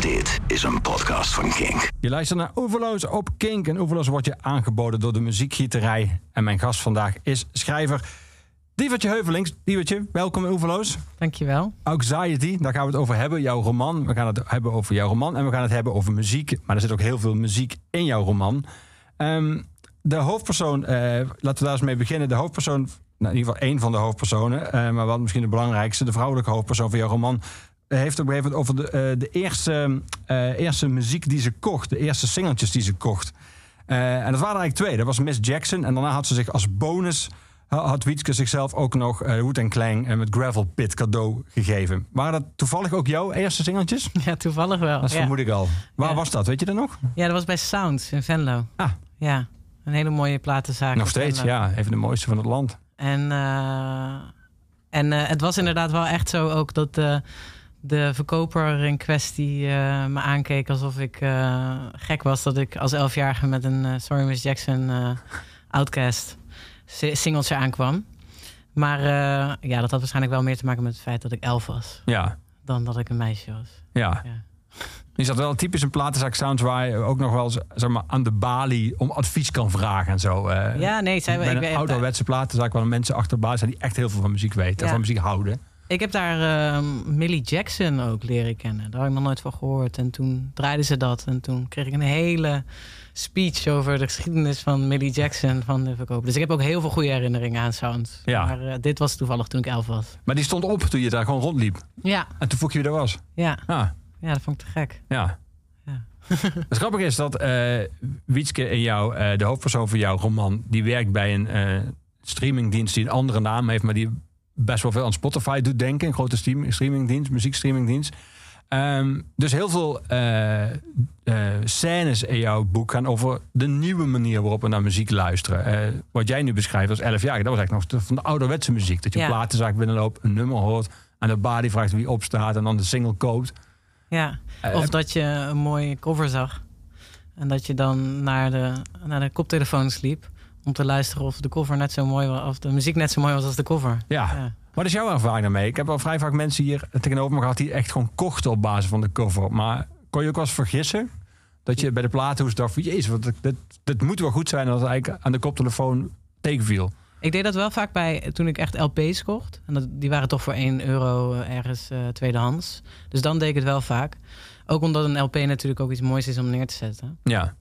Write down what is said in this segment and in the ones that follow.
Dit is een podcast van Kink. Je luistert naar Oeverloos op Kink. En Oeverloos wordt je aangeboden door de muziekgieterij. En mijn gast vandaag is schrijver Dievertje Heuvelings. Dievertje, welkom in Oeverloos. Dankjewel. Anxiety, daar gaan we het over hebben. Jouw roman. We gaan het hebben over jouw roman. En we gaan het hebben over muziek. Maar er zit ook heel veel muziek in jouw roman. Ehm, de hoofdpersoon, eh, laten we daar eens mee beginnen. De hoofdpersoon, nou, in ieder geval één van de hoofdpersonen. eh, maar wat misschien de belangrijkste, de vrouwelijke hoofdpersoon van jouw roman. Heeft op een gegeven moment over de, eh, de eerste, eh, eerste muziek die ze kocht. De eerste singeltjes die ze kocht. Eh, en dat waren eigenlijk twee. Dat was Miss Jackson. En daarna had ze zich als bonus... ha- had Wietske zichzelf ook nog uh, Wood Klang en met Gravel Pit cadeau gegeven. Waren dat toevallig ook jouw eerste singeltjes? Ja, toevallig wel. Dat ja. vermoed ik al. Waar Ja. was dat? Weet je dat nog? ja, dat was bij Sounds in Venlo. Ah. Ja, een hele mooie platenzaak. nog steeds, ja. Even de mooiste van het land. En, en het was inderdaad wel echt zo ook dat de verkoper in kwestie eh, me aankeek alsof ik eh, gek was. Dat ik als elfjarige met een eh, Sorry Miss Jackson Outcast si- singeltje aankwam. Maar ja, dat had waarschijnlijk wel meer te maken met het feit dat ik elf was. Ja, Dan dat ik een meisje was. ja. Ja. Is dat wel typisch een platenzaak sounds waar je ook nog wel zeg maar, aan de balie om advies kan vragen en zo. Ja, nee, zij, bij ik, een ouderwetse platenzaak waar mensen achter de balie zijn die echt heel veel van muziek weten en van muziek houden. Ik heb daar ehm, Millie Jackson ook leren kennen. Daar had ik nog nooit van gehoord. En toen draaiden ze dat. En toen kreeg ik een hele speech over de geschiedenis van Millie Jackson van de verkoop. Dus ik heb ook heel veel goede herinneringen aan Sound. Ja. Maar eh, dit was toevallig toen ik elf was. Maar die stond op toen je daar gewoon rondliep. Ja, En toen vroeg je wie dat was. ja, Ah, ja, dat vond ik te gek. ja. Ja. Het grappige is dat eh Wietske in jou, eh, de hoofdpersoon van jouw roman, die werkt bij een streamingdienst die een andere naam heeft, maar die best wel veel aan Spotify doet denken. Een grote stream, streamingdienst, muziekstreamingdienst. Ehm, dus heel veel eh, eh, scènes in jouw boek gaan over de nieuwe manier waarop we naar muziek luisteren. Eh, wat jij nu beschrijft als 11 jaar, dat was eigenlijk nog van de ouderwetse muziek. Dat je Ja. platenzaak binnenloopt, een nummer hoort, aan de bar die vraagt wie opstaat en dan de single koopt. Ja. Of dat je een mooie cover zag. En dat je dan naar de, naar de koptelefoons liep. Om te luisteren of de cover net zo mooi was. Of de muziek net zo mooi was als de cover. ja. Ja. Wat is jouw ervaring daarmee? Ik heb al vrij vaak mensen hier tegenover me gehad die echt gewoon kochten op basis van de cover. Maar kon je ook wel eens vergissen dat je bij de platenhoes dacht van jezus, wat, dit, dit moet wel goed zijn dat het eigenlijk aan de koptelefoon tegenviel. Ik deed dat wel vaak bij toen ik echt LP's kocht. En dat, die waren toch voor 1 euro ergens eh, tweedehands. Dus dan deed ik het wel vaak. Ook omdat een LP natuurlijk ook iets moois is om neer te zetten. Ja,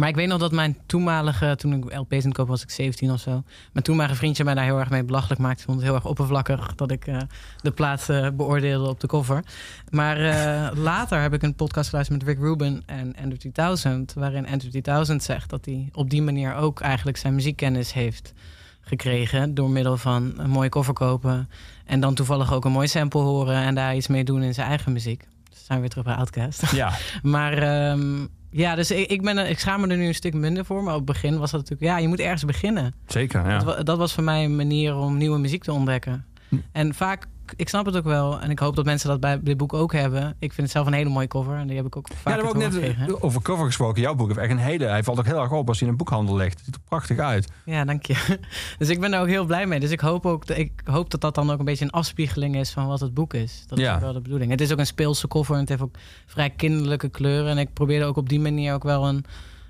Maar ik weet nog dat mijn toenmalige, toen ik LP's aan het kopen was, ik 17 of zo. Mijn toenmalige vriendje mij daar heel erg mee belachelijk maakte. Vond het heel erg oppervlakkig dat ik eh, de plaat eh, beoordeelde op de cover. Maar eh, later heb ik een podcast geluisterd met Rick Rubin en Andrew 3000. Waarin Andrew 3000 zegt dat hij op die manier ook eigenlijk zijn muziekkennis heeft gekregen. Door middel van een mooie cover kopen. En dan toevallig ook een mooi sample horen en daar iets mee doen in zijn eigen muziek. Dus zijn we weer terug bij Outcast. ja, Maar ehm, ja, dus ik, ik, ben, ik schaam me er nu een stuk minder voor. Maar op het begin was dat natuurlijk... Ja, je moet ergens beginnen. zeker. Ja. Dat, dat was voor mij een manier om nieuwe muziek te ontdekken. Hm. En vaak, ik snap het ook wel. En ik hoop dat mensen dat bij dit boek ook hebben. Ik vind het zelf een hele mooie cover. En die heb ik ook Ja, vaak daar hebben we ook net gekregen. over cover gesproken. Jouw boek heeft echt een hele. Hij valt ook heel erg op als hij in een boekhandel ligt. Het ziet er prachtig uit. Ja, dank je. Dus ik ben daar ook heel blij mee. Dus ik hoop, ook, ik hoop dat dat dan ook een beetje een afspiegeling is van wat het boek is. Dat is Ja. wel de bedoeling. Het is ook een speelse cover en het heeft ook vrij kinderlijke kleuren. En ik probeerde ook op die manier ook wel een,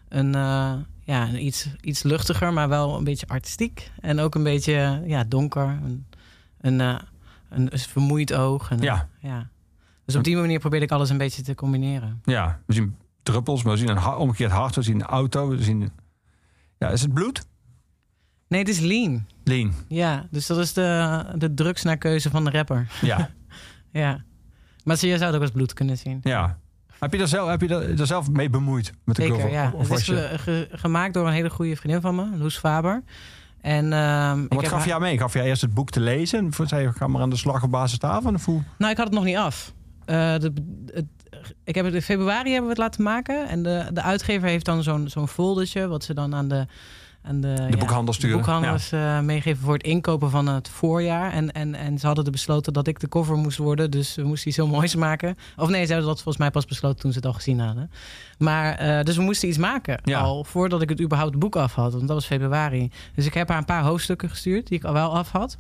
een, eh, ja, iets, iets luchtiger, maar wel een beetje artistiek. En ook een beetje ja, donker. Een, een, eh, een, vermoeid oog. En, Ja. ja. Dus op die manier probeerde ik alles een beetje te combineren. Ja, we zien druppels, maar we zien een ha- omgekeerd hart, we zien een auto, we zien. Ja, is het bloed? Nee, het is lean. Lean. Ja, dus dat is de, de drugsnarkeuze van de rapper. Ja, Ja. Maar je zou het ook als bloed kunnen zien. ja. Heb je daar zelf, heb je daar, daar zelf mee bemoeid met de Zeker, cover? ja. Of Het is je, ge- ge- gemaakt door een hele goede vriendin van me, Loes Faber. En, ehm, wat gaf jij mee? Gaf jij eerst het boek te lezen en zei je, ga maar aan de slag op basis daarvan? Of hoe? Nou, ik had het nog niet af. Eh, de, het, ik heb het in februari hebben we het laten maken. En de, de uitgever heeft dan zo'n zo'n foldertje... wat ze dan aan de, aan de, De boekhandel sturen, de boekhandels eh, meegeven voor het inkopen van het voorjaar. En, en, en ze hadden er besloten dat ik de cover moest worden. Dus we moesten iets heel moois maken. Of nee, ze hadden dat volgens mij pas besloten toen ze het al gezien hadden. Maar, eh, dus we moesten iets maken Ja. al voordat ik het überhaupt boek af had. Want dat was februari. Dus ik heb haar een paar hoofdstukken gestuurd die ik al wel af had.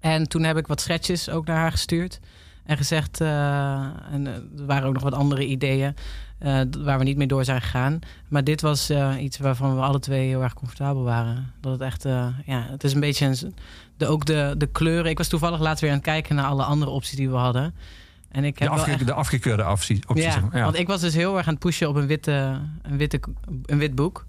En toen heb ik wat schetsjes ook naar haar gestuurd. En gezegd, uh, en er waren ook nog wat andere ideeën uh, waar we niet mee door zijn gegaan. Maar dit was uh, iets waarvan we alle twee heel erg comfortabel waren. Dat het echt, ja, het is een beetje een, de, ook de, de kleuren. Ik was toevallig laatst weer aan het kijken naar alle andere opties die we hadden. En ik heb de, afge echt... de afgekeurde opties. Ja, ja, want ik was dus heel erg aan het pushen op een, witte, een, witte, een wit boek.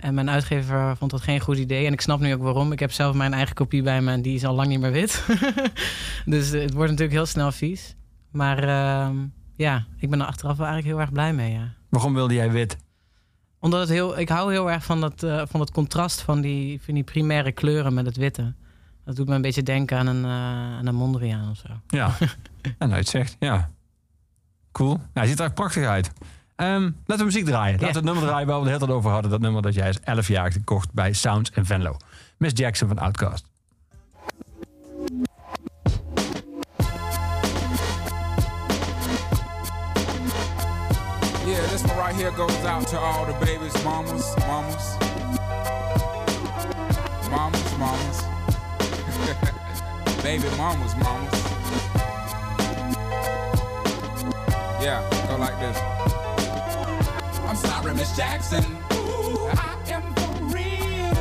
En mijn uitgever vond dat geen goed idee. En ik snap nu ook waarom. Ik heb zelf mijn eigen kopie bij me en die is al lang niet meer wit. dus het wordt natuurlijk heel snel vies. Maar uh, ja, ik ben er achteraf wel eigenlijk heel erg blij mee. Ja. Waarom wilde jij wit? Omdat het heel, ik hou heel erg van dat, uh, van dat contrast van die, van die primaire kleuren met het witte. Dat doet me een beetje denken aan een, uh, aan een Mondriaan of zo. Ja, en nou het zegt, ja. Cool. Nou, hij ziet er prachtig uit. Um, laten we muziek draaien. Laten we het nummer draaien waar we het hele tijd over hadden. Dat nummer dat jij als 11 jaar gekocht bij Sounds en Venlo. Miss Jackson van Outcast. One right here goes out to all the babies, mamas, mamas. Mamas, mamas. Baby mamas, mamas. Yeah, go like this. I'm sorry, Miss Jackson. Ooh, I am for real.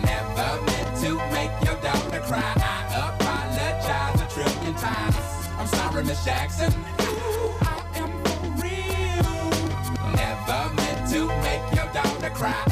Never meant to make your daughter cry. I apologize a trillion times. I'm sorry, Miss Jackson. Your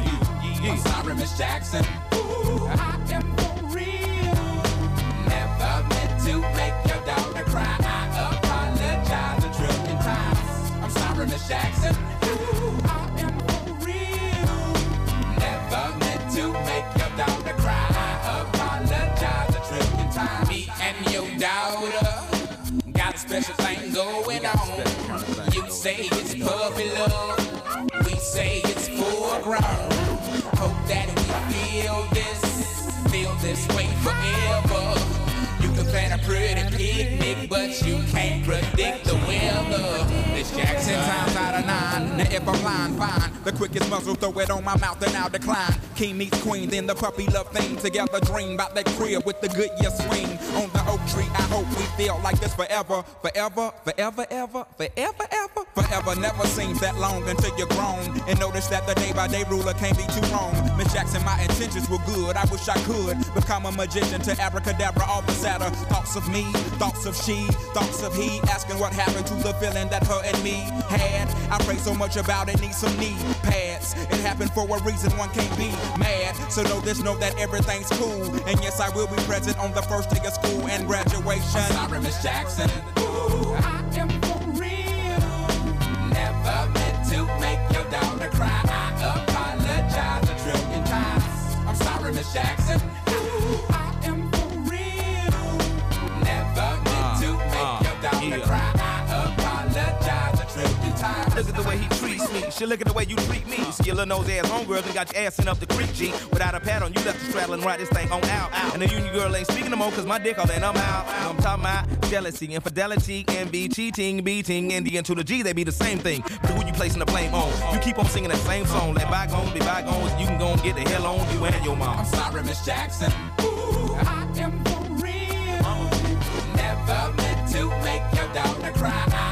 you. I'm sorry, Miss Jackson. Ooh, I am for real. Never meant to make your daughter cry. I apologize a trillion times. I'm sorry, Miss Jackson. Ooh, I am for real. Never meant to make your daughter cry. I apologize a trillion times. Me and your daughter got a special thing going on. You say it's puppy love. We say it's foreground. Hope that we feel this, feel this way forever. Plan a pretty picnic, but you can't predict the weather. This Jackson times out of nine. Now if I'm lying, fine. The quickest muzzle, throw it on my mouth and I'll decline. King meets queen, then the puppy love thing. Together dream about that crib with the good year swing. On the oak tree, I hope we feel like this forever, forever, forever, ever, forever, ever. Forever never seems that long until you're grown. And notice that the day by day ruler can't be too wrong. Miss Jackson, my intentions were good. I wish I could become a magician to abracadabra all the sadder. Thoughts of me, thoughts of she, thoughts of he. Asking what happened to the feeling that her and me had. I pray so much about it, need some knee pads. It happened for a reason, one can't be mad. So know this, know that everything's cool. And yes, I will be present on the first day of school and graduation. I'm sorry, Miss Jackson. Ooh, I Shit, look at the way you treat me. Skillin' nose ass homegirl and got your ass sent up the creek, G. Without a pad on, you left the straddle and ride this thing on out. out. And the union girl ain't speaking no more, cause my dick all in, I'm out. I'm talking about jealousy, infidelity, envy, cheating, beating, and the to the G, they be the same thing. But who you placing the blame on? You keep on singing that same song. Let bygones be bygones, you can go and get the hell on you and your mom. I'm sorry, Miss Jackson. Ooh, I am for real. Never meant to make your daughter cry.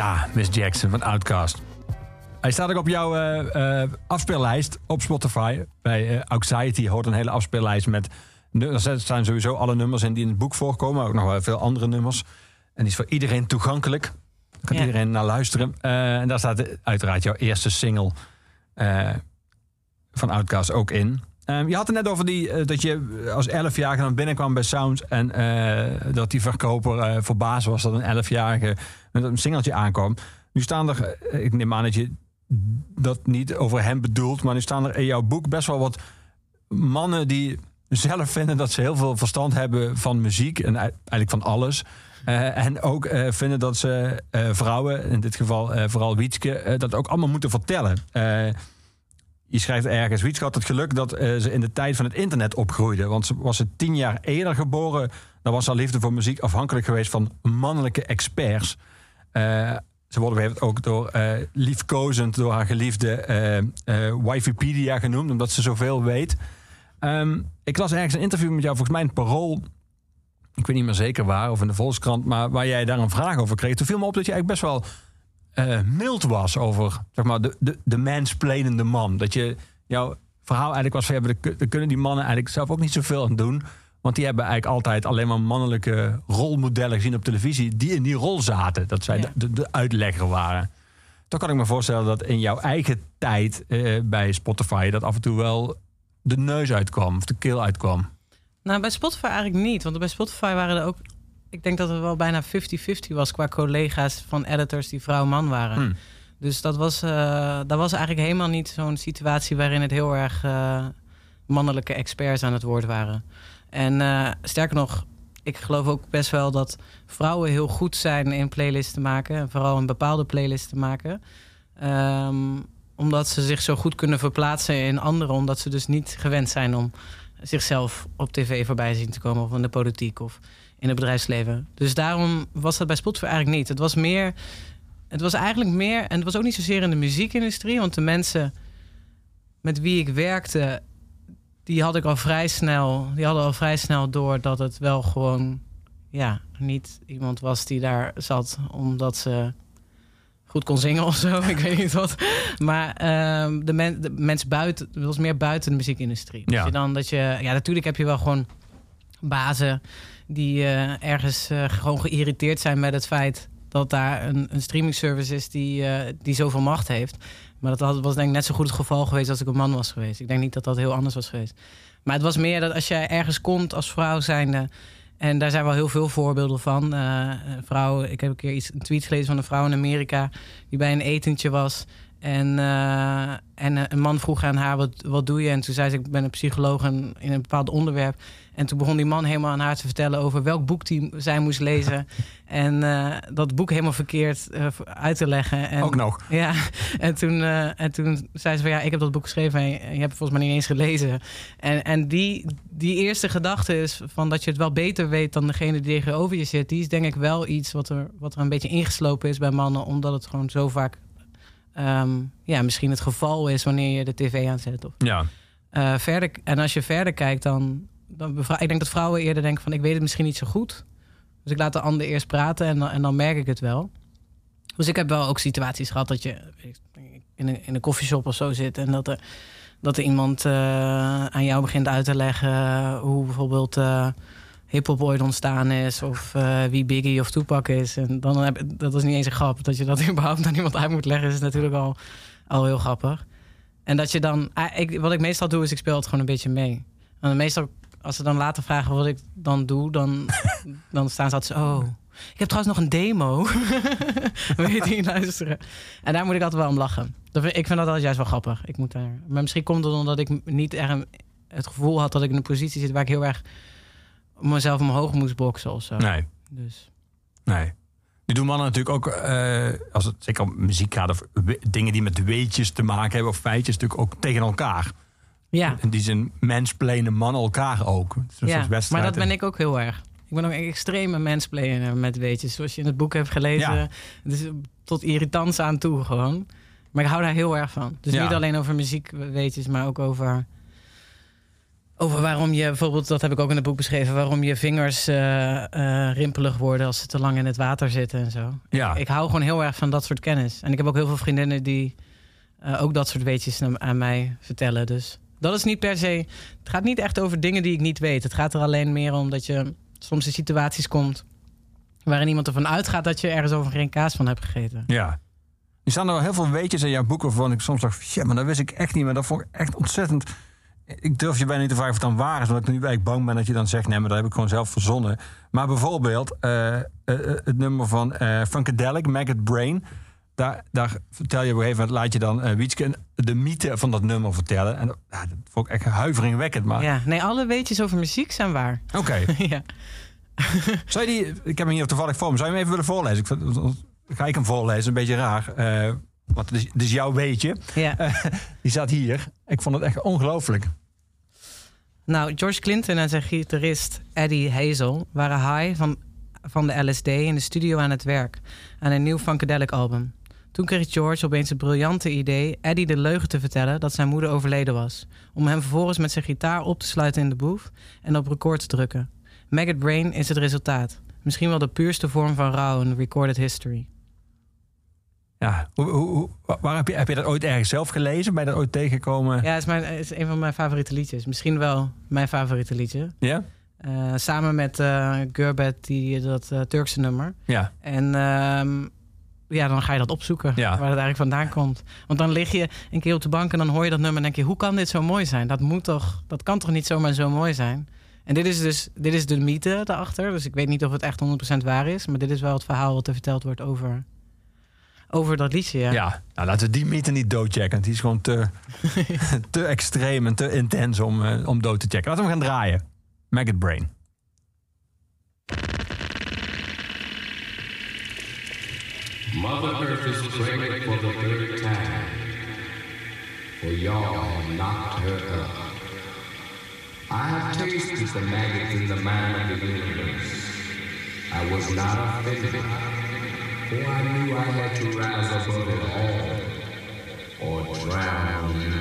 Ja, Miss Jackson van Outkast. Hij staat ook op jouw eh, afspeellijst op Spotify. Bij eh Anxiety hoort een hele afspeellijst met... Er staan sowieso alle nummers in die in het boek voorkomen. maar Ook nog wel veel andere nummers. En die is voor iedereen toegankelijk. Daar kan Ja. iedereen naar luisteren. En daar staat uiteraard jouw eerste single van Outkast ook in. Ehm, je had het net over die, eh, dat je als 11-jarige dan binnenkwam bij Sound... en eh, dat die verkoper eh verbaasd was dat een 11-jarige met een singeltje aankwam. Nu staan er, eh, ik neem aan dat je dat niet over hem bedoelt... maar nu staan er in jouw boek best wel wat mannen die zelf vinden... dat ze heel veel verstand hebben van muziek en ei- eigenlijk van alles... Eh, en ook eh, vinden dat ze eh, vrouwen, in dit geval eh, vooral Wietske, eh, dat ook allemaal moeten vertellen. Je schrijft ergens, Wietske had het geluk dat eh, ze in de tijd van het internet opgroeide. Want ze was ze tien jaar eerder geboren. Dan was haar liefde voor muziek afhankelijk geweest van mannelijke experts. Eh, ze worden ook door eh, liefkozend door haar geliefde eh, Wikipedia genoemd, omdat ze zoveel weet. Ehm, ik las ergens een interview met jou, volgens mij het Parool. Ik weet niet meer zeker waar, of in de Volkskrant, maar waar jij daar een vraag over kreeg. Toen viel me op dat je eigenlijk best wel eh, mild was over zeg maar, de, de, de man. Dat je jouw verhaal eigenlijk was van ja, daar daar kunnen die mannen eigenlijk zelf ook niet zoveel aan doen. Want die hebben eigenlijk altijd alleen maar mannelijke rolmodellen gezien op televisie die in die rol zaten. Dat zij Ja. de, de, de uitlegger waren. Dan kan ik me voorstellen dat in jouw eigen tijd eh, bij Spotify dat af en toe wel de neus uitkwam of de keel uitkwam. Nou, bij Spotify eigenlijk niet. Want bij Spotify waren er ook... Ik denk dat het wel bijna 50-50 was qua collega's van editors die vrouw-man waren. Hmm. Dus dat was, eh, dat was eigenlijk helemaal niet zo'n situatie waarin het heel erg eh, mannelijke experts aan het woord waren. En eh, sterker nog, ik geloof ook best wel dat vrouwen heel goed zijn in playlists te maken. En vooral een bepaalde playlist te maken. Ehm, omdat ze zich zo goed kunnen verplaatsen in anderen. Omdat ze dus niet gewend zijn om zichzelf op tv voorbij zien te komen. Of in de politiek of in het bedrijfsleven. Dus daarom was dat bij Spotify eigenlijk niet. Het was meer... Het was eigenlijk meer... En het was ook niet zozeer in de muziekindustrie. Want de mensen met wie ik werkte... Die had ik al vrij snel... Die hadden al vrij snel door dat het wel gewoon... Ja, niet iemand was die daar zat omdat ze goed kon zingen of zo. Ik weet niet wat. Maar ehm, de, men, de mensen buiten, het was meer buiten de muziekindustrie. Ja. Je dan dat je, ja, natuurlijk heb je wel gewoon bazen die eh, ergens eh, gewoon geïrriteerd zijn met het feit dat daar een, een streaming service is die, eh, die zoveel macht heeft. Maar dat was denk ik net zo goed het geval geweest als ik een man was geweest. Ik denk niet dat dat heel anders was geweest. Maar het was meer dat als jij ergens komt als vrouw zijnde... En daar zijn wel heel veel voorbeelden van. Eh, een vrouw, ik heb een keer iets, een tweet gelezen van een vrouw in Amerika... die bij een etentje was. En, eh, en eh, een man vroeg aan haar, wat, wat doe je? En toen zei ze, ik ben een psycholoog en in een bepaald onderwerp. En toen begon die man helemaal aan haar te vertellen... over welk boek die zij moest lezen. en eh, dat boek helemaal verkeerd uit te leggen. En, Ook nog. Ja, en toen, en toen zei ze van ja, ik heb dat boek geschreven en je, en je hebt het volgens mij niet eens gelezen. En, en die, die eerste gedachte is van dat je het wel beter weet dan degene die tegenover je zit. Die is denk ik wel iets wat er, wat er een beetje ingeslopen is bij mannen, omdat het gewoon zo vaak ehm, ja, misschien het geval is wanneer je de tv aanzet. Of, Ja. eh, verder, en als je verder kijkt, dan, dan ik denk dat vrouwen eerder denken van ik weet het misschien niet zo goed. Dus ik laat de ander eerst praten en dan, en dan merk ik het wel. Dus ik heb wel ook situaties gehad dat je in een, in een koffieshop of zo zit en dat er, dat er iemand eh, aan jou begint uit te leggen hoe bijvoorbeeld eh hip-hop ooit ontstaan is of eh, wie Biggie of Tupac is. En dan heb, dat is niet eens een grap. Dat je dat überhaupt aan iemand uit moet leggen is natuurlijk al, al heel grappig. En dat je dan, ah, ik, wat ik meestal doe is ik speel het gewoon een beetje mee. En meestal als ze dan later vragen wat ik dan doe, dan, dan staan ze altijd zo, oh. Ik heb trouwens nog een demo. Wil je luisteren? En daar moet ik altijd wel om lachen. Dat Ik vind dat altijd juist wel grappig. Ik moet daar, maar misschien komt het omdat ik niet een- het gevoel had dat ik in een positie zit waar ik heel erg mezelf omhoog moest boksen of zo. Nee, Dus nee. Nu doen mannen natuurlijk ook, eh, als het zeker om muziek gaat... of dingen die met weetjes te maken hebben of feitjes... natuurlijk ook tegen elkaar. ja, In die zin mansplainen mannen elkaar ook. Ja. maar dat ben ik ook heel erg. Ik ben ook een extreme mansplainer met weetjes. Zoals je in het boek hebt gelezen. Ja. Het is tot irritants aan toe gewoon. Maar ik hou daar heel erg van. Dus Ja. niet alleen over muziek weetjes, maar ook over... Over waarom je bijvoorbeeld, dat heb ik ook in het boek beschreven, waarom je vingers eh, eh, rimpelig worden als ze te lang in het water zitten en zo. Ja. Ik hou gewoon heel erg van dat soort kennis. En ik heb ook heel veel vriendinnen die eh, ook dat soort weetjes aan- mij vertellen. Dus dat is niet per se. Het gaat niet echt over dingen die ik niet weet. Het gaat er alleen meer om dat je soms in situaties komt waarin iemand ervan uitgaat dat je ergens over geen kaas van hebt gegeten. Ja. Er staan er wel heel veel weetjes in jouw boek waarvan ik soms dacht... Ja, maar dat wist ik echt niet. Maar dat vond ik echt ontzettend... Ik durf je bijna niet te vragen of het dan waar is. Omdat ik nu eigenlijk bang ben dat je dan zegt... Nee, maar dat heb ik gewoon zelf verzonnen. Maar bijvoorbeeld eh, eh, eh, het nummer van eh Funkadelic, Maggot Brain... Daar, daar vertel je op een gegeven moment... Laat je dan Wietske de mythe van dat nummer vertellen. En ja, dat vond ik echt huiveringwekkend. Maar Ja, nee, alle weetjes over muziek zijn waar. oké. ja. Zou je die... Ik heb hem hier toevallig voor me. Zou je hem even willen voorlezen? Ik, vind- ga ik hem voorlezen? Een beetje raar. want het is, het is jouw weetje. ja. Die staat hier. Ik vond het echt ongelooflijk. Nou, George Clinton en zijn gitarist Eddie Hazel waren high van, van de LSD in de studio aan het werk aan een nieuw Funkadelic album. Toen kreeg George opeens het briljante idee Eddie de leugen te vertellen dat zijn moeder overleden was. Om hem vervolgens met zijn gitaar op te sluiten in de booth en op record te drukken. Maggot Brain is het resultaat. Misschien wel de puurste vorm van rouw in recorded history. Ja, hoe, hoe, hoe- waar heb je, heb je dat ooit ergens zelf gelezen? Ben je dat ooit tegengekomen? Ja, het is, mijn, het is een van mijn favoriete liedjes. Misschien wel mijn favoriete liedje. Ja? Eh, samen met eh Gurbet, die, dat eh, Turkse nummer. Ja. En ehm, ja, dan ga je dat opzoeken, Ja. waar het eigenlijk vandaan komt. Want dan lig je een keer op de bank en dan hoor je dat nummer en denk je... hoe kan dit zo mooi zijn? Dat, moet toch, dat kan toch niet zomaar zo mooi zijn? En dit is dus dit is de mythe daarachter. Dus ik weet niet of het echt 100% waar is. Maar dit is wel het verhaal wat er verteld wordt over, over dat liedje. Ja. Ja. Nou, laten we die mythe niet doodchecken. Die is gewoon te, te extreem en te intens om, eh, om dood te checken. Laten we hem gaan draaien. Maggot Brain. Mother Earth is pregnant for the third time. For y'all have knocked her up. I have tasted the maggots in the mind of the universe. I was not offended, for I knew I had to rise above it all, or drown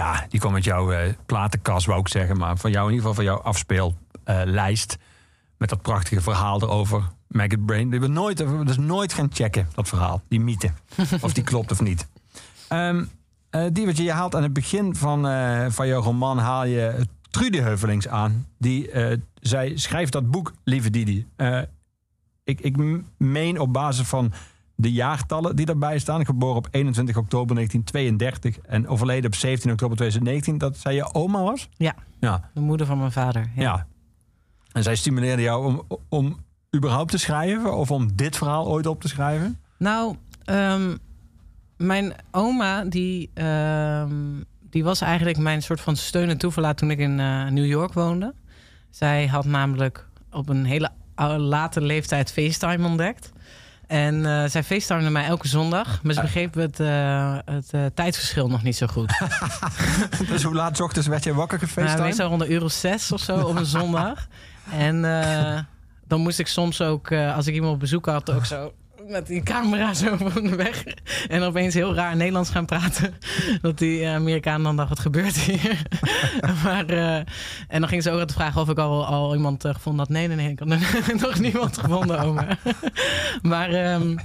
Ja, die komt met jouw eh, platenkast, wou ik zeggen. Maar van jou in ieder geval van jouw afspeellijst. met dat prachtige verhaal erover. Maggot Brain. Die we nooit, we dus nooit gaan checken, dat verhaal. Die mythe. of die klopt of niet. Ehm eh, Diewertje, je haalt aan het begin van, eh, van jouw roman... haal je Trudy Heuvelings aan. Die, eh, zij schrijft dat boek, lieve Didi. Eh, ik, ik meen op basis van de jaartallen die daarbij staan. Geboren op 21 oktober 1932 en overleden op 17 oktober 2019. Dat zij je oma was? Ja. Ja, De moeder van mijn vader. ja. En zij stimuleerde jou om, om überhaupt te schrijven? Of om dit verhaal ooit op te schrijven? Nou, ehm, mijn oma, die, ehm, die was eigenlijk mijn soort van steun en toeverlaat toen ik in eh, New York woonde. Zij had namelijk op een hele late leeftijd FaceTime ontdekt. En eh, zij facetimede mij elke zondag. Maar ze begreep het, eh, het eh, tijdverschil nog niet zo goed. dus hoe laat ochtends werd je wakker Nou, gefacetimed? meestal rond een uur of zes of zo op een zondag. En eh, dan moest ik soms ook, eh, als ik iemand op bezoek had, ook zo met die camera zo van de weg. En opeens heel raar Nederlands gaan praten. Dat die eh, Amerikaan dan dacht, wat gebeurt hier? maar, eh, en dan ging ze ook altijd vragen of ik al, al iemand eh, gevonden had. Nee, nee, nee, ik had nog niemand gevonden, oma. maar ehm,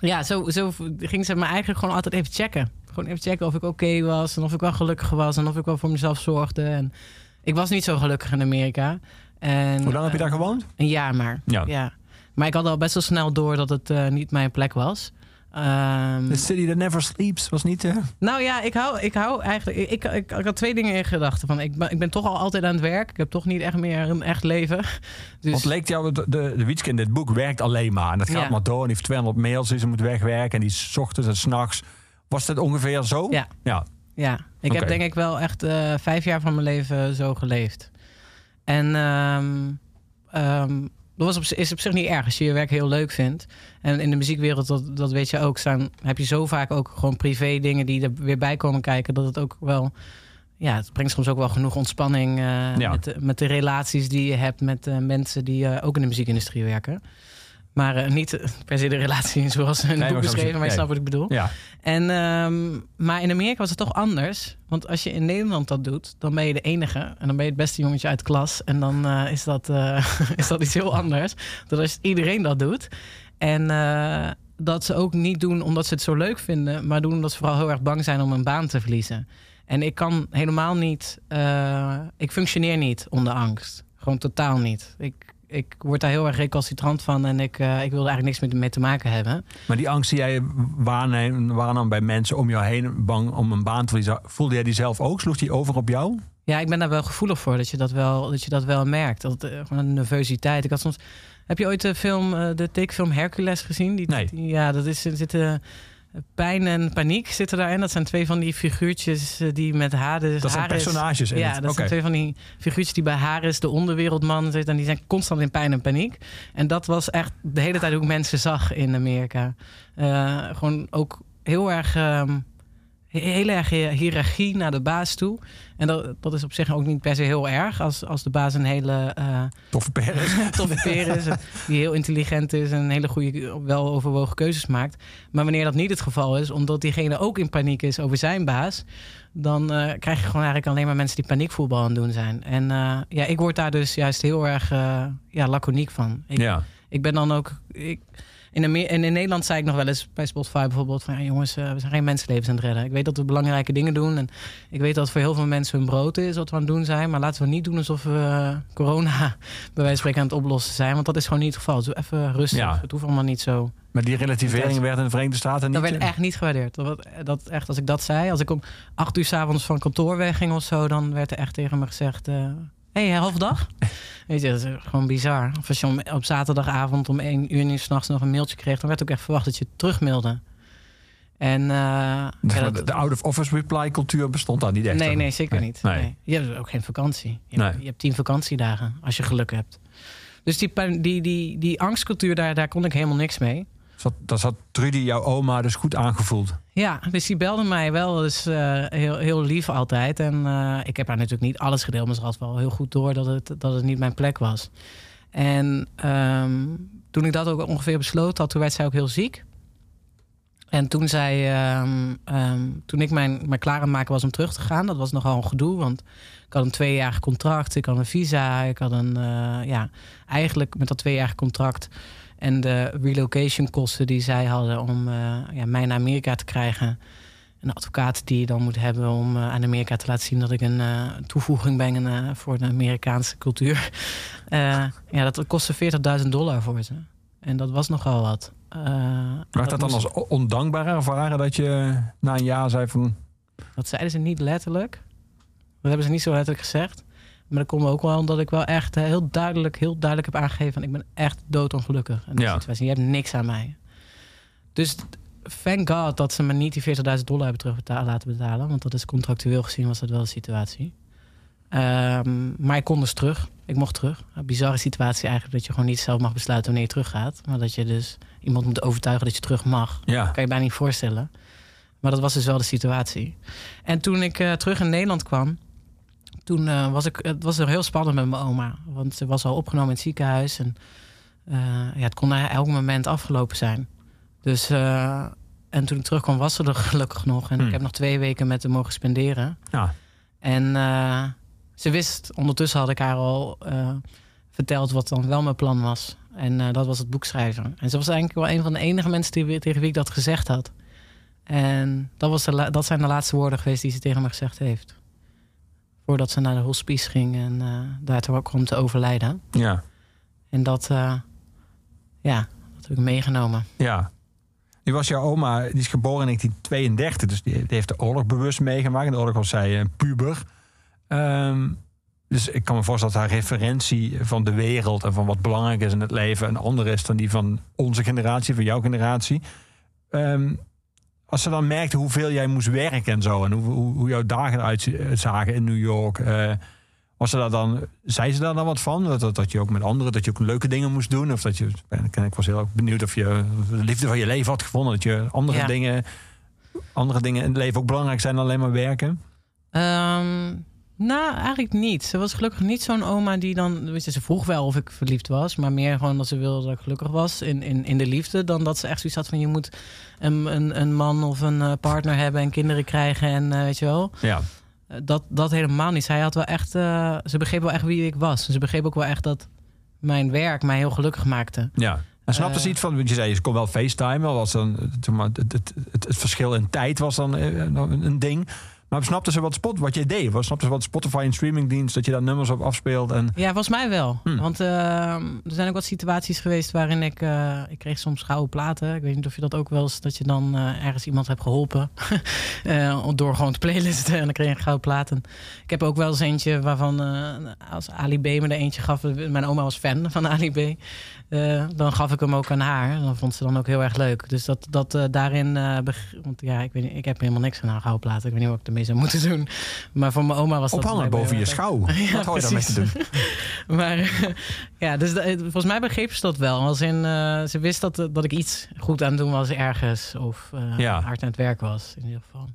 ja, zo, zo ging ze me eigenlijk gewoon altijd even checken. Gewoon even checken of ik oké was en of ik wel gelukkig was en of ik wel voor mezelf zorgde. En ik was niet zo gelukkig in Amerika. En, Hoe lang heb je daar gewoond? Een jaar maar. Ja. Ja. Maar ik had al best wel snel door dat het eh, niet mijn plek was. Ehm, The City That Never Sleeps was niet... eh, nou ja, ik hou, ik hou eigenlijk. Ik, ik, ik, had twee dingen in gedachten. Van, ik, ben, ik ben toch al altijd aan het werk. Ik heb toch niet echt meer een echt leven. Dus Want leek jou, de, de, de Wietske in dit boek werkt alleen maar. En dat gaat Ja. maar door. En die heeft 200 mails die ze moet wegwerken. En die is 's ochtends en s'nachts. Was dat ongeveer zo? Ja. ja. Ja, ik heb denk ik wel echt eh, vijf jaar van mijn leven zo geleefd. En ehm, ehm, dat was op, is op zich niet erg als je je werk heel leuk vindt. En in de muziekwereld, dat, dat weet je ook, staan, heb je zo vaak ook gewoon privé dingen die er weer bij komen kijken. Dat het ook wel, ja, het brengt soms ook wel genoeg ontspanning eh, Ja. met, de, met de relaties die je hebt met eh, mensen die eh, ook in de muziekindustrie werken. Maar eh, niet per se de relatie zoals in het Nee, boek beschreven, maar je nee. snapt wat ik bedoel. ja. En, ehm, maar in Amerika was het toch anders. Want als je in Nederland dat doet, dan ben je de enige. En dan ben je het beste jongetje uit de klas. En dan eh, is, dat, eh, is dat iets heel anders. Dan als iedereen dat doet. En eh, dat ze ook niet doen omdat ze het zo leuk vinden. Maar doen omdat ze vooral heel erg bang zijn om een baan te verliezen. En ik kan helemaal niet... eh, ik functioneer niet onder angst. Gewoon totaal niet. Ik, ik word daar heel erg recalcitrant van en ik, eh, ik wilde eigenlijk niks met mee te maken hebben. Maar die angst die jij waarneemt, waarnam bij mensen om jou heen, bang om een baan te verliezen, voelde jij die zelf ook? Sloeg die over op jou? Ja, ik ben daar wel gevoelig voor dat je dat wel, dat je dat wel merkt. Dat, eh, gewoon een nervositeit. Ik had soms. Heb je ooit de film, eh, de tekenfilm Hercules gezien? Die, Nee. die- ja, dat is zitten pijn en paniek zitten daarin. Dat zijn twee van die figuurtjes eh, die met Hades. Dat zijn personages in Ja, dat zijn twee van die figuurtjes die bij Haris, de onderwereldman, zitten. En die zijn constant in pijn en paniek. En dat was echt de hele tijd hoe ik mensen zag in Amerika. Eh, gewoon ook heel erg. ehm, heel erg hi- hiërarchie naar de baas toe. En dat, dat is op zich ook niet per se heel erg. Als, als de baas een hele eh, Toffe per is. toffe peer is. Die heel intelligent is en hele goede, wel overwogen keuzes maakt. Maar wanneer dat niet het geval is, omdat diegene ook in paniek is over zijn baas. Dan eh, krijg je gewoon eigenlijk alleen maar mensen die paniekvoetbal aan het doen zijn. En eh, ja, ik word daar dus juist heel erg ja, laconiek van. Ik, Ja. ik ben dan ook. Ik, in, Amer- en in Nederland zei ik nog wel eens bij Spotify bijvoorbeeld: van ja, jongens, eh, we zijn geen mensenlevens aan het redden. Ik weet dat we belangrijke dingen doen. En ik weet dat het voor heel veel mensen hun brood is wat we aan het doen zijn. Maar laten we niet doen alsof we eh, corona bij wijze van spreken aan het oplossen zijn. Want dat is gewoon niet het geval. Dus even rustig. Ja. Het hoeft allemaal niet zo. Maar die relativering werd in de Verenigde Staten niet... Dat werd echt niet gewaardeerd. Dat, werd- dat echt, als ik dat zei, als ik om acht uur s'avonds van kantoor wegging of zo, dan werd er echt tegen me gezegd: eh hey, halve dag? Weet je, dat is gewoon bizar. Of als je om, op zaterdagavond om één uur nu s'nachts nog een mailtje kreeg, dan werd ook echt verwacht dat je het terugmailde. En eh, ja, de, dat- de out-of-office reply cultuur bestond daar niet echt. nee, nee, zeker niet. Nee. Nee. Je hebt ook geen vakantie. Je, hebt, je hebt tien vakantiedagen als je geluk hebt. Dus die, die, die, die angstcultuur, daar, daar kon ik helemaal niks mee. Zat, dat had Trudy, jouw oma, dus goed aangevoeld. Ja, dus die belde mij wel dus, eh, heel, heel lief altijd. En eh, ik heb haar natuurlijk niet alles gedeeld, maar ze had wel heel goed door dat het, dat het niet mijn plek was. En ehm, toen ik dat ook ongeveer besloten had, toen werd zij ook heel ziek. En toen, zij, ehm, ehm, toen ik mijn, mijn klaar aan maken was om terug te gaan, dat was nogal een gedoe. Want ik had een tweejarig contract, ik had een visa, ik had een, eh, ja, eigenlijk met dat tweejarig contract en de relocation kosten die zij hadden om eh, ja, mij naar Amerika te krijgen. Een advocaat die je dan moet hebben om eh, aan Amerika te laten zien dat ik een eh, toevoeging ben voor de Amerikaanse cultuur. Ja, dat kostte 40.000 dollar voor ze. En dat was nogal wat. Werd dat dan moest- als ondankbaar ervaren dat je na een jaar zei van... Dat zeiden ze niet letterlijk. Dat hebben ze niet zo letterlijk gezegd. Maar dat komt ook wel omdat ik wel echt eh, heel duidelijk, heel duidelijk heb aangegeven... van ik ben echt doodongelukkig in die Ja. situatie. Je hebt niks aan mij. Dus thank God dat ze me niet die 40.000 dollar hebben terug beta- laten betalen. Want dat is contractueel gezien was dat wel de situatie. Ehm, maar ik kon dus terug. Ik mocht terug. Een bizarre situatie eigenlijk dat je gewoon niet zelf mag besluiten wanneer je teruggaat. Maar dat je dus iemand moet overtuigen dat je terug mag. Ja, Kan je bijna niet voorstellen. Maar dat was dus wel de situatie. En toen ik eh, terug in Nederland kwam, toen eh, was ik, het was er heel spannend met mijn oma. Want ze was al opgenomen in het ziekenhuis. En eh, ja, het kon elk moment afgelopen zijn. Dus, eh, en toen ik terugkwam, was ze er gelukkig nog. En Hmm. ik heb nog twee weken met haar mogen spenderen. ja. En ze wist, ondertussen had ik haar al verteld wat dan wel mijn plan was. En dat was het boek schrijven. En ze was eigenlijk wel een van de enige mensen die, tegen wie ik dat gezegd had. En dat, was de dat zijn de laatste woorden geweest die ze tegen me gezegd heeft. Voordat ze naar de hospice ging en eh daar toen kwam te overlijden. ja. En dat, eh, ja, dat heb ik meegenomen. Ja. Nu was jouw oma, die is geboren in 1932, dus die, die heeft de oorlog bewust meegemaakt. In de oorlog was zij een puber. Ehm, dus ik kan me voorstellen dat haar referentie van de wereld en van wat belangrijk is in het leven een andere is dan die van onze generatie, van jouw generatie. Ehm, als ze dan merkte hoeveel jij moest werken en zo, en hoe, hoe, hoe jouw dagen eruit zagen in New York, eh, was ze daar dan, zei ze daar dan wat van? Dat, dat, dat je ook met anderen, dat je ook leuke dingen moest doen? Of dat je, ik was heel benieuwd of je de liefde van je leven had gevonden. Dat je andere, Ja. dingen, andere dingen in het leven ook belangrijk zijn dan alleen maar werken. Ehm, nou, eigenlijk niet. Ze was gelukkig niet zo'n oma die dan... Weet je, ze vroeg wel of ik verliefd was. Maar meer gewoon dat ze wilde dat ik gelukkig was in, in, in de liefde. Dan dat ze echt zoiets had van... je moet een, een, een man of een eh, partner hebben en kinderen krijgen. En eh, weet je wel. Ja, Eh, Dat, dat helemaal niet. Zij had wel echt... ze begreep wel echt wie ik was. Ze begreep ook wel echt dat mijn werk mij heel gelukkig maakte. ja. En snapte ze iets van, je zei, ze kon wel FaceTime, was dan, het, het, het, het verschil in tijd was dan een, een ding. Maar snapten ze wat, spot, wat je deed? Was, snapten ze wat Spotify en streamingdienst, dat je daar nummers op afspeelt? En... Ja, volgens mij wel. Hmm. Want eh, er zijn ook wat situaties geweest waarin ik... eh, ik kreeg soms gouden platen. Ik weet niet of je dat ook wel eens... dat je dan eh, ergens iemand hebt geholpen. eh, door gewoon te playlisten. En dan kreeg je gouden platen. Ik heb ook wel eens eentje waarvan... als Ali B me er eentje gaf... Mijn oma was fan van Ali B. eh, dan gaf ik hem ook aan haar. En dat vond ze dan ook heel erg leuk. Dus dat, dat eh, daarin... eh, want ja, ik, weet niet, ik heb helemaal niks aan haar gouden platen. Ik weet niet wat ik ermee zou moeten doen. Maar voor mijn oma was dat... Ophangen blijkbaar boven je schouw. Ja, Wat hoor je daarmee te doen? maar ja, dus volgens mij begreep ze dat wel. Als in, ze wist dat, dat ik iets goed aan het doen was ergens. Of Ja. hard aan het werk was, in ieder geval.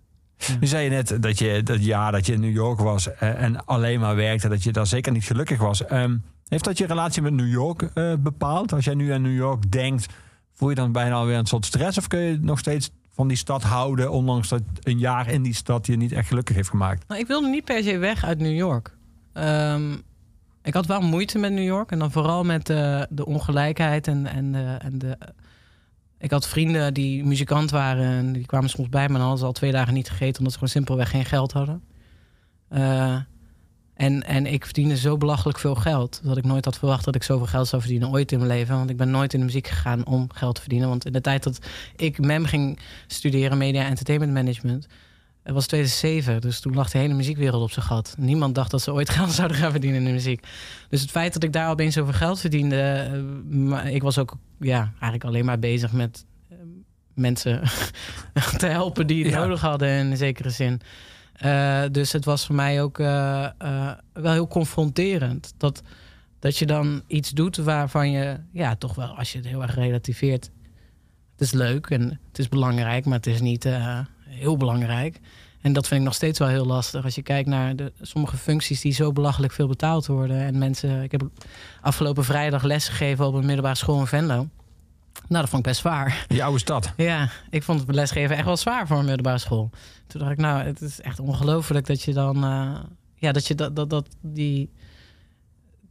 Nu zei je net dat je dat jaar dat je in New York was en alleen maar werkte, dat je daar zeker niet gelukkig was. Ehm, heeft dat je relatie met New York eh, bepaald? Als jij nu aan New York denkt, voel je dan bijna alweer een soort stress? Of kun je nog steeds van die stad houden, ondanks dat een jaar in die stad je niet echt gelukkig heeft gemaakt? Nou, ik wilde niet per se weg uit New York. Ehm, ik had wel moeite met New York. En dan vooral met eh, de ongelijkheid en, en, de, en de... Ik had vrienden die muzikant waren en die kwamen soms bij me en hadden ze al twee dagen niet gegeten omdat ze gewoon simpelweg geen geld hadden. Eh, en, en ik verdiende zo belachelijk veel geld dat ik nooit had verwacht dat ik zoveel geld zou verdienen ooit in mijn leven. Want ik ben nooit in de muziek gegaan om geld te verdienen. Want in de tijd dat ik MEM ging studeren, Media Entertainment Management, het was 2007, dus toen lag de hele muziekwereld op zijn gat. Niemand dacht dat ze ooit geld zouden gaan verdienen in de muziek. Dus het feit dat ik daar opeens zoveel geld verdiende... eh, maar ik was ook ja, eigenlijk alleen maar bezig met eh, mensen te helpen die het Ja. nodig hadden in zekere zin. Eh, dus het was voor mij ook eh, eh, wel heel confronterend. Dat, dat je dan iets doet waarvan je, ja, toch wel, als je het heel erg relativeert. Het is leuk en het is belangrijk, maar het is niet heel belangrijk. En dat vind ik nog steeds wel heel lastig. Als je kijkt naar de, sommige functies die zo belachelijk veel betaald worden. En mensen, ik heb afgelopen vrijdag les gegeven op een middelbare school in Venlo. Nou, dat vond ik best zwaar. Die oude stad. Ja, ik vond het lesgeven echt wel zwaar voor een middelbare school. Toen dacht ik, nou, het is echt ongelooflijk dat je dan, eh, ja, dat je dat, dat, dat die,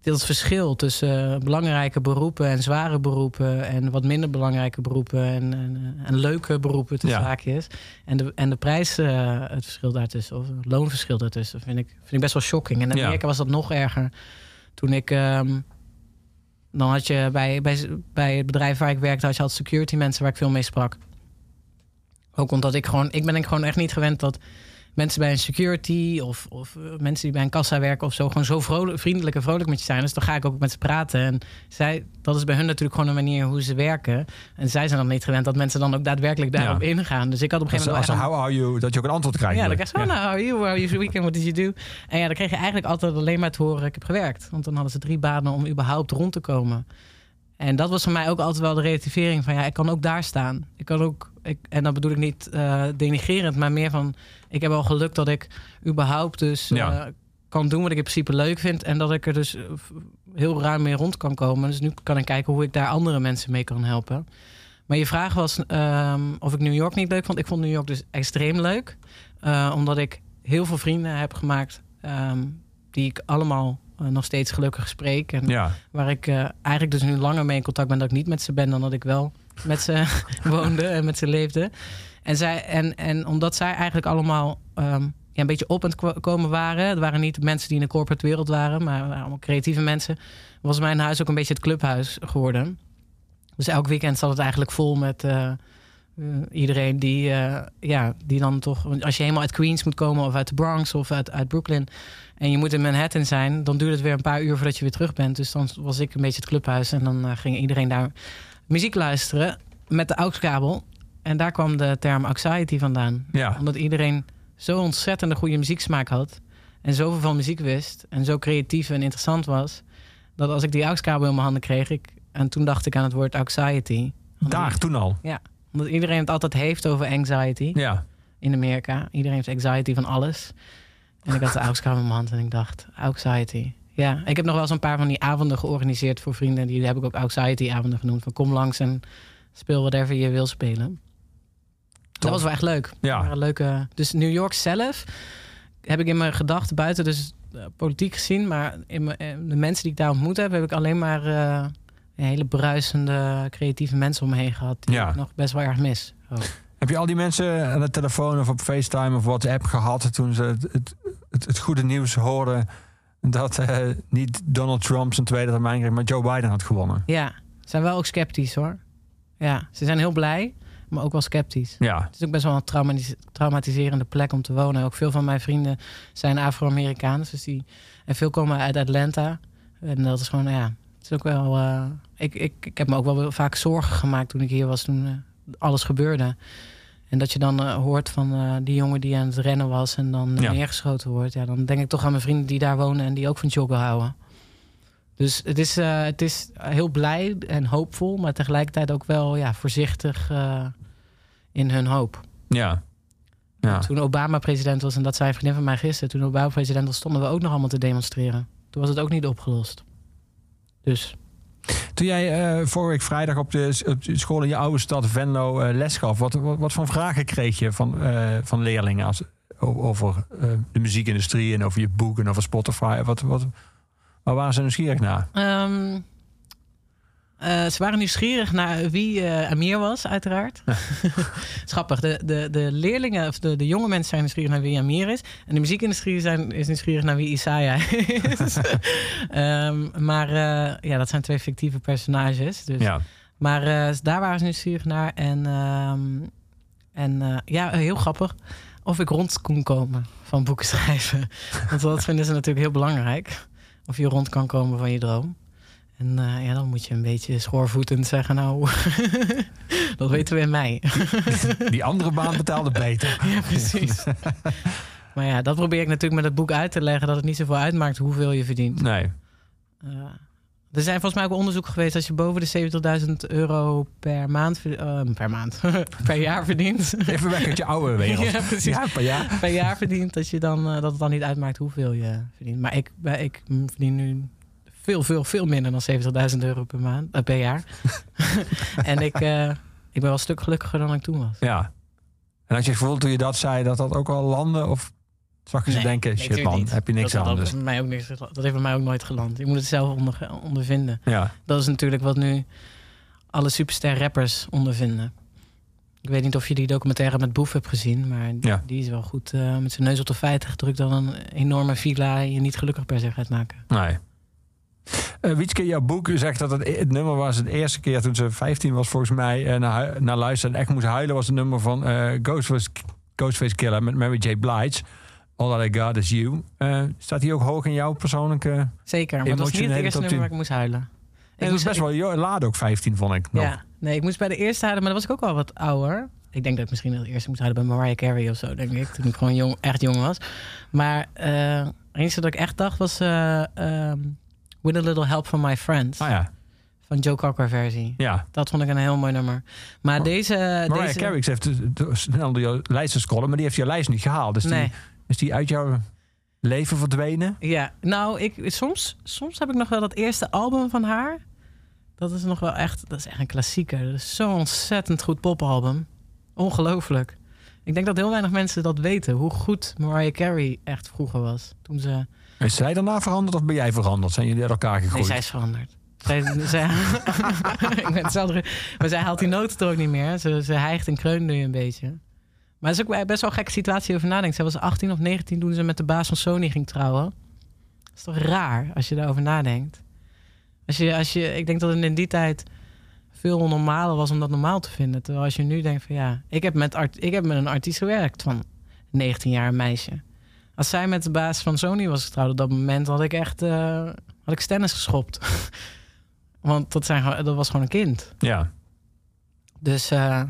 dat verschil tussen belangrijke beroepen en zware beroepen en wat minder belangrijke beroepen en, en, en leuke beroepen tussen Ja. haakjes en de, en de prijs, eh, het verschil daartussen, of het loonverschil daartussen, vind ik, vind ik best wel shocking. En in Ja. Amerika was dat nog erger. Toen ik, ehm, dan had je bij, bij, bij het bedrijf waar ik werkte, had je altijd security mensen waar ik veel mee sprak. Ook omdat ik gewoon, ik ben ik gewoon echt niet gewend dat mensen bij een security of, of eh, mensen die bij een kassa werken of zo gewoon zo vrolijk, vriendelijk en vrolijk met je zijn. Dus dan ga ik ook met ze praten. En zij, dat is bij hun natuurlijk gewoon een manier hoe ze werken. En zij zijn dan niet gewend dat mensen dan ook daadwerkelijk daarop Ja. ingaan. Dus ik had op een Als, gegeven als moment. ze wel echt how are you, dat je ook een antwoord krijgt. ja, dan krijg je zo, nou, how are you, how was your weekend, what did you do? En ja, dan kreeg je eigenlijk altijd alleen maar te horen, ik heb gewerkt. Want dan hadden ze drie banen om überhaupt rond te komen. En dat was voor mij ook altijd wel de relativering van, ja, ik kan ook daar staan. Ik kan ook, ik, en dat bedoel ik niet denigrerend, maar meer van, ik heb wel geluk dat ik überhaupt dus eh, kan doen wat ik in principe leuk vind. En dat ik er dus eh, heel ruim mee rond kan komen. Dus nu kan ik kijken hoe ik daar andere mensen mee kan helpen. Maar je vraag was ehm, of ik New York niet leuk vond. Ik vond New York dus extreem leuk. Eh, omdat ik heel veel vrienden heb gemaakt. ehm, die ik allemaal nog steeds gelukkig spreek. En Ja, waar ik eigenlijk dus nu langer mee in contact ben dat ik niet met ze ben dan dat ik wel met ze woonde en met ze leefde. En, zij, en, en omdat zij eigenlijk allemaal ehm, ja, een beetje op komen waren. Het waren niet mensen die in de corporate wereld waren, maar allemaal creatieve mensen. Was mijn huis ook een beetje het clubhuis geworden. Dus elk weekend zat het eigenlijk vol met eh, eh, iedereen die, eh, ja, die dan toch... Als je helemaal uit Queens moet komen of uit de Bronx of uit, uit Brooklyn... en je moet in Manhattan zijn, dan duurt het weer een paar uur voordat je weer terug bent. Dus dan was ik een beetje het clubhuis en dan ging iedereen daar muziek luisteren met de AUX-kabel. En daar kwam de term anxiety vandaan. ja. Omdat iedereen zo ontzettende goede muzieksmaak had. En zoveel van muziek wist. En zo creatief en interessant was. Dat als ik die AUX-kabel in mijn handen kreeg. Ik, en toen dacht ik aan het woord anxiety. Daar, toen al. Omdat iedereen het altijd heeft over anxiety Ja. in Amerika. Iedereen heeft anxiety van alles. En ik had de AUX-kabel in mijn hand en ik dacht, anxiety. Ja, ik heb nog wel eens een paar van die avonden georganiseerd voor vrienden. Die heb ik ook anxiety-avonden genoemd. Van kom langs en speel whatever je wil spelen. Dat was wel echt leuk. Ja. Waren leuke, dus New York zelf heb ik in mijn gedachten buiten dus eh, politiek gezien, maar in mijn, eh, de mensen die ik daar ontmoet heb, heb ik alleen maar eh, hele bruisende, creatieve mensen om me heen gehad. Die Ja. ik nog best wel erg mis. Oh. Heb je al die mensen aan de telefoon of op FaceTime of WhatsApp gehad toen ze het, het, het, het goede nieuws hoorden dat niet Donald Trump zijn tweede termijn kreeg, maar Joe Biden had gewonnen? Ja, ze zijn wel ook sceptisch hoor. Ja, ze zijn heel blij, maar ook wel sceptisch. Ja, Het is ook best wel een traumatis- traumatiserende plek om te wonen. Ook veel van mijn vrienden zijn Afro-Amerikaans. Dus die, en veel komen uit Atlanta. En dat is gewoon, ja, het is ook wel... eh, ik, ik, ik heb me ook wel vaak zorgen gemaakt toen ik hier was, toen eh, alles gebeurde. En dat je dan eh, hoort van die jongen die aan het rennen was en dan Ja. neergeschoten wordt. Ja, dan denk ik toch aan mijn vrienden die daar wonen en die ook van joggen houden. Dus het is, eh, het is heel blij en hoopvol, maar tegelijkertijd ook wel ja, voorzichtig eh, in hun hoop. ja. ja. Toen Obama president was, en dat zei een vriendin van mij gisteren, toen Obama president was, stonden we ook nog allemaal te demonstreren. Toen was het ook niet opgelost. Dus Toen jij eh, vorige week vrijdag op de, op de school in je oude stad Venlo les gaf, wat, wat, wat voor vragen kreeg je van, van leerlingen als, over de muziekindustrie en over je boek en over Spotify? Wat, wat, waar waren ze nieuwsgierig naar? ehm, eh, ze waren nieuwsgierig naar wie eh, Amir was, uiteraard. Schappig. De, de, de leerlingen, of de, de jonge mensen zijn nieuwsgierig naar wie Amir is. En de muziekindustrie zijn, is nieuwsgierig naar wie Isaiah is. Ehm, maar eh, ja, dat zijn twee fictieve personages. Dus Ja. Maar daar waren ze nieuwsgierig naar. En, ehm, en ja, heel grappig. Of ik rond kon komen van boeken schrijven. Want dat vinden ze natuurlijk heel belangrijk. Of je rond kan komen van je droom. En eh, ja, dan moet je een beetje schoorvoetend zeggen... nou, dat weten we in mei. Die andere baan betaalde beter. ja, precies. maar ja, dat probeer ik natuurlijk met het boek uit te leggen... dat het niet zoveel uitmaakt hoeveel je verdient. Nee. Er zijn volgens mij ook onderzoek geweest... als je boven de 70.000 euro per maand... ver- eh, per maand, per jaar verdient... Even weg uit je oude wereld. Ja, precies. Ja, maar ja. per jaar verdient, dat, je dan, eh, dat het dan niet uitmaakt hoeveel je verdient. Maar ik, bij- ik verdien nu veel, veel, veel minder dan 70.000 euro per, maand, eh, per jaar. en ik, eh, ik ben wel een stuk gelukkiger dan ik toen was. ja. En had je gevoel toen je dat zei dat dat ook al landde? Of zag je ze denken, shit man, niet. heb je niks dat, aan? Dat, Dus. mij ook niks, dat heeft bij mij ook nooit geland. Je moet het zelf onder, ondervinden. Ja. Dat is natuurlijk wat nu alle superster rappers ondervinden. Ik weet niet of je die documentaire met Boef hebt gezien, maar Ja. die is wel goed eh, met zijn neus op de feiten gedrukt dan een enorme villa je niet gelukkig per se gaat maken. Nee. Eh Wietske, jouw boek zegt dat het, het nummer was de eerste keer toen ze 15 was, volgens mij, eh, naar, naar luisteren en echt moest huilen, was het nummer van eh, Ghostface, Ghostface Killer met Mary J. Blige. All That I Got Is You. Eh, staat die ook hoog in jouw persoonlijke... Zeker, maar dat was niet het eerste nummer waar 10. ik moest huilen. En Ik dat moest best wel jo- laat ook 15, vond ik nog. Ja, nee, ik moest bij de eerste huilen, maar dan was ik ook al wat ouder. Ik denk dat ik misschien het eerste moest huilen bij Mariah Carey of zo, denk ik. Toen ik gewoon jong, echt jong was. Maar eh het enige dat ik echt dacht was... eh, ehm, With a Little Help from My Friends. Ah ja, Van Joe Cocker versie. ja. Dat vond ik een heel mooi nummer. Maar deze... Mariah deze Carey heeft snel door jouw lijst te scrollen, maar die heeft je lijst niet gehaald. Dus Nee. die, is die uit jouw leven verdwenen? Ja, nou, ik, soms, soms heb ik nog wel dat eerste album van haar. Dat is nog wel echt, dat is echt een klassieker. Dat is zo'n ontzettend goed popalbum. Ongelooflijk. Ik denk dat heel weinig mensen dat weten, hoe goed Mariah Carey echt vroeger was. Toen ze... Is zij daarna veranderd of ben jij veranderd? Zijn jullie uit elkaar gegroeid? Nee, zij is veranderd. Zij, zij, ik ben hetzelfde. Maar zij haalt die noten er ook niet meer. Ze, ze hijgt en kreunt nu een beetje. Maar het is ook best wel een gekke situatie over nadenkt. Zij was 18 of 19 toen ze met de baas van Sony ging trouwen. Dat is toch raar als je daarover nadenkt. Als je, als je, ik denk dat het in die tijd veel normaler was om dat normaal te vinden. Terwijl als je nu denkt van ja, ik heb met, art, ik heb met een artiest gewerkt van 19 jaar een meisje. Als zij met de baas van Sony was getrouwd op dat moment, had ik echt eh, had ik stennis geschopt. Want dat, zijn, dat was gewoon een kind. Ja. Dus, eh,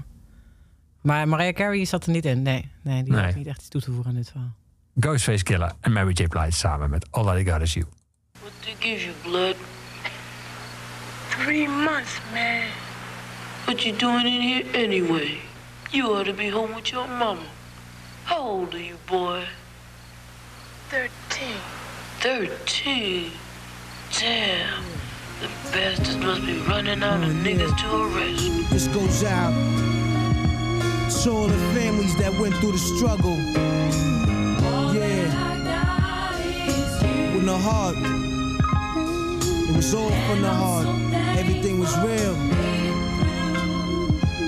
maar Mariah Carey zat er niet in. Nee, nee die Nee. heeft niet echt iets toe te voegen aan dit verhaal. Ghostface Killer en Mary J. Blige samen met All That I Got Is You. What they give you, blood? Three months, man. What you doing in here anyway? You ought to be home with your mama. How old are you, boy? Thirteen. Thirteen? Damn. The bastards must be running out of niggas to arrest. This goes out to all the families that went through the struggle. Yeah. With no heart. It was all from the heart. Everything was real.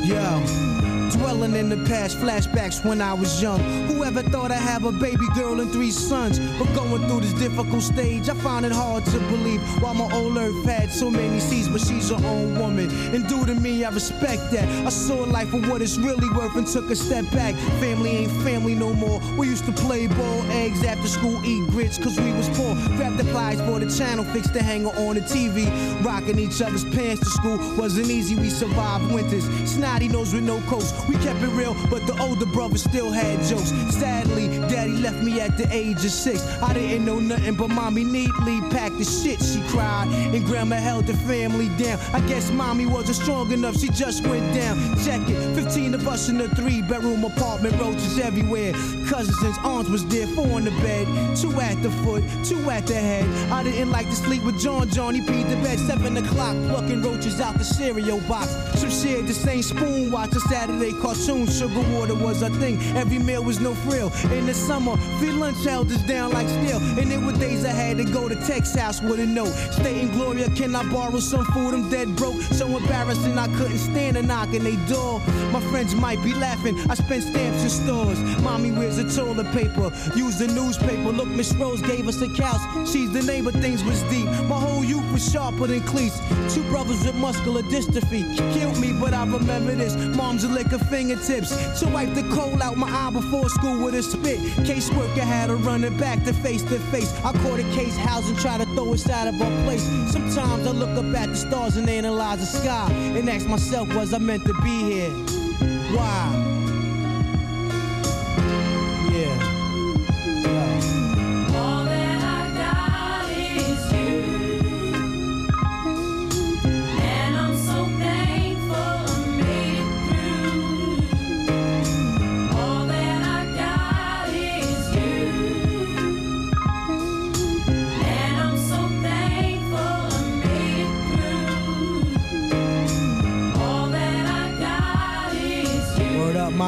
Yo. Dwelling in the past, flashbacks when I was young. Whoever thought I'd have a baby girl and three sons? But going through this difficult stage, I find it hard to believe. Why my old earth had so many seas, but she's her own woman. And due to me, I respect that. I saw life for what it's really worth and took a step back. Family ain't family no more. We used to play ball, eggs after school, eat grits, cause we was poor. Pliers for the channel, fix the hanger on the TV. Rocking each other's pants to school wasn't easy, we survived winters. Snotty nose with no coats. We kept it real, but the older brother still had jokes. Sadly, daddy left me at the age of six. I didn't know nothing, but mommy neatly packed the shit. She cried, and grandma held the family down. I guess mommy wasn't strong enough, she just went down. Check it, 15 of us in a three bedroom apartment, roaches everywhere. Cousins and aunts was there, four in the bed, two at the foot, two at the head. I didn't like to sleep with John, John, he peed the bed, seven o'clock, plucking roaches out the cereal box. Some shared the same spoon, watch a Saturday cartoon. Sugar water was a thing, every meal was no frill. In the summer, free lunch held us down like steel. And there were days I had to go to Tech's house with a note. Stating, Gloria, can I borrow some food? I'm dead broke. So embarrassing, I couldn't stand a knock on they door. My friends might be laughing, I spent stamps in stores. Mommy wears a toilet paper, use the newspaper. Look, Miss Rose gave us a couch. She's the name of things was deep. My whole youth was sharper than cleats. Two brothers with muscular dystrophy killed me, but I remember this. Mom's a lick of fingertips to wipe the coal out my eye before school with a spit. Caseworker had to run it back to face to face. I caught a case house and try to throw us out of our place. Sometimes I look up at the stars and analyze the sky and ask myself, was I meant to be here? Why?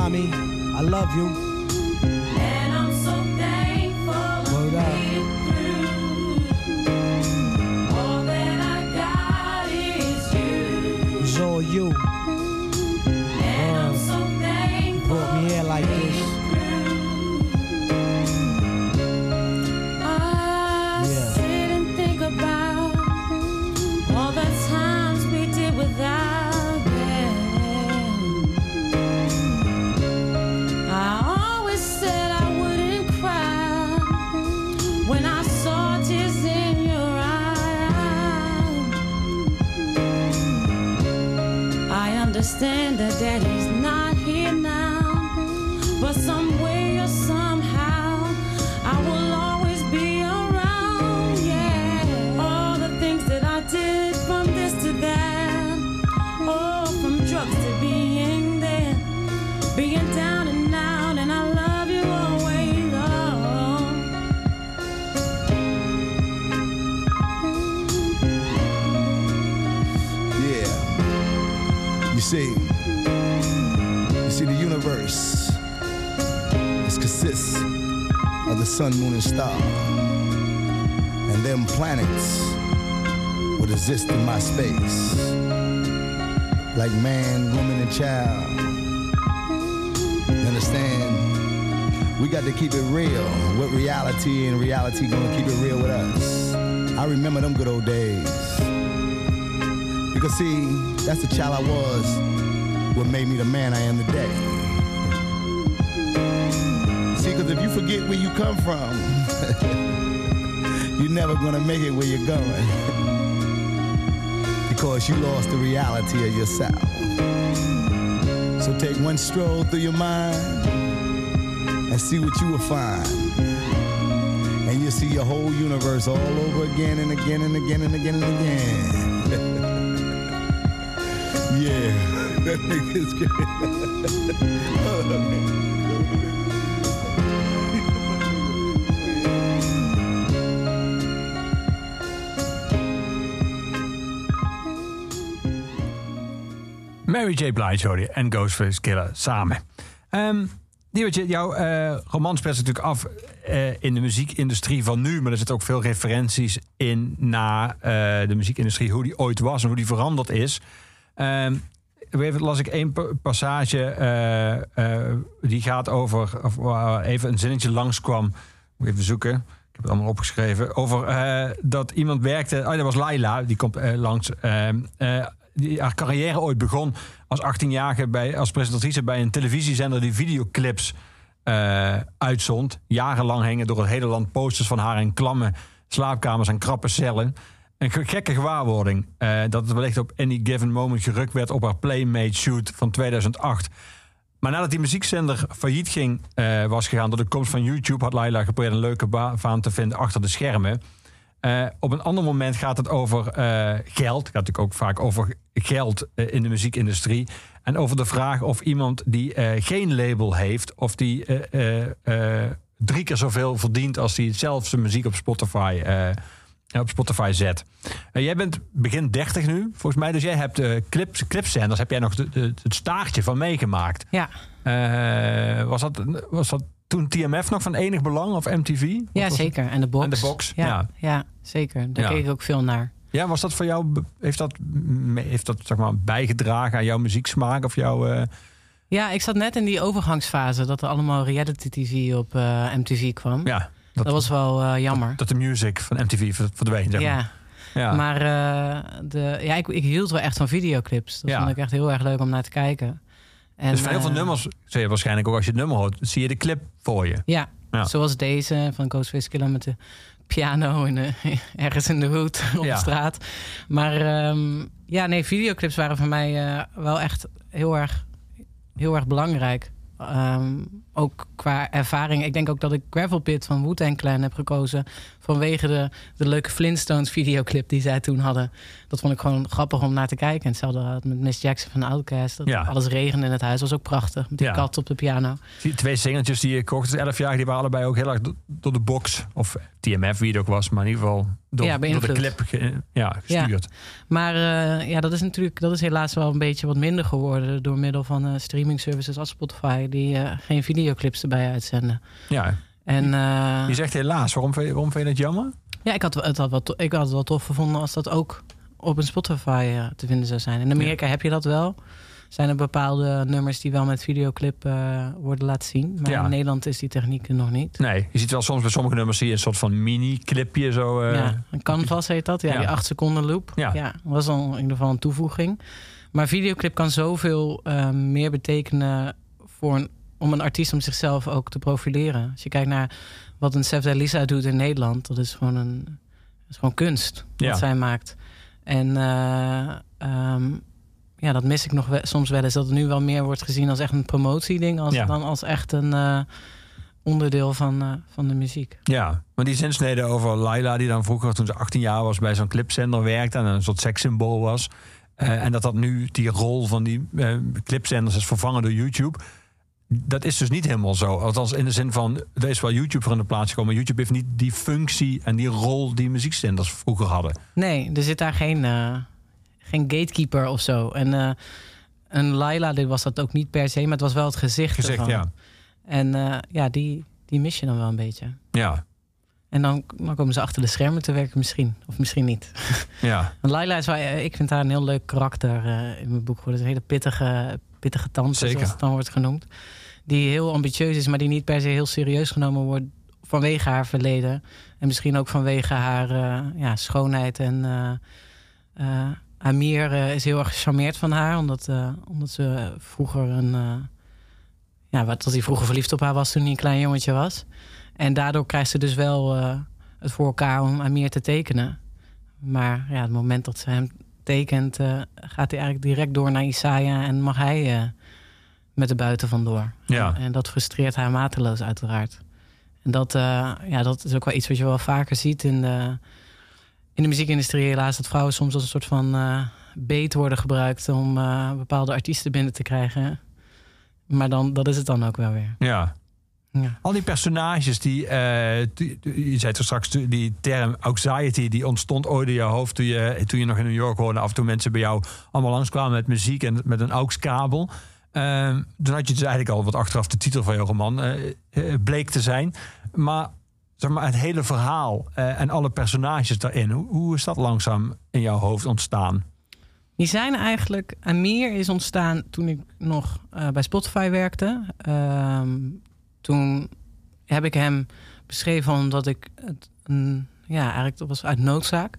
Word up, mommy. I love you. Sun, moon, and star, and them planets would exist in my space, like man, woman, and child. You understand? We got to keep it real with reality, and reality gonna keep it real with us. I remember them good old days. Because see, that's the child I was, what made me the man I am today. Because if you forget where you come from, you're never gonna make it where you're going. because you lost the reality of yourself. So take one stroll through your mind and see what you will find. And you'll see your whole universe all over again and again and again and again and again. Yeah, that nigga's Mary J. Blige je en Ghostface Killer samen. Ehm Diewertje, jouw eh roman speelt natuurlijk af eh, in de muziekindustrie van nu. Maar er zitten ook veel referenties in naar eh, de muziekindustrie. Hoe die ooit was en hoe die veranderd is. Ehm, even las ik één pa- passage die gaat over, of even een zinnetje langskwam. Moet even zoeken. Ik heb het allemaal opgeschreven. Over dat iemand werkte. Oh, dat was Laila, die komt langs. Die haar carrière ooit begon als 18-jarige bij, als presentatrice bij een televisiezender die videoclips eh, uitzond. Jarenlang hingen door het hele land posters van haar in klamme slaapkamers en krappe cellen. Een ge- gekke gewaarwording eh, dat het wellicht op any given moment gerukt werd op haar Playmate shoot van 2008. Maar nadat die muziekzender failliet ging, eh, was gegaan door de komst van YouTube, had Laila geprobeerd een leuke ba- baan te vinden achter de schermen. Eh, op een ander moment gaat het over eh, geld. Het gaat natuurlijk ook vaak over geld eh, in de muziekindustrie. En over de vraag of iemand die geen label heeft, of die drie keer zoveel verdient als die zelf zijn muziek op Spotify, op Spotify zet. Jij bent begin 30 nu, volgens mij. Dus jij hebt clips, clipzenders, heb jij nog de, de- het staartje van meegemaakt. Ja. Was, dat, was dat toen TMF nog van enig belang of MTV? Ja, het? zeker. En de box. En de box, Ja, ja. ja. zeker. Daar Ja. keek ik ook veel naar. Ja, was dat voor jou, heeft dat, heeft dat zeg maar, bijgedragen aan jouw muzieksmaak of jouw... eh, Ja, ik zat net in die overgangsfase dat er allemaal reality TV op eh, MTV kwam. ja, Dat, was wel eh, jammer. dat de music van MTV ver- verdween, zeg maar. ja. Ja. Maar de, ja, ik, ik hield wel echt van videoclips. Dat Ja. vond ik echt heel erg leuk om naar te kijken. En, dus van heel veel eh, nummers, zie je waarschijnlijk ook als je het nummer hoort, zie je de clip voor je. Ja, Ja. zoals deze van Ghostface Killer met de piano in de, ergens in de hoed op Ja. de straat. Maar ehm, ja, nee, videoclips waren voor mij eh, wel echt heel erg, heel erg belangrijk. Ehm, ook qua ervaring. Ik denk ook dat ik Gravel Pit van Wu-Tang Clan heb gekozen... vanwege de, de leuke Flintstones videoclip die zij toen hadden. Dat vond ik gewoon grappig om naar te kijken. En hetzelfde had met Miss Jackson van Outkast. Dat Ja. alles regende in het huis. was ook prachtig. Met die Ja. kat op de piano. Die twee singeltjes die je kocht, dus 11 jaar, die waren allebei ook heel erg do- door de box. Of TMF, wie het ook was, maar in ieder geval door, Ja, door de clip ge- ja, gestuurd. Maar eh, ja, dat is natuurlijk dat is helaas wel een beetje wat minder geworden door middel van eh, streaming services als Spotify die eh, geen videoclips erbij uitzenden. Ja. En eh, Je zegt helaas, waarom vind je, waarom vind je dat jammer? ja, ik had, het had wel, ik had het wel tof gevonden als dat ook op een Spotify eh, te vinden zou zijn. In Amerika heb je dat wel. Zijn er bepaalde nummers die wel met videoclip eh, worden laten zien. Maar Ja. in Nederland is die techniek nog niet. Nee, je ziet wel soms bij sommige nummers zie je een soort van mini-clipje zo. eh, ja, een canvas heet dat. Ja, Ja. die 8 seconden loop. Ja. Was al in ieder geval een toevoeging. Maar videoclip kan zoveel meer betekenen voor een, om een artiest om zichzelf ook te profileren. Als je kijkt naar wat een Sef Lisa doet in Nederland, dat is gewoon een dat is gewoon kunst Ja. wat zij maakt. En eh, ehm, ja, dat mis ik nog wel, soms wel eens. Dat het nu wel meer wordt gezien als echt een promotieding, als, Ja. dan als echt een eh, onderdeel van, eh, van de muziek. Ja, maar die zinsnede over Laila, die dan vroeger toen ze 18 jaar was bij zo'n clipzender werkte en een soort sekssymbool was. en dat dat nu die rol van die clipzenders is vervangen door YouTube. Dat is dus niet helemaal zo. Althans, in de zin van, er is wel YouTube voor in de plaats gekomen. YouTube heeft niet die functie en die rol die muziekzenders vroeger hadden. Nee, er zit daar geen, eh, geen gatekeeper of zo. En eh, een Laila, dit was dat ook niet per se, maar het was wel het gezicht. Gezegd, ervan. ja. En eh, ja, die, die mis je dan wel een beetje. Ja, En dan, dan komen ze achter de schermen te werken, misschien. Of misschien niet. ja. Laila is wel, ik vind haar een heel leuk karakter in mijn boek. Het is een hele pittige, pittige tante, Zeker. zoals het dan wordt genoemd. Die heel ambitieus is, maar die niet per se heel serieus genomen wordt vanwege haar verleden. En misschien ook vanwege haar eh, ja, schoonheid. En eh, eh, Amir is heel erg gecharmeerd van haar, omdat, omdat ze vroeger een. ja, wat dat hij vroeger verliefd op haar was toen hij een klein jongetje was. En daardoor krijgt ze dus wel het voor elkaar om Amir te tekenen. Maar ja, het moment dat ze hem tekent, gaat hij eigenlijk direct door naar Isaiah en mag hij met de buiten vandoor. Ja. En, en dat frustreert haar mateloos uiteraard. En dat, eh, ja, dat is ook wel iets wat je wel vaker ziet in de, in de muziekindustrie helaas. Dat vrouwen soms als een soort van eh beet worden gebruikt om eh, bepaalde artiesten binnen te krijgen. Maar dan, dat is het dan ook wel weer. Ja. Ja. Al die personages die, eh, die- die- je zei toch straks die term anxiety, die ontstond ooit in je hoofd toen je, toen je nog in New York hoorde. Af en toe mensen bij jou allemaal langskwamen met muziek en met een AUX-kabel. Ehm, toen had je dus eigenlijk al wat achteraf de titel van je roman eh, eh, bleek te zijn. Maar, zeg maar het hele verhaal eh, en alle personages daarin, hoe, is dat langzaam in jouw hoofd ontstaan? Die zijn eigenlijk... Amir is ontstaan toen ik nog bij Spotify werkte. Ehm, toen heb ik hem beschreven omdat ik... Het, een, ja, eigenlijk dat was uit noodzaak.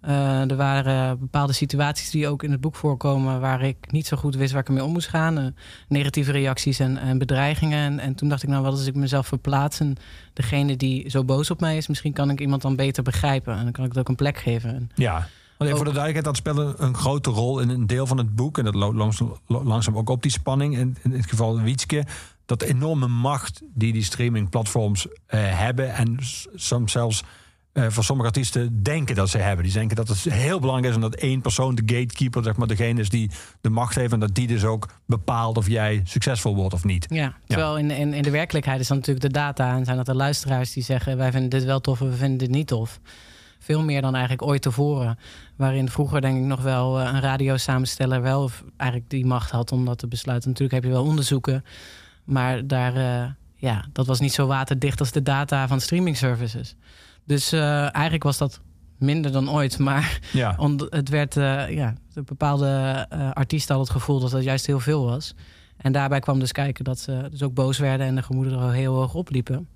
Eh, er waren bepaalde situaties die ook in het boek voorkomen... waar ik niet zo goed wist waar ik ermee om moest gaan. Eh, negatieve reacties en, en bedreigingen. En, en toen dacht ik, nou wat als ik mezelf verplaats... en degene die zo boos op mij is... misschien kan ik iemand dan beter begrijpen. En dan kan ik het ook een plek geven. En Ja. Want even voor de duidelijkheid, dat speelde een grote rol in een deel van het boek. En dat loopt langzaam, langzaam ook op die spanning. En in het geval Wietske, dat enorme macht die die streamingplatforms eh, hebben. En soms zelfs eh, voor sommige artiesten denken dat ze hebben. Die denken dat het heel belangrijk is en dat één persoon, de gatekeeper, zeg maar, degene is die de macht heeft. En dat die dus ook bepaalt of jij succesvol wordt of niet. Ja, terwijl In, in, in de werkelijkheid is dan natuurlijk de data... en zijn dat de luisteraars die zeggen... wij vinden dit wel tof en we vinden dit niet tof. Veel meer dan eigenlijk ooit tevoren. Waarin vroeger denk ik nog wel eh, een radiosamensteller... wel eigenlijk die macht had om dat te besluiten. Natuurlijk heb je wel onderzoeken. Maar daar, eh, ja, dat was niet zo waterdicht als de data van streaming services. Dus eh, eigenlijk was dat minder dan ooit. Maar Ja. Het werd, eh, ja, de bepaalde eh, artiesten hadden het gevoel dat het juist heel veel was. En daarbij kwam dus kijken dat ze dus ook boos werden en de gemoederen er heel hoog opliepen.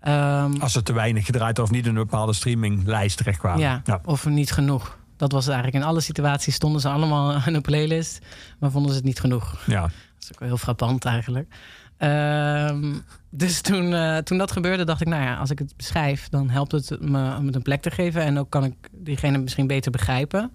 Ehm, Als ze te weinig gedraaid of niet in een bepaalde streaminglijst terechtkwamen. ja, of niet genoeg. Dat was het eigenlijk in alle situaties stonden ze allemaal in een playlist, maar vonden ze het niet genoeg. Ja. Dat is ook wel heel frappant eigenlijk. Ehm, dus toen, eh, toen dat gebeurde, dacht ik, nou ja, als ik het beschrijf, dan helpt het me om het een plek te geven. En ook kan ik diegene misschien beter begrijpen.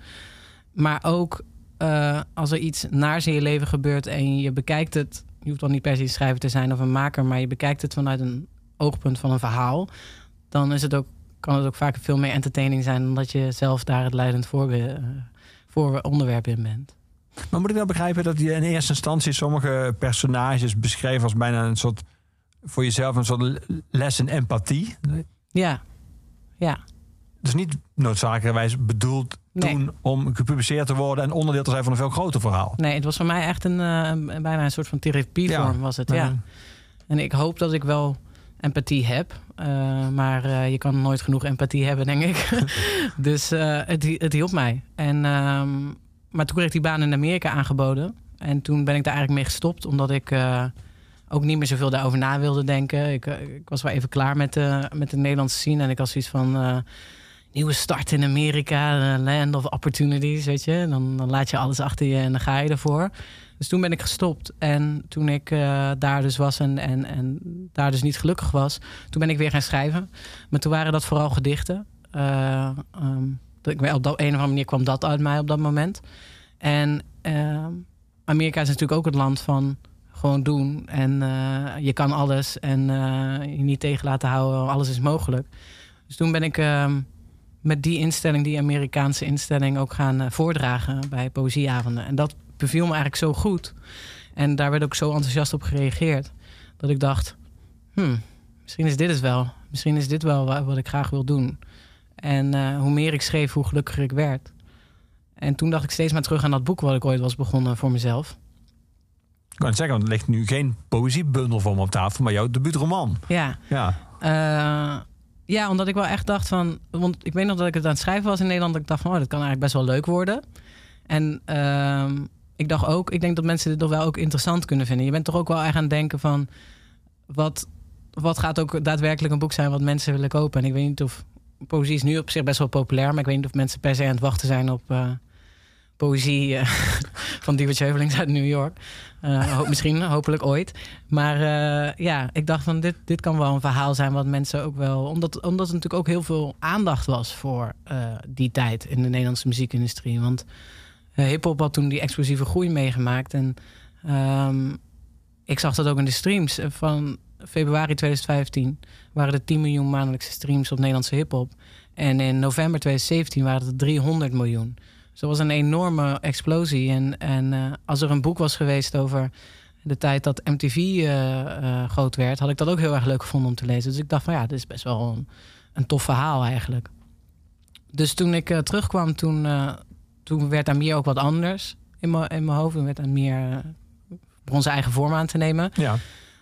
Maar ook eh, als er iets naars in je leven gebeurt en je bekijkt het, je hoeft dan niet per se schrijver te zijn of een maker, maar je bekijkt het vanuit een oogpunt van een verhaal, dan is het ook, kan het ook vaak veel meer entertaining zijn dan dat je zelf daar het leidend voorbe- eh, voor onderwerp in bent. Maar moet ik nou begrijpen dat je in eerste instantie sommige personages beschreef als bijna een soort voor jezelf een soort les in empathie? Ja, ja. Dus niet noodzakelijkerwijs bedoeld Nee. toen om gepubliceerd te worden en onderdeel te zijn van een veel groter verhaal. Nee, het was voor mij echt een, eh, bijna een soort van therapievorm Ja. was het. Ja. En ik hoop dat ik wel empathie heb. eh, maar eh, je kan nooit genoeg empathie hebben, denk ik. dus het, het hielp mij. En, ehm, maar toen kreeg ik die baan in Amerika aangeboden. En toen ben ik daar eigenlijk mee gestopt. Omdat ik eh, ook niet meer zoveel daarover na wilde denken. Ik, eh, ik was wel even klaar met de, met de Nederlandse scene. En ik had zoiets van... eh, nieuwe start in Amerika, eh, land of opportunities, weet je. Dan, dan laat je alles achter je en dan ga je ervoor. Dus toen ben ik gestopt. En toen ik eh, daar dus was en, en, en daar dus niet gelukkig was, toen ben ik weer gaan schrijven. Maar toen waren dat vooral gedichten. Eh, dat ik, op dat, een of andere manier kwam dat uit mij op dat moment. En ehm, Amerika is natuurlijk ook het land van gewoon doen. En eh, je kan alles en eh, je niet tegen laten houden. Alles is mogelijk. Dus toen ben ik ehm, met die instelling, die Amerikaanse instelling, ook gaan eh, voordragen bij poëzieavonden. En dat beviel me eigenlijk zo goed. En daar werd ook zo enthousiast op gereageerd. Dat ik dacht, hmm, misschien is dit het wel. Misschien is dit wel wa- wat ik graag wil doen. En eh, hoe meer ik schreef, hoe gelukkiger ik werd. En toen dacht ik steeds maar terug aan dat boek wat ik ooit was begonnen voor mezelf. Ik kan het zeggen, want er ligt nu geen poëziebundel voor me op tafel, maar jouw debuutroman. Ja. Ja. Eh, ja, omdat ik wel echt dacht van... Want ik weet nog dat ik het aan het schrijven was in Nederland. Dat ik dacht van, oh, dat kan eigenlijk best wel leuk worden. En ehm, ik dacht ook, ik denk dat mensen dit toch wel ook interessant kunnen vinden. Je bent toch ook wel echt aan het denken van... Wat, wat gaat ook daadwerkelijk een boek zijn wat mensen willen kopen? En ik weet niet of... Poëzie is nu op zich best wel populair. Maar ik weet niet of mensen per se aan het wachten zijn op... eh, poëzie eh, van Diewert Heuvelings uit New York. Eh, misschien, hopelijk ooit. Maar ja, ik dacht van dit, dit kan wel een verhaal zijn wat mensen ook wel... Omdat, omdat er natuurlijk ook heel veel aandacht was voor die tijd in de Nederlandse muziekindustrie. Want uh, hip-hop had toen die explosieve groei meegemaakt. En ehm, ik zag dat ook in de streams. Van februari 2015 waren er 10 miljoen maandelijkse streams op Nederlandse hip-hop. En in november 2017 waren het 300 miljoen. Dus dat was een enorme explosie. En, en uh, als er een boek was geweest over de tijd dat MTV uh, uh, groot werd, had ik dat ook heel erg leuk gevonden om te lezen. Dus ik dacht van ja, dit is best wel een, een tof verhaal eigenlijk. Dus toen ik terugkwam, toen, toen werd Amir ook wat anders in mijn hoofd. Toen werd Amir begon zijn eigen vorm aan te nemen. Ja.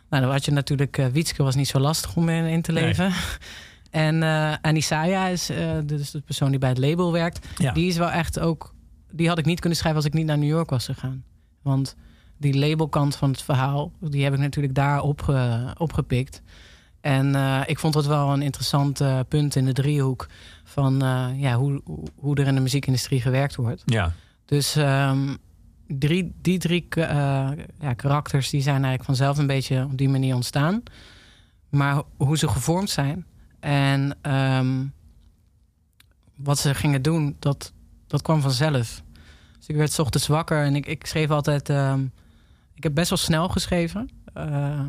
Nou, dan had je natuurlijk, uh, Wietske was niet zo lastig om in, te leven. Nee. En uh, Anisaya is uh, dus de persoon die bij het label werkt. Ja. Die is wel echt ook die had ik niet kunnen schrijven als ik niet naar New York was gegaan. Want die labelkant van het verhaal, die heb ik natuurlijk daar opge, opgepikt. En eh, ik vond het wel een interessant eh, punt in de driehoek van eh, ja, hoe, hoe- er in de muziekindustrie gewerkt wordt. Ja. Dus ehm, drie, die drie eh, ja, karakters die zijn eigenlijk vanzelf een beetje op die manier ontstaan. Maar ho- hoe ze gevormd zijn en ehm, wat ze gingen doen, dat, dat kwam vanzelf. Dus ik werd 's ochtends wakker en ik, ik schreef altijd. ehm, ik heb best wel snel geschreven. eh,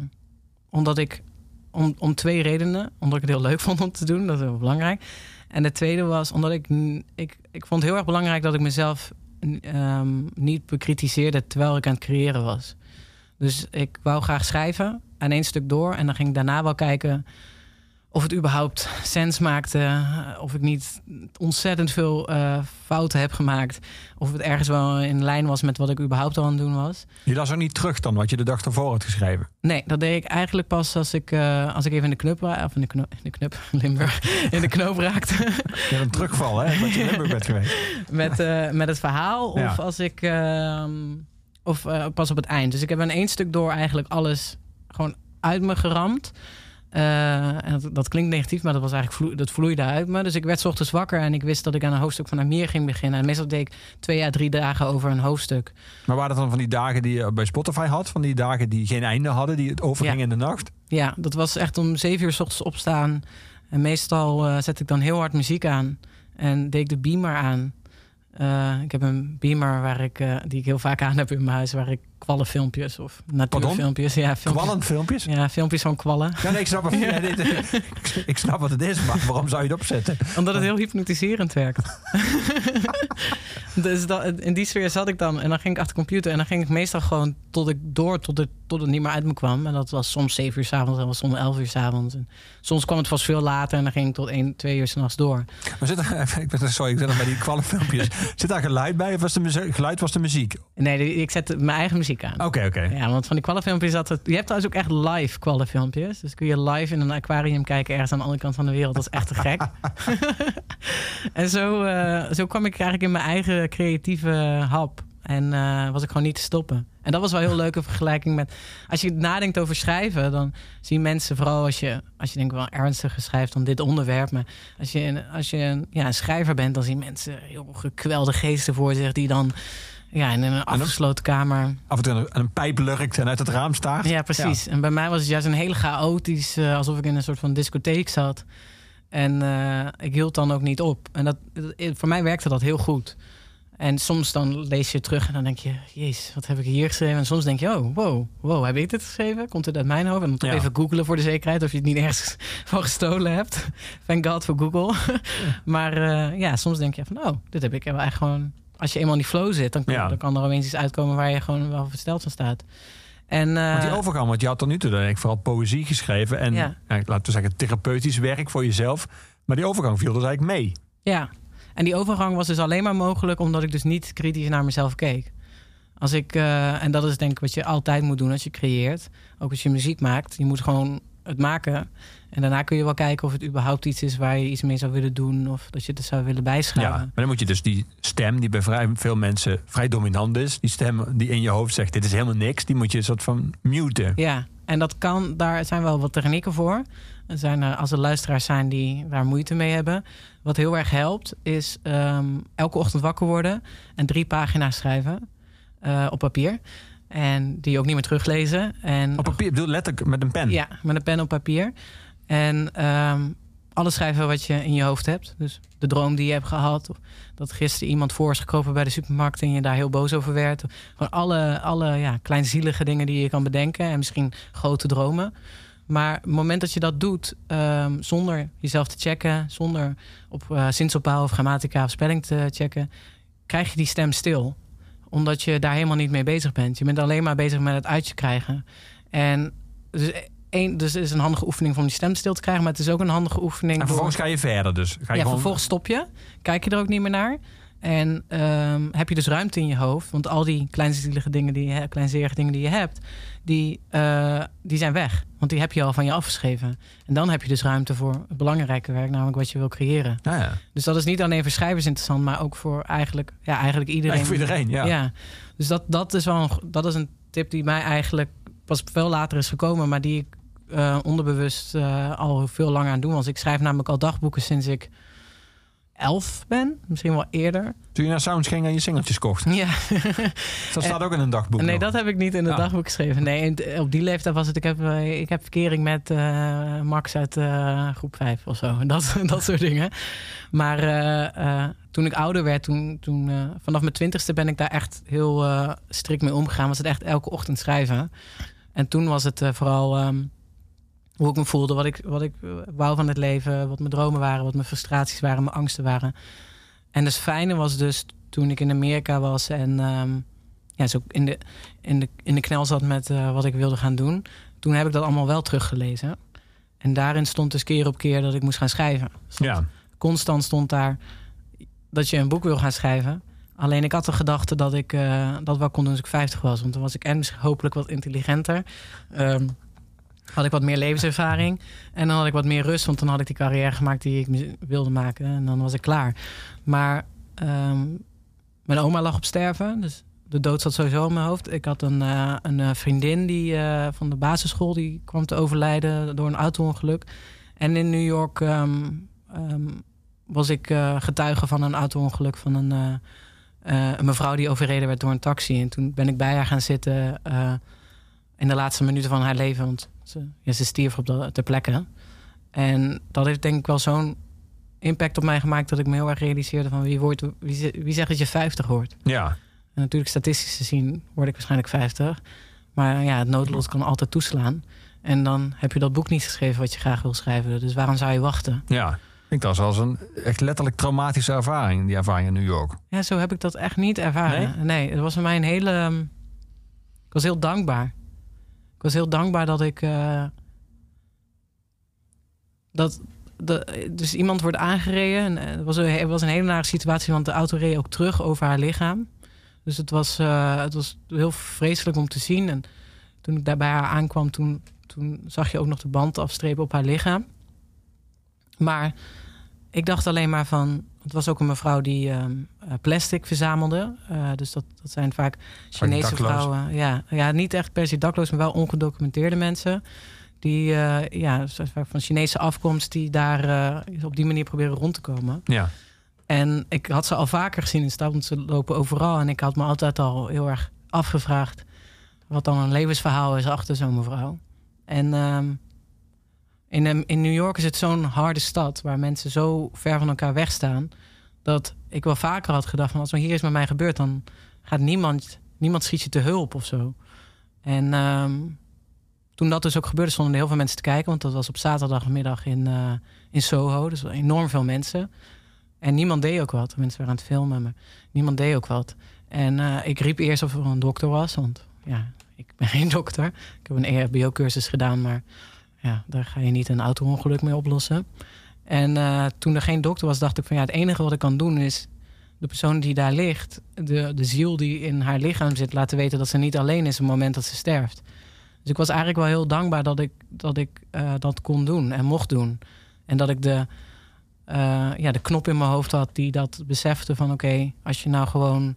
omdat ik. Om, om twee redenen. Omdat ik het heel leuk vond om te doen. Dat is heel belangrijk. En de tweede was omdat ik. Ik, ik vond het heel erg belangrijk dat ik mezelf ehm, niet bekritiseerde terwijl ik aan het creëren was. Dus ik wou graag schrijven aan één stuk door. En dan ging ik daarna wel kijken of het überhaupt sens maakte. eh, Of ik niet ontzettend veel eh, fouten heb gemaakt. Of het ergens wel in lijn was met wat ik überhaupt al aan het doen was. Je las ook niet terug dan wat je de dag ervoor had geschreven. Nee, dat deed ik eigenlijk pas als ik, eh, als ik even in de knup, of in de knup, in de knup, Limburg, in de knoop raakte. Je had een terugval, hè? Dat je Limburg bent geweest. met, met het verhaal. Of Ja. als ik. ehm, of pas op het eind. Dus ik heb in één stuk door eigenlijk alles gewoon uit me geramd. Eh, en dat, dat klinkt negatief, maar dat, was eigenlijk vloe- dat vloeide uit me. Dus ik werd ochtends wakker en ik wist dat ik aan een hoofdstuk van Amir ging beginnen. En meestal deed ik twee à drie dagen over een hoofdstuk. Maar waren dat dan van die dagen die je bij Spotify had? Van die dagen die geen einde hadden, die het overgingen in de nacht? Ja, dat was echt om zeven uur 's ochtends opstaan. En meestal eh, zet ik dan heel hard muziek aan. En deed ik de beamer aan. Eh, ik heb een beamer waar ik, die ik heel vaak aan heb in mijn huis, waar ik kwallenfilmpjes of natuurfilmpjes. Ja, filmpjes. Kwallenfilmpjes? Ja, filmpjes van kwallen. Ja, nee, ik snap, het, ja, ik- ik snap wat het is, maar waarom zou je het opzetten? Omdat het heel hypnotiserend werkt. dus dat, in die sfeer zat ik dan. En dan ging ik achter de computer. En dan ging ik meestal gewoon tot ik door, tot het, tot het niet meer uit me kwam. En dat was soms 7 uur s'avonds, en was soms 11 uur s'avonds. En soms kwam het vast veel later. En dan ging ik tot 1, 2 uur s'nachts door. Maar zit er, ik ben, sorry, ik zit nog bij die kwallenfilmpjes. Zit daar geluid bij of was de geluid was de muziek? Nee, ik zette mijn eigen muziek aan. Oké, oké. Ja, want van die kwallenfilmpjes had het... Je hebt trouwens ook echt live kwallenfilmpjes. Dus kun je live in een aquarium kijken ergens aan de andere kant van de wereld. Dat is echt te gek. en zo, eh, zo kwam ik eigenlijk in mijn eigen creatieve hap. En eh, was ik gewoon niet te stoppen. En dat was wel een heel leuke vergelijking met... Als je nadenkt over schrijven, dan zien mensen... vooral als je, als je denkt wel ernstiger schrijft dan dit onderwerp... maar als je, als je een, ja, een schrijver bent... dan zien mensen heel gekwelde geesten voor zich... die dan ja, in een afgesloten kamer... Af en toe een, een pijp lurkt en uit het raam staart. Ja, precies. En bij mij was het juist een hele chaotisch, eh, alsof ik in een soort van discotheek zat. En eh, ik hield dan ook niet op. En dat, dat- voor mij werkte dat heel goed. En soms dan lees je terug en dan denk je, jezus, wat heb ik hier geschreven? En soms denk je, oh, wow, wow, heb ik dit geschreven? Komt het uit mijn hoofd? En dan toch Ja. even googlen voor de zekerheid of je het niet ergens van gestolen hebt. Thank God voor Google. maar eh, ja, soms denk je van, oh, dit heb ik echt gewoon... Als je eenmaal in die flow zit, dan, Ja. dan kan er opeens iets uitkomen waar je gewoon wel versteld van staat. En, Want die eh, overgang, want je had tot nu toe denk ik vooral poëzie geschreven en Ja. ja, laten we zeggen therapeutisch werk voor jezelf. Maar die overgang viel dus eigenlijk mee. Ja, en die overgang was dus alleen maar mogelijk omdat ik dus niet kritisch naar mezelf keek. Als ik, eh, en dat is denk ik wat je altijd moet doen als je creëert. Ook als je muziek maakt. Je moet gewoon het maken. En daarna kun je wel kijken of het überhaupt iets is waar je iets mee zou willen doen. Of dat je het zou willen Ja, bijschrijven. maar dan moet je dus die stem die bij vrij veel mensen vrij dominant is, die stem die in je hoofd zegt dit is helemaal niks, die moet je een soort van muten. Ja, en dat kan, daar zijn wel wat technieken voor. Er zijn, er, als er luisteraars zijn die daar moeite mee hebben. Wat heel erg helpt, is ehm, elke ochtend wakker worden en drie pagina's schrijven eh, op papier. En die ook niet meer teruglezen. En Op papier, ik bedoel letterlijk met een pen. Ja, met een pen op papier. En ehm, alles schrijven wat je in je hoofd hebt. Dus de droom die je hebt gehad. Of dat gisteren iemand voor is gekropen bij de supermarkt en je daar heel boos over werd. Gewoon alle, alle ja, kleinzielige dingen die je kan bedenken. En misschien grote dromen. Maar het moment dat je dat doet, ehm, zonder jezelf te checken, zonder op uh, zinsopbouw of grammatica of spelling te checken, krijg je die stem stil. Omdat je daar helemaal niet mee bezig bent. Je bent alleen maar bezig met het uitje krijgen. En dus één, dus het is een handige oefening om die stem stil te krijgen, maar het is ook een handige oefening. En vervolgens ga je verder dus. Ga je ja, gewoon... vervolgens stop je. Kijk je er ook niet meer naar. En ehm, heb je dus ruimte in je hoofd. Want al die kleinzielige dingen die je hebt, kleinzerige dingen die je hebt, die, eh, die zijn weg. Want die heb je al van je afgeschreven. En dan heb je dus ruimte voor het belangrijke werk, namelijk wat je wil creëren. Ja, ja. Dus dat is niet alleen voor schrijvers interessant, maar ook voor eigenlijk, ja, eigenlijk iedereen. Eigenlijk voor iedereen, ja. Dus dat, dat, is wel een, dat is een tip die mij eigenlijk pas veel later is gekomen, maar die ik eh, onderbewust eh, al veel langer aan doen was. Ik schrijf namelijk al dagboeken sinds ik elf ben, misschien wel eerder. Toen je naar Sounds ging en je singeltjes kocht. Ja. Dat staat ook in een dagboek. Nee, nog. dat heb ik niet in het Ja. dagboek geschreven. Nee, op die leeftijd was het. Ik heb, eh, ik heb verkering met eh, Max uit eh, groep 5 of zo. Dat, dat soort dingen. Maar toen ik ouder werd, toen, toen, vanaf mijn twintigste ben ik daar echt heel strikt mee omgegaan. Was het echt elke ochtend schrijven. En toen was het vooral ehm, hoe ik me voelde, wat ik, wat ik eh, wou van het leven, wat mijn dromen waren, wat mijn frustraties waren, mijn angsten waren. En het fijne was dus toen ik in Amerika was en ehm, ja, zo in de, in, de, in de knel zat met eh, wat ik wilde gaan doen. Toen heb ik dat allemaal wel teruggelezen. En daarin stond dus keer op keer dat ik moest gaan schrijven. Stond- Ja. Constant stond daar dat je een boek wil gaan schrijven. Alleen ik had de gedachte dat ik eh, dat wel kon doen als ik 50 was. Want dan was ik en misschien hopelijk wat intelligenter. Ehm, had ik wat meer levenservaring. En dan had ik wat meer rust. Want dan had ik die carrière gemaakt die ik wilde maken. En dan was ik klaar. Maar ehm, mijn oma lag op sterven. Dus de dood zat sowieso in mijn hoofd. Ik had een, eh, een eh, vriendin die, eh, van de basisschool. Die kwam te overlijden door een auto-ongeluk. En in New York ehm, ehm, was ik getuige van een auto-ongeluk van een, een mevrouw die overreden werd door een taxi. En toen ben ik bij haar gaan zitten in de laatste minuten van haar leven. Want ze, ja, ze stierf op de, ter plekke. En dat heeft denk ik wel zo'n impact op mij gemaakt... dat ik me heel erg realiseerde van wie, wordt, wie, wie zegt dat je 50 wordt. Ja. En natuurlijk statistisch gezien word ik waarschijnlijk 50. Maar ja, het noodlot kan altijd toeslaan. En dan heb je dat boek niet geschreven wat je graag wil schrijven. Dus waarom zou je wachten? Ja. Ik denk dat als een echt letterlijk traumatische ervaring, die ervaring in New York. Ja, zo heb ik dat echt niet ervaren. Nee, het was voor mij een hele. ehm, Ik was heel dankbaar. Ik was heel dankbaar dat ik. eh, dat, de, dus iemand wordt aangereden. En, eh, het, was een, was een hele nare situatie, want de auto reed ook terug over haar lichaam. Dus het was, eh, het was heel vreselijk om te zien. En toen ik daar bij haar aankwam, toen, toen zag je ook nog de band afstrepen op haar lichaam. Maar ik dacht alleen maar van. Het was ook een mevrouw die ehm, eh, plastic verzamelde. Eh, dus dat, dat zijn vaak Chinese vrouwen. Ja, ja, niet echt per se dakloos, maar wel ongedocumenteerde mensen. Die eh, ja, van Chinese afkomst, die daar op die manier proberen rond te komen. Ja. En ik had ze al vaker gezien in stad, want ze lopen overal. En ik had me altijd al heel erg afgevraagd wat dan een levensverhaal is achter zo'n mevrouw. En ehm, in, em, in New York is het zo'n harde stad waar mensen zo ver van elkaar wegstaan. Dat ik wel vaker had gedacht: van als er hier is met mij gebeurd, dan gaat niemand, niemand schiet je te hulp of zo. En ehm, toen dat dus ook gebeurde, stonden heel veel mensen te kijken. Want dat was op zaterdagmiddag in, eh, in Soho. Dus enorm veel mensen. En niemand deed ook wat. Mensen waren aan het filmen, maar niemand deed ook wat. En eh, ik riep eerst of er een dokter was. Want ja, ik ben geen dokter. Ik heb een EHBO-cursus gedaan, maar ja, daar ga je niet een auto-ongeluk mee oplossen. En eh, toen er geen dokter was, dacht ik van ja, het enige wat ik kan doen is de persoon die daar ligt, de, de ziel die in haar lichaam zit, laten weten dat ze niet alleen is op het moment dat ze sterft. Dus ik was eigenlijk wel heel dankbaar dat ik dat, ik, eh, dat kon doen en mocht doen. En dat ik de, eh, ja, de knop in mijn hoofd had die dat besefte van oké, als je nou gewoon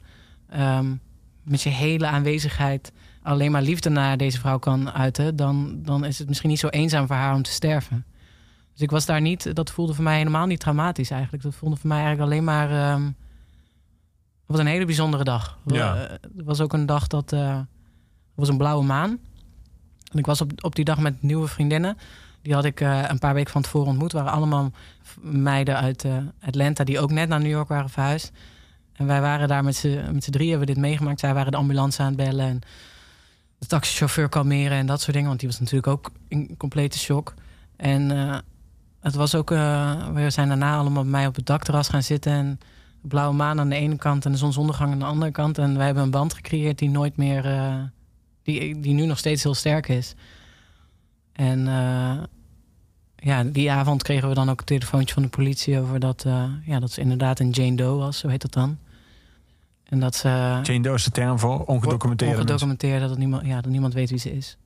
ehm, met je hele aanwezigheid alleen maar liefde naar deze vrouw kan uiten, dan, dan is het misschien niet zo eenzaam voor haar om te sterven. Dus ik was daar niet, dat voelde voor mij helemaal niet traumatisch eigenlijk. Dat voelde voor mij eigenlijk alleen maar. ehm, het was een hele bijzondere dag. Ja. Eh, Het was ook een dag dat. eh, het was een blauwe maan. En ik was op, op die dag met nieuwe vriendinnen. Die had ik eh, een paar weken van tevoren ontmoet. waren allemaal meiden uit eh, Atlanta die ook net naar New York waren verhuisd. En wij waren daar met z'n met z'n drieën, hebben we dit meegemaakt. Zij waren de ambulance aan het bellen en de taxichauffeur kalmeren en dat soort dingen. Want die was natuurlijk ook in complete shock. En eh, het was ook, eh, we zijn daarna allemaal bij mij op het dakterras gaan zitten. En de blauwe maan aan de ene kant en de zonsondergang aan de andere kant. En wij hebben een band gecreëerd die nooit meer, eh, die, die nu nog steeds heel sterk is. En ja, die avond kregen we dan ook een telefoontje van de politie over dat, ja, dat ze inderdaad een Jane Doe was, zo heet dat dan. En dat ze Jane Doe is de term voor ongedocumenteerde mensen. ongedocumenteerde, dat niemand, ja, dat niemand weet wie ze is.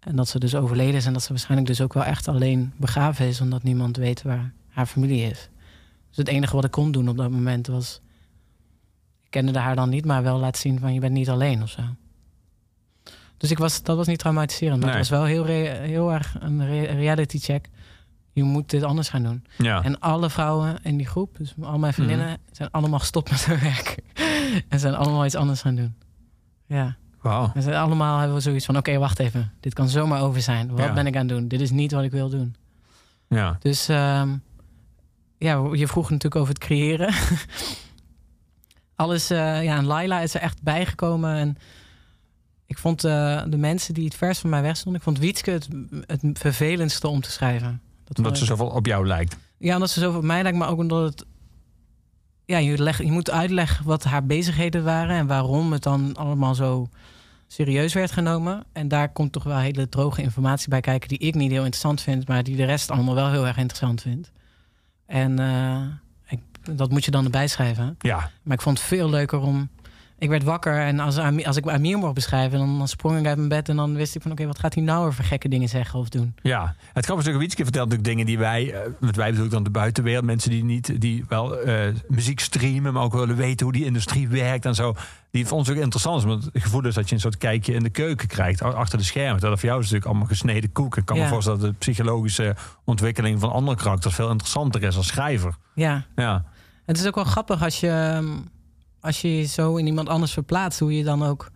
En dat ze dus overleden is en dat ze waarschijnlijk dus ook wel echt alleen begraven is, omdat niemand weet waar haar familie is. Dus het enige wat ik kon doen op dat moment was. Ik kende haar dan niet, maar wel laten zien van je bent niet alleen of zo. Dus ik was, dat was niet traumatiserend, maar Nee. het was wel heel, heel erg een re- reality check. Je moet dit anders gaan doen. Ja. En alle vrouwen in die groep, dus al mijn vriendinnen, Mhm. zijn allemaal gestopt met hun werk. en zijn allemaal iets anders gaan doen. Ja. Wauw. We zijn allemaal hebben we zoiets van: oké, wacht even. Dit kan zomaar over zijn. Wat Ja. ben ik aan het doen? Dit is niet wat ik wil doen. Ja. Dus ehm, ja, je vroeg natuurlijk over het creëren. Alles, eh, ja, en Laila is er echt bijgekomen. En ik vond eh, de mensen die het vers van mij weg stonden, ik vond Wietske het, het vervelendste om te schrijven. Dat Omdat ze zoveel op jou lijkt. ja, omdat ze zoveel op mij lijkt, maar ook omdat het. Ja, je, leg, je moet uitleggen wat haar bezigheden waren en waarom het dan allemaal zo serieus werd genomen. En daar komt toch wel hele droge informatie bij kijken die ik niet heel interessant vind, maar die de rest allemaal wel heel erg interessant vindt. En eh, ik, dat moet je dan erbij schrijven. Ja. Maar ik vond het veel leuker om. Ik werd wakker en als, als ik Amir mocht beschrijven, dan, dan sprong ik uit mijn bed en dan wist ik van oké, wat gaat hij nou weer voor gekke dingen zeggen of doen? Ja, het grappige is ook, vertelt natuurlijk dingen die wij, eh, met wij bedoel ik dan de buitenwereld, mensen die niet, die wel eh, muziek streamen, maar ook willen weten hoe die industrie werkt en zo. Die voor ons ook interessant is, want het gevoel is dat je een soort kijkje in de keuken krijgt, achter de schermen. Terwijl voor jou is natuurlijk allemaal gesneden koek. Ik kan me voorstellen dat de psychologische ontwikkeling van andere karakters veel interessanter is als schrijver. Ja. Ja, Het is ook wel grappig als je, ehm, als je je zo in iemand anders verplaatst, hoe je dan ook,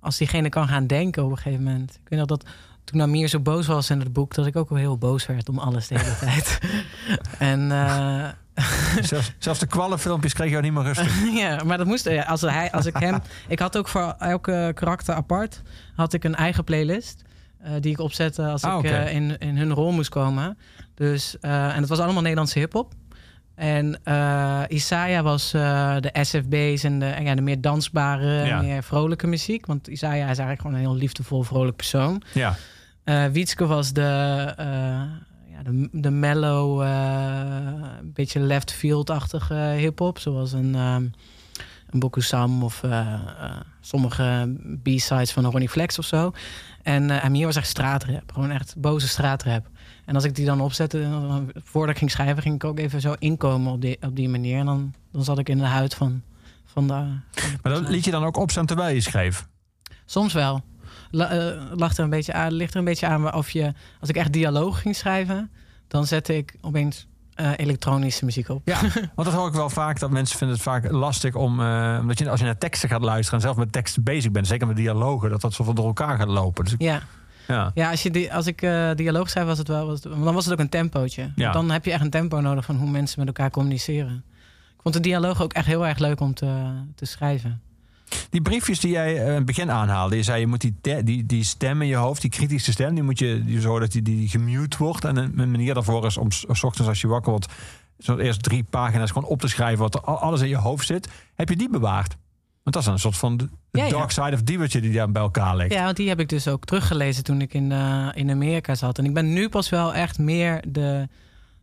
als diegene kan gaan denken op een gegeven moment. Ik weet nog dat toen Amir zo boos was in het boek, dat ik ook wel heel boos werd om alles de hele tijd. en eh, zelfs, zelfs de kwallenfilmpjes kreeg jou niet meer rustig. ja, maar dat moest. Als, hij, als ik hem. Ik had ook voor elke karakter apart had ik een eigen playlist. eh, die ik opzette als Ah, ik eh, in, in hun rol moest komen. Dus, en het was allemaal Nederlandse hip-hop. En eh Isaiah was eh, de SFB's en de, en ja, de meer dansbare, Ja. meer vrolijke muziek. Want Isaiah is eigenlijk gewoon een heel liefdevol, vrolijk persoon. Ja. Eh Wietske was de, ja, de, de mellow, een beetje left field-achtige hip-hop. Zoals een, ehm een Boku Sam of sommige B-sides van Ronnie Flex of zo. En Amir was echt straatrap. Gewoon echt boze straatrap. En als ik die dan opzette, dan- dan- voordat ik ging schrijven, ging ik ook even zo inkomen op die, op die manier. En dan, dan zat ik in de huid van, van de. van de Maar dat liet je dan ook opstaan terwijl je schreef. Soms wel. La, eh, lag er een beetje aan, ligt er een beetje aan of je, als ik echt dialoog ging schrijven, dan zette ik opeens eh, elektronische muziek op. Ja, want dat hoor ik wel vaak, dat mensen vinden het vaak lastig om, eh, omdat je als je naar teksten gaat luisteren en zelf met teksten bezig bent, zeker met dialogen, dat dat zoveel door elkaar gaat lopen. Dus ik- Ja. Ja. Ja, als, je die, als ik eh, dialoog schrijf, was het wel, was het, dan was het ook een tempootje. Ja. Dan heb je echt een tempo nodig van hoe mensen met elkaar communiceren. Ik vond de dialoog ook echt heel erg leuk om te, te schrijven. Die briefjes die jij eh, in het begin aanhaalde, je zei je moet die, die, die stem in je hoofd, die kritische stem, die moet je die zorgen dat die, die gemute wordt. En een manier daarvoor is om s ochtends als je wakker wordt, zo eerst drie pagina's gewoon op te schrijven wat er al- alles in je hoofd zit. Heb je die bewaard? Want dat is een soort van de Ja, dark side of diewertje die daar bij elkaar ligt. Ja, want die heb ik dus ook teruggelezen toen ik in, eh, in Amerika zat. En ik ben nu pas wel echt meer de,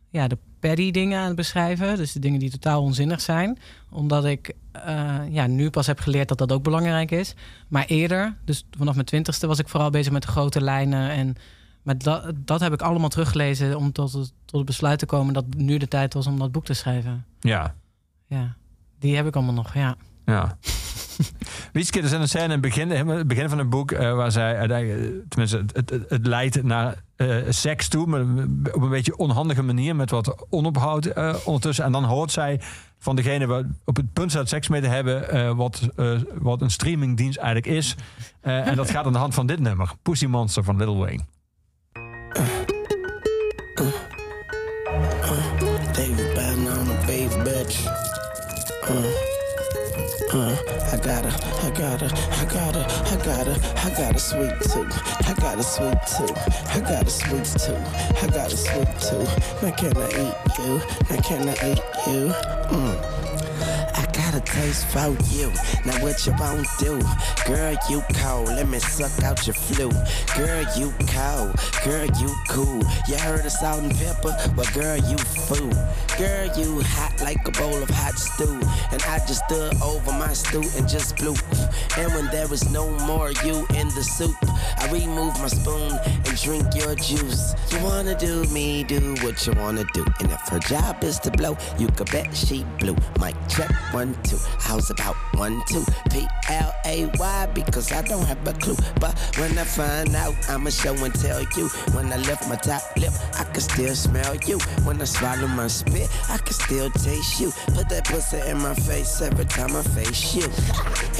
ja, de paddy dingen aan het beschrijven. Dus de dingen die totaal onzinnig zijn. Omdat ik eh, ja, nu pas heb geleerd dat dat ook belangrijk is. Maar eerder, dus vanaf mijn twintigste, was ik vooral bezig met de grote lijnen. En maar dat, dat heb ik allemaal teruggelezen om tot het, tot het besluit te komen dat nu de tijd was om dat boek te schrijven. Ja. Ja, die heb ik allemaal nog, ja. Ja. Wietske, er is een scène in het begin, van het boek, eh, waar zij uiteindelijk, eh, tenminste, het, het, leidt naar eh, seks toe, maar op een beetje onhandige manier, met wat onophoud ondertussen. En dan hoort zij van degene waar op het punt staat seks mee te hebben, wat, wat een streamingdienst eigenlijk is. En dat gaat aan de hand van dit nummer, Pussy Monster van Little Wayne. Uh, I got a, I got a, I got a, I got a, I got a sweet tooth. I got a sweet tooth. I got a sweet tooth. I got a sweet tooth. Now can I eat you? Now can I eat you? Mm. Got a taste for you. Now what you won't do? Girl, you cold. Let me suck out your flu. Girl, you cold. Girl, you cool. You heard of salt and pepper? Well, girl, you fool. Girl, you hot like a bowl of hot stew. And I just stood over my stew and just blew. And when there was no more you in the soup, I remove my spoon and drink your juice. You wanna do me, do what you wanna do. And if her job is to blow, you could bet she blew. Mic check one, two. How's about one, two? P L A Y because I don't have a clue. But when I find out, I'ma show and tell you. When I lift my top lip, I can still smell you. When I swallow my spit, I can still taste you. Put that pussy in my face every time I face you.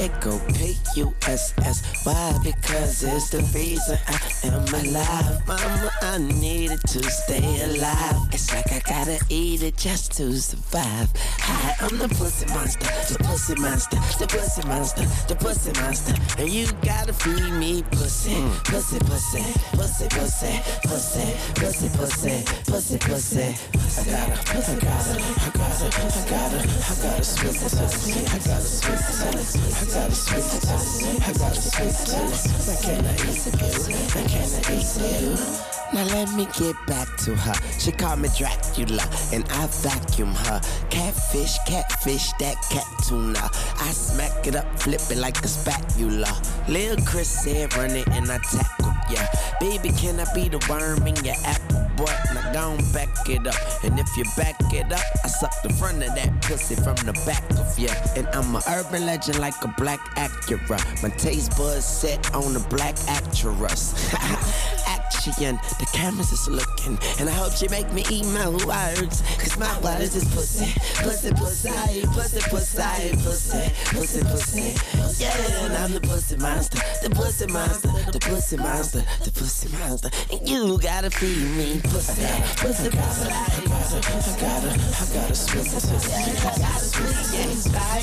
It go P U S S Y because it's the reason I am alive. Mama, I needed to stay alive. It's like I gotta eat it just to survive. Hi, I'm the pussy monster, the pussy monster, the pussy monster, the pussy monster. And you gotta feed me pussy, pussy, pussy, pussy, pussy, pussy, pussy, pussy, pussy, pussy. I gotta, I gotta, I gotta, I gotta, I gotta sweet pussy. I gotta sweet pussy. I gotta sweet pussy. I gotta sweet pussy. I can't eat you. I can't eat you. Now let me get back to her. She called me Dracula, and I vacuum her. Catfish, catfish, that cat tuna. I smack it up, flip it like a spatula. Lil Chris said, run it, and I tackle ya. Baby, can I be the worm in your apple? Boy, now on, back it up. And if you back it up, I suck the front of that pussy from the back of ya. And I'm a urban legend like a black Acura. My taste buds set on a black actress. Action, the cameras is looking. And I hope you make me eat my words. Cause my words is pussy. Pussy, pussy, pussy, pussy, pussy, pussy, pussy. Yeah, and I'm the pussy monster. The pussy monster. The pussy monster. The pussy monster. And you gotta feed me pussy. Pussy, pussy. I gotta, I gotta, I gotta sweet pussy. I gotta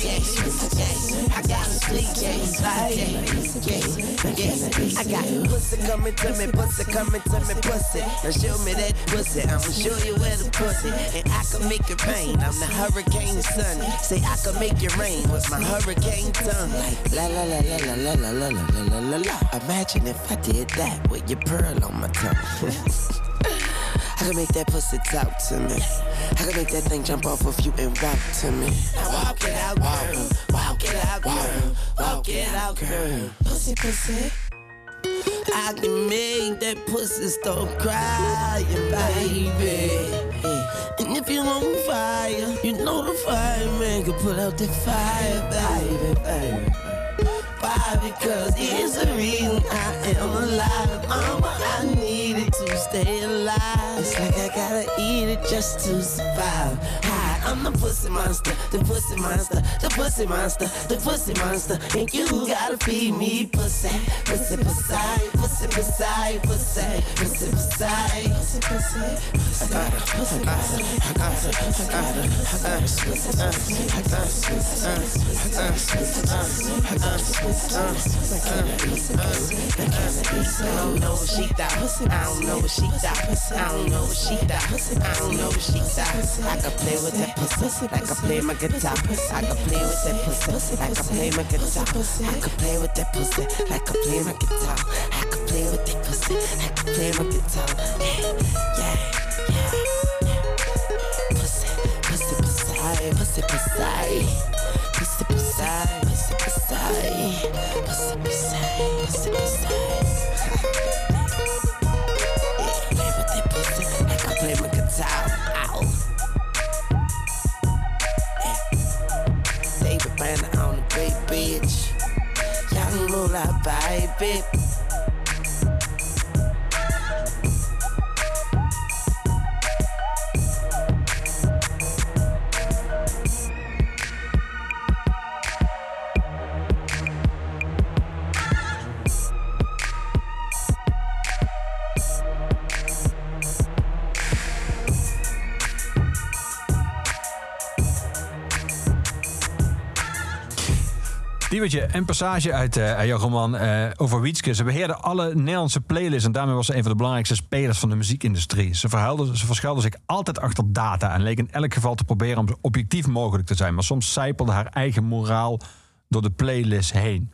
yes, yes, I gotta sweet, yes, yes, I got pussy coming to me, pussy coming to me, pussy. Now show me that pussy, I'ma show you where the pussy. And I can make it rain, I'm the hurricane son. Say I can make it rain with my hurricane tongue. Like la la la la la la la la la la la la. Imagine if I did that with your pearl on my tongue. I can make that pussy talk to me. I can make that thing jump off of you and walk to me. Now walk it out, girl. Walk it out, girl. Walk it out, girl. Pussy, pussy. I can make that pussy stop crying, baby. And if you're on fire, you know the fireman can put out the fire, baby, baby. Why? Because it's the reason I am alive. Mama, I needed to stay alive. It's like I gotta eat it just to survive. I'm the pussy monster, the pussy monster, the pussy monster, the pussy monster. And you gotta feed me pussy, pussy, pussy, pussy, pussy, pussy, pussy, pussy, pussy, pussy. I gotta, I gotta, I gotta, I gotta, I gotta, uh, I gotta, sweet, uh, I uh, uh, don't know what she thought, I don't know what she thought, I don't know what she thought, I don't know what she thought. I can play with like I play my guitar. I can play with that pussy, I play my guitar. I can play with that pussy, I play my guitar. I can play with that pussy, I play my guitar. Yeah, yeah, yeah. Pussy, pussy, pussy, pussy, pussy, pussy, pussy, pussy, pussy, pussy, pussy, lullaby, baby. Diewertje, een passage uit, jouw roman eh, over Wietske. Ze beheerde alle Nederlandse playlists en daarmee was ze een van de belangrijkste spelers van de muziekindustrie. Ze, verhuilde, ze verschuilde zich altijd achter data en leek in elk geval te proberen om zo objectief mogelijk te zijn. Maar soms zijpelde haar eigen moraal door de playlist heen.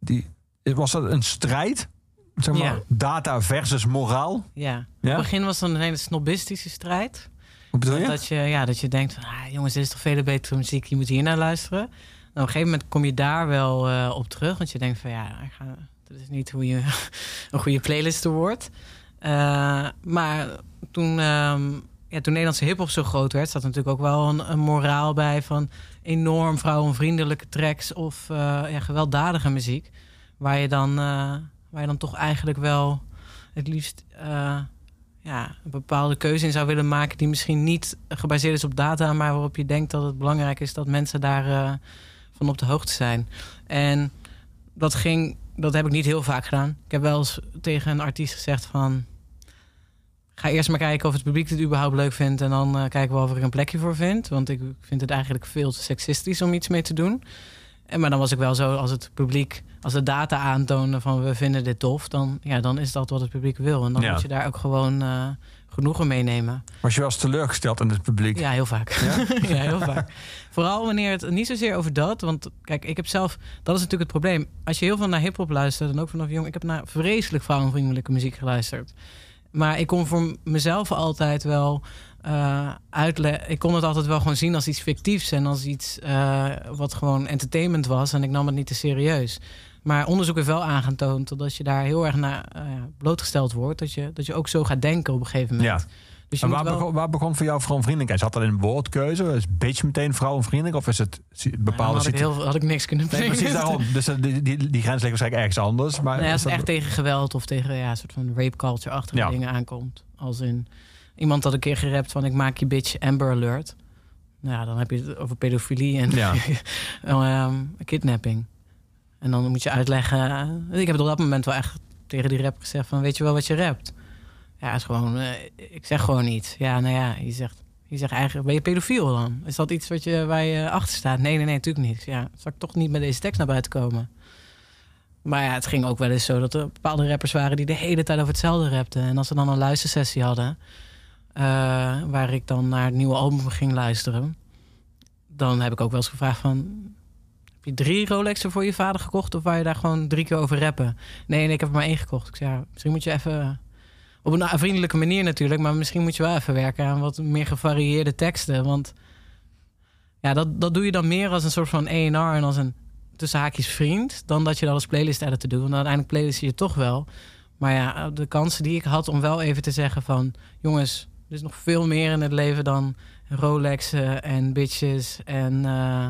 Die, was dat een strijd? Zeg maar, Ja. data versus moraal? Ja. Ja? In het begin was het een hele snobistische strijd. Hoe bedoel je? Dat je, ja, dat je denkt van, ah, jongens, dit is toch veel betere muziek, je moet hier naar luisteren. Op een gegeven moment kom je daar wel eh, op terug, want je denkt van, ja, dat is niet hoe je een goede playlist wordt. Eh, maar toen, ehm, ja, toen Nederlandse hiphop zo groot werd, zat natuurlijk ook wel een, moraal bij van enorm vrouwenvriendelijke tracks of eh, ja, gewelddadige muziek. Waar je, dan, waar je dan toch eigenlijk wel het liefst ja, een bepaalde keuze in zou willen maken die misschien niet gebaseerd is op data, maar waarop je denkt dat het belangrijk is dat mensen daar van op de hoogte zijn. En dat ging, dat heb ik niet heel vaak gedaan. Ik heb wel eens tegen een artiest gezegd van ga eerst maar kijken of het publiek het überhaupt leuk vindt en dan eh, kijken we of ik er een plekje voor vind, want ik vind het eigenlijk veel te seksistisch om iets mee te doen. En, maar dan was ik wel zo, als het publiek, als de data aantonen van we vinden dit tof, dan, ja, dan is dat wat het publiek wil. En dan Ja. moet je daar ook gewoon eh, genoegen meenemen. Was je wel eens teleurgesteld in het publiek? Ja, heel vaak. Ja? Ja, heel vaak. Vooral wanneer het niet zozeer over dat. Want kijk, ik heb zelf. Dat is natuurlijk het probleem. Als je heel veel naar hip-hop luistert. en ook vanaf jong. Ik heb naar vreselijk vrouwenvriendelijke muziek geluisterd. Maar ik kon voor mezelf altijd wel. eh uitleggen. Ik kon het altijd wel gewoon zien als iets fictiefs. En als iets eh, wat gewoon entertainment was. En ik nam het niet te serieus. Maar onderzoek heeft wel aangetoond dat als je daar heel erg naar eh, blootgesteld wordt, dat je, dat je ook zo gaat denken op een gegeven moment. Ja. Dus en waar, wel- begon, waar begon voor jou vrouwenvriendelijkheid? Zat dat in een woordkeuze? Is bitch meteen vrouwenvriendelijk? Of is het Dan bepaalde had ik, situ- heel, had ik niks kunnen Nee, precies daarom. Dus dat- die, die, die grens ligt waarschijnlijk ergens anders. Maar Nee, als het dat- echt tegen geweld of tegen ja, een soort van rape culture-achtige Ja. dingen aankomt. Als in iemand had een keer gerapt van ik maak je bitch Amber Alert. Nou dan heb je het over pedofilie en Ja. ehm, kidnapping. En dan moet je uitleggen. Ik heb op dat moment wel echt tegen die rap gezegd van weet je wel wat je rapt? Ja, is gewoon, eh, ik zeg gewoon niet. Ja, nou ja, je zegt, je zegt eigenlijk, ben je pedofiel dan? Is dat iets wat je, waar je achter staat? Nee, nee, nee, natuurlijk niet. Ja, zal ik toch niet met deze tekst naar buiten komen? Maar ja, het ging ook wel eens zo dat er bepaalde rappers waren die de hele tijd over hetzelfde rapten. En als ze dan een luistersessie hadden, eh, waar ik dan naar het nieuwe album ging luisteren, dan heb ik ook wel eens gevraagd van, heb je drie Rolexen voor je vader gekocht of waar je daar gewoon drie keer over rappen? Nee, nee, ik heb er maar één gekocht. Ik zei, ja, misschien moet je even, op een vriendelijke manier natuurlijk, maar misschien moet je wel even werken aan wat meer gevarieerde teksten. Want ja, dat, dat doe je dan meer als een soort van A&R en als een tussen haakjes vriend, dan dat je dat als playlist editor doet. Want uiteindelijk playlist je toch wel. Maar ja, de kansen die ik had om wel even te zeggen van... jongens, er is nog veel meer in het leven dan Rolexen en bitches en eh,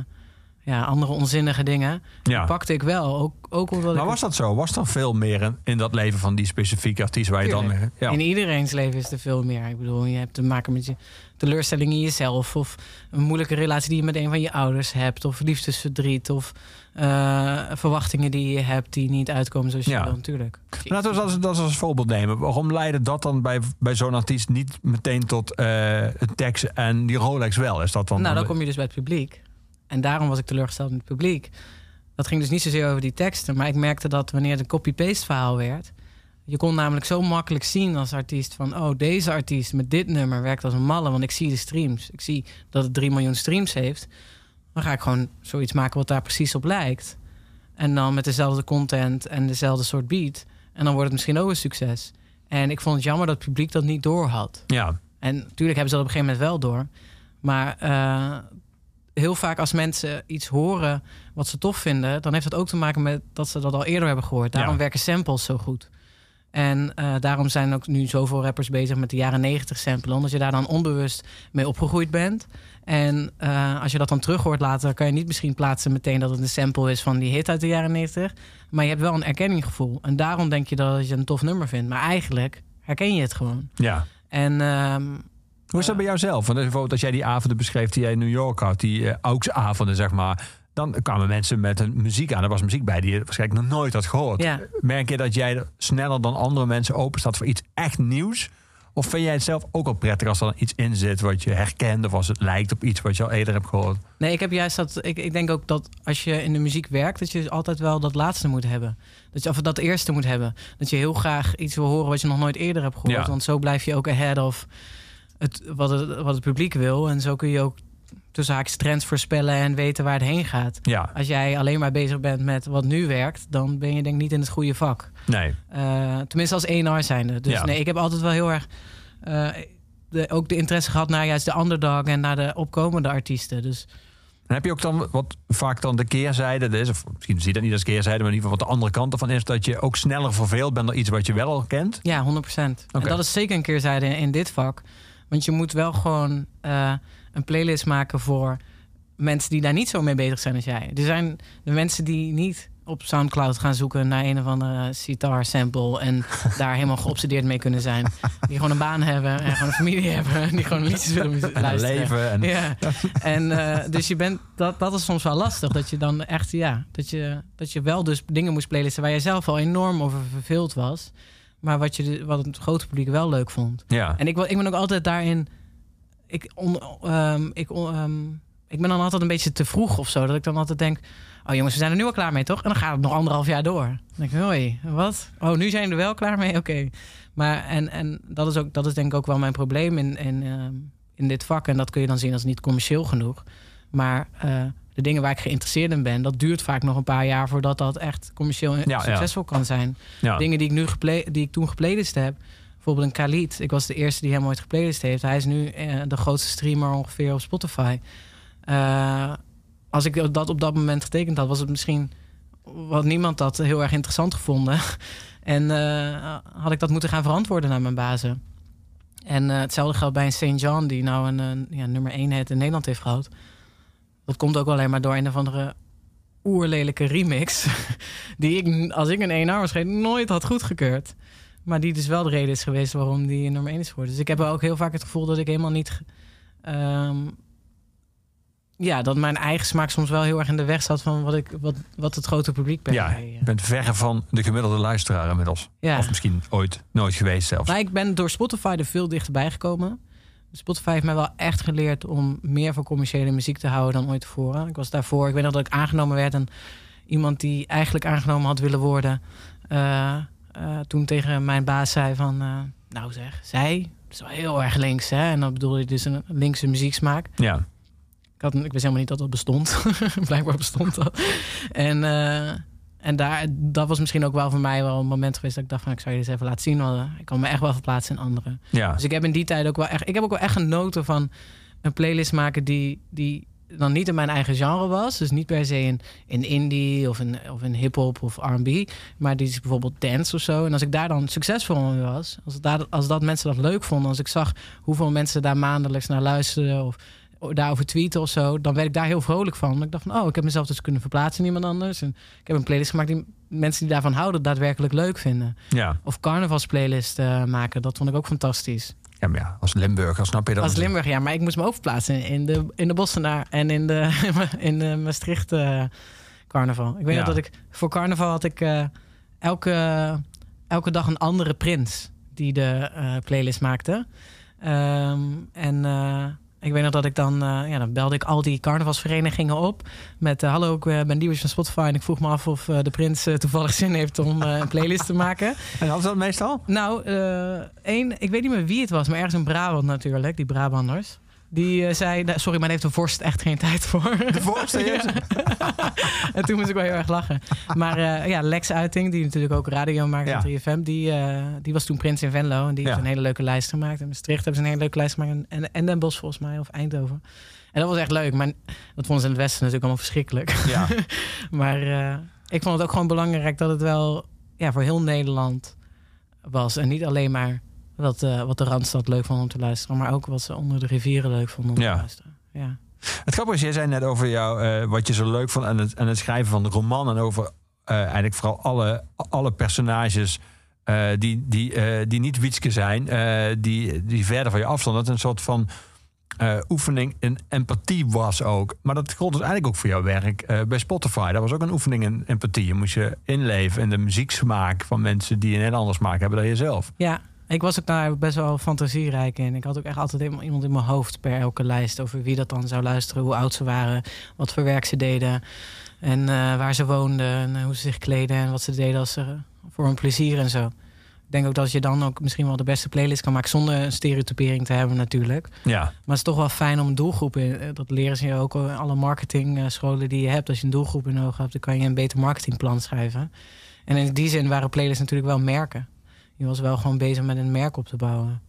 ja, andere onzinnige dingen. Ja. Pakte ik wel, ook, ook omdat Maar ik... was dat zo? Was er veel meer in, dat leven van die specifieke artiest waar je dan... Ja. In iedereen's leven is er veel meer. Ik bedoel, je hebt te maken met je teleurstelling in jezelf... of een moeilijke relatie die je met een van je ouders hebt... of liefdesverdriet of eh, verwachtingen die je hebt... die niet uitkomen zoals je Ja. wil, natuurlijk. Maar Laten we dat, als- dat als voorbeeld nemen. Waarom leidde dat dan bij, bij zo'n artiest niet meteen tot een tekst en die Rolex wel? Is dat dan... Nou, dan kom je dus bij het publiek. En daarom was ik teleurgesteld in het publiek. Dat ging dus niet zozeer over die teksten... maar ik merkte dat wanneer het een copy-paste verhaal werd... je kon namelijk zo makkelijk zien als artiest van... oh, deze artiest met dit nummer werkt als een malle... want ik zie de streams. Ik zie dat het 3 miljoen streams heeft. Dan ga ik gewoon zoiets maken wat daar precies op lijkt. En dan met dezelfde content en dezelfde soort beat. En dan wordt het misschien ook een succes. En ik vond het jammer dat het publiek dat niet door had. Ja. En natuurlijk hebben ze dat op een gegeven moment wel door. Maar eh, heel vaak als mensen iets horen wat ze tof vinden, dan heeft dat ook te maken met dat ze dat al eerder hebben gehoord. Daarom Ja. werken samples zo goed. En eh, daarom zijn ook nu zoveel rappers bezig met de jaren 90 samplen. Omdat je daar dan onbewust mee opgegroeid bent. En eh, als je dat dan terug hoort later, kan je niet misschien plaatsen meteen dat het een sample is van die hit uit de jaren 90. Maar je hebt wel een erkenninggevoel. En daarom denk je dat je een tof nummer vindt. Maar eigenlijk herken je het gewoon. Ja. En ehm, Hoe is dat bij jou zelf? Want bijvoorbeeld als jij die avonden beschreef die jij in New York had, die eh auksavonden zeg maar, dan kwamen mensen met een muziek aan. Er was muziek bij die je waarschijnlijk nog nooit had gehoord. Ja. Merk je dat jij sneller dan andere mensen open staat voor iets echt nieuws? Of vind jij het zelf ook al prettig als er dan iets in zit wat je herkent... of als het lijkt op iets wat je al eerder hebt gehoord? Nee, ik heb juist dat. Ik, ik denk ook dat als je in de muziek werkt, dat je altijd wel dat laatste moet hebben. Dat je, of dat eerste moet hebben. Dat je heel graag iets wil horen wat je nog nooit eerder hebt gehoord. Ja. Want zo blijf je ook ahead of het, wat, het, wat het publiek wil. En zo kun je ook tussen haakjes trends voorspellen en weten waar het heen gaat. Ja, Als jij alleen maar bezig bent met wat nu werkt, dan ben je denk ik niet in het goede vak. nee. Eh, tenminste als 1R zijnde. Dus Ja. nee, ik heb altijd wel heel erg eh, de, ook de interesse gehad naar juist de underdog en naar de opkomende artiesten. Dus En heb je ook dan wat vaak dan de keerzijde is, of misschien zie je dat niet als keerzijde, maar in ieder geval wat de andere kant ervan is, dat je ook sneller verveeld bent dan iets wat je wel al kent? ja, 100%. En Oké. dat is zeker een keerzijde in, in dit vak. Want je moet wel gewoon eh, een playlist maken voor mensen die daar niet zo mee bezig zijn als jij. Er zijn de mensen die niet op Soundcloud gaan zoeken naar een of andere sitar sample en daar helemaal geobsedeerd mee kunnen zijn. Die gewoon een baan hebben en gewoon een familie hebben en die gewoon liedjes willen mu- En luisteren. leven. En, Ja. En eh, dus je bent, dat, dat is soms wel lastig. Dat je dan echt, ja, dat je, dat je wel dus dingen moest playlisten waar je zelf al enorm over verveeld was. Maar wat, je, wat het grote publiek wel leuk vond. ja. En ik, ik ben ook altijd daarin. Ik, on, ehm, ik, ehm, ik ben dan altijd een beetje te vroeg of zo. Dat ik dan altijd denk. Oh jongens, we zijn er nu al klaar mee, toch? En dan gaat het nog anderhalf jaar door. Dan denk ik, hoi, wat? Oh, nu zijn we er wel klaar mee? Oké. Maar en, en dat, is ook, dat is denk ik ook wel mijn probleem in, in, ehm, in dit vak. En dat kun je dan zien als niet commercieel genoeg. Maar eh, de dingen waar ik geïnteresseerd in ben, dat duurt vaak nog een paar jaar voordat dat echt commercieel ja. succesvol kan zijn ja. dingen die ik nu die ik toen geplaylist heb. Bijvoorbeeld een Khalid. Ik was de eerste die hem ooit geplaylist heeft. Hij is nu eh, de grootste streamer ongeveer op Spotify. Eh, als ik dat op dat moment getekend had, was het misschien wat niemand dat heel erg interessant gevonden. en eh, had ik dat moeten gaan verantwoorden naar mijn bazen. En hetzelfde geldt bij een St. John, die nou een, een ja, nummer 1 hit in Nederland heeft gehad. Dat komt ook alleen maar door een of andere oerlelijke remix. die ik, als ik een 1R was geweest, nooit had goedgekeurd. Maar die dus wel de reden is geweest waarom die nummer 1 is geworden. Dus ik heb ook heel vaak het gevoel dat ik helemaal niet. ehm, ja, dat mijn eigen smaak soms wel heel erg in de weg zat van wat, ik, wat, wat het grote publiek per ja, je eh. bent verre van de gemiddelde luisteraar inmiddels. Ja. Of misschien ooit nooit geweest zelfs. Maar ik ben door Spotify er veel dichterbij gekomen. Spotify heeft mij wel echt geleerd om meer van commerciële muziek te houden dan ooit tevoren. Ik was daarvoor, ik weet nog dat ik aangenomen werd en iemand die eigenlijk aangenomen had willen worden, eh, eh, toen tegen mijn baas zei van, eh, nou zeg, zij, dat is wel heel erg links hè. En dan bedoelde ik dus een linkse muzieksmaak. Ja. Ik, had, ik wist helemaal niet dat dat bestond. Blijkbaar bestond dat. En, en daar, dat was misschien ook wel voor mij wel een moment geweest dat ik dacht van ik zou je eens even laten zien. Want eh, ik kan me echt wel verplaatsen in anderen. Ja. Dus ik heb in die tijd ook wel echt. Ik heb ook wel echt genoten van een playlist maken die, die dan niet in mijn eigen genre was. Dus niet per se in, in indie of in, of in hip-hop of RB. Maar die is bijvoorbeeld dance of zo. En als ik daar dan succesvol in was, als, daar, als dat mensen dat leuk vonden, als ik zag hoeveel mensen daar maandelijks naar luisterden of daarover tweeten of zo, dan werd ik daar heel vrolijk van. Want ik dacht van, oh, ik heb mezelf dus kunnen verplaatsen in iemand anders. En ik heb een playlist gemaakt die mensen die daarvan houden daadwerkelijk leuk vinden. Ja. Of carnavalsplaylist eh, maken, dat vond ik ook fantastisch. ja, maar ja, als Limburger snap je dat. Als. Limburg, ja, maar ik moest me ook verplaatsen in de, in de Bossenaar en in de, in de Maastricht eh, carnaval. Ik weet Ja. nog dat ik voor carnaval had ik eh, elke, elke dag een andere prins die de playlist maakte. Ehm, en ik weet nog dat ik dan, eh, ja, dan belde ik al die carnavalsverenigingen op met eh, hallo, ik eh, ben Diewers van Spotify en ik vroeg me af of de prins toevallig zin heeft om een playlist te maken. En hadden ze dat meestal? Nou, één, ik weet niet meer wie het was, maar ergens in Brabant natuurlijk, die Brabanders. Die eh, zei, nou, sorry, maar daar heeft de vorst echt geen tijd voor. De voorste Ja. en toen moest ik wel heel erg lachen. Maar eh, ja, Lex Uiting, die natuurlijk ook radio maakt Ja. op 3FM, die, eh, die was toen prins in Venlo. En die Ja. heeft een hele leuke lijst gemaakt. In Maastricht hebben ze een hele leuke lijst gemaakt. En, en, en Den Bosch volgens mij, of Eindhoven. En dat was echt leuk. Maar dat vonden ze in het Westen natuurlijk allemaal verschrikkelijk. Ja. maar ik vond het ook gewoon belangrijk dat het wel ja, voor heel Nederland was. En niet alleen maar wat, eh, wat de Randstad leuk vond om te luisteren. Maar ook wat ze onder de rivieren leuk vonden om Ja. te luisteren. Ja. Het grappige is, jij zei net over jou, eh, wat je zo leuk vond aan het, aan het schrijven van de roman. En over eh, eigenlijk vooral alle, alle personages die, die, die niet Wietske zijn. die, die verder van je afstonden. Dat een soort van oefening in empathie was ook. Maar dat gold dus eigenlijk ook voor jouw werk bij Spotify. Dat was ook een oefening in empathie. Je moest je inleven in de muzieksmaak van mensen die een heel ander smaak hebben dan jezelf. Ja, Ik was ook daar best wel fantasierijk in. Ik had ook echt altijd iemand- iemand in mijn hoofd per elke lijst over wie dat dan zou luisteren, hoe oud ze waren, wat voor werk ze deden en eh, waar ze woonden en eh, hoe ze zich kleden en wat ze deden als ze, voor hun plezier en zo. Ik denk ook dat je dan ook misschien wel de beste playlist kan maken zonder een stereotypering te hebben natuurlijk. Ja. Maar het is toch wel fijn om een doelgroep in. eh, Dat leren ze je ook in alle marketingscholen die je hebt. Als je een doelgroep in ogen hebt, dan kan je een beter marketingplan schrijven. En in die zin waren playlists natuurlijk wel merken. Je was wel gewoon bezig met een merk op te bouwen.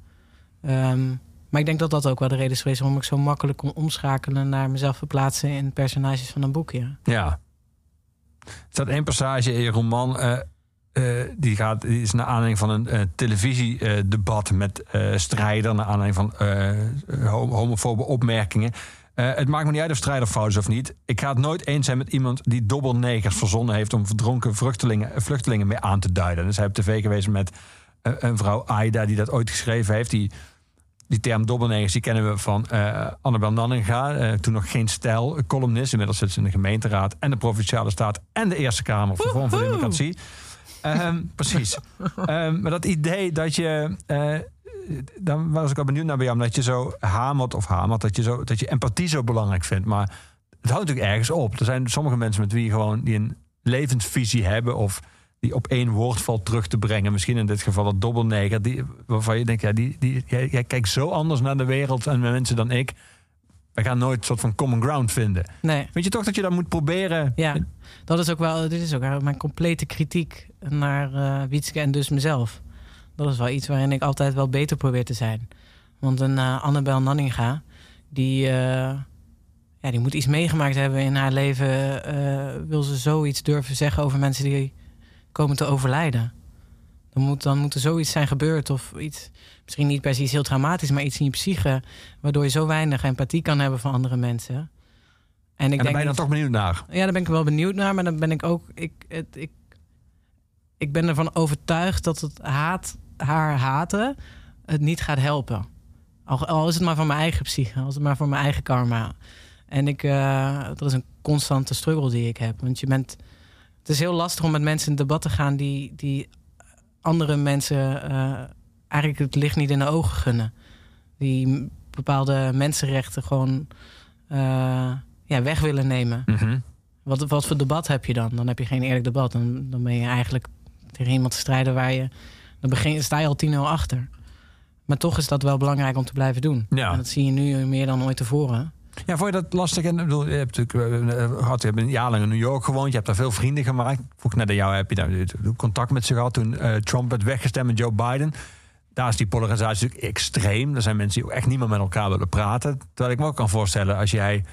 Ehm, maar ik denk dat dat ook wel de reden is geweest waarom ik zo makkelijk kon omschakelen naar mezelf verplaatsen in personages van een boekje. Ja. Er staat één passage in je roman. eh, eh, die, gaat, die is naar aanleiding van een eh, televisiedebat met strijder. Naar aanleiding van ho- homofobe opmerkingen. Het maakt me niet uit of strijder fout is of niet. Ik ga het nooit eens zijn met iemand die dobbelnegers verzonnen heeft om verdronken vluchtelingen, mee aan te duiden. Dus hij heeft tv geweest met een vrouw Aida die dat ooit geschreven heeft. Die die term dobbelnegers die kennen we van eh Annabel Nanninga. eh, toen nog geen stijl, columnist. Inmiddels zit ze in de gemeenteraad en de Provinciale Staat... en de Eerste Kamer voor Vorm voor Democratie. Ehm, precies. Ehm, maar dat idee dat je... eh, dan was ik al benieuwd naar bij jou... dat je zo hamert of hamert... dat je, zo, dat je empathie zo belangrijk vindt. Maar het houdt natuurlijk ergens op. Er zijn sommige mensen met wie je gewoon... die een levensvisie hebben... of die op één woord valt terug te brengen. Misschien in dit geval dat dobbelneger. Die, waarvan je denkt, ja, die, die, jij, jij kijkt zo anders naar de wereld en naar mensen dan ik. We gaan nooit een soort van common ground vinden. Nee. Vind je toch dat je dat moet proberen? Ja, dat is ook wel, dit is ook mijn complete kritiek naar eh Wietske en dus mezelf. Dat is wel iets waarin ik altijd wel beter probeer te zijn. Want een eh, Annabel Nanninga, die, eh, ja, die moet iets meegemaakt hebben in haar leven. wil ze zoiets durven zeggen over mensen die komen te overlijden? Dan moet, dan moet er zoiets zijn gebeurd of iets, misschien niet per se iets heel traumatisch, maar iets in je psyche, waardoor je zo weinig empathie kan hebben voor andere mensen. En, ik En daar ben je dan toch benieuwd naar. ja, daar ben ik wel benieuwd naar. Maar dan ben ik ook. Ik, het, ik, ik ben ervan overtuigd dat het haat, haar haten het niet gaat helpen. Al, al is het maar voor mijn eigen psyche, als het maar voor mijn eigen karma. En ik, eh, dat is een constante struggle die ik heb. Want je bent. Het is heel lastig om met mensen in debat te gaan die, die andere mensen eh, eigenlijk het licht niet in de ogen gunnen. Die bepaalde mensenrechten gewoon eh, ja, weg willen nemen. Mhm. Wat, wat voor debat heb je dan? Dan heb je geen eerlijk debat. Dan, dan ben je eigenlijk tegen iemand te strijden waar je. Dan begin, sta je al 10-0 achter. Maar toch is dat wel belangrijk om te blijven doen. Ja. En dat zie je nu meer dan ooit tevoren. Ja, vond je dat lastig? En, bedoel, je hebt natuurlijk eh, gehad, je hebt een jaar lang in New York gewoond. Je hebt daar veel vrienden gemaakt. Vroeg net aan jou, heb je daar contact met ze gehad toen eh, Trump werd weggestemd met Joe Biden? Daar is die polarisatie natuurlijk extreem. Er zijn mensen die ook echt niet meer met elkaar willen praten. Terwijl ik me ook kan voorstellen, als jij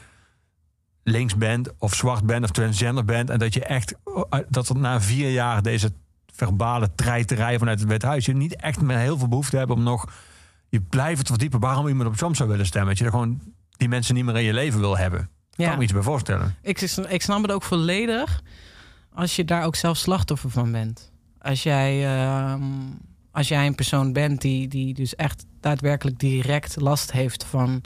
links bent of zwart bent of transgender bent... en dat je echt, eh, dat na vier jaar deze verbale treiterij vanuit het Witte Huis... je niet echt meer heel veel behoefte hebt om nog je blijven te verdiepen... waarom iemand op Trump zou willen stemmen. Dat je er gewoon die mensen niet meer in je leven wil hebben. Ja. Kan ik me iets bij voorstellen. Ik, ik snap het ook volledig als je daar ook zelf slachtoffer van bent. Als jij, ehm, als jij een persoon bent die, die dus echt daadwerkelijk direct last heeft van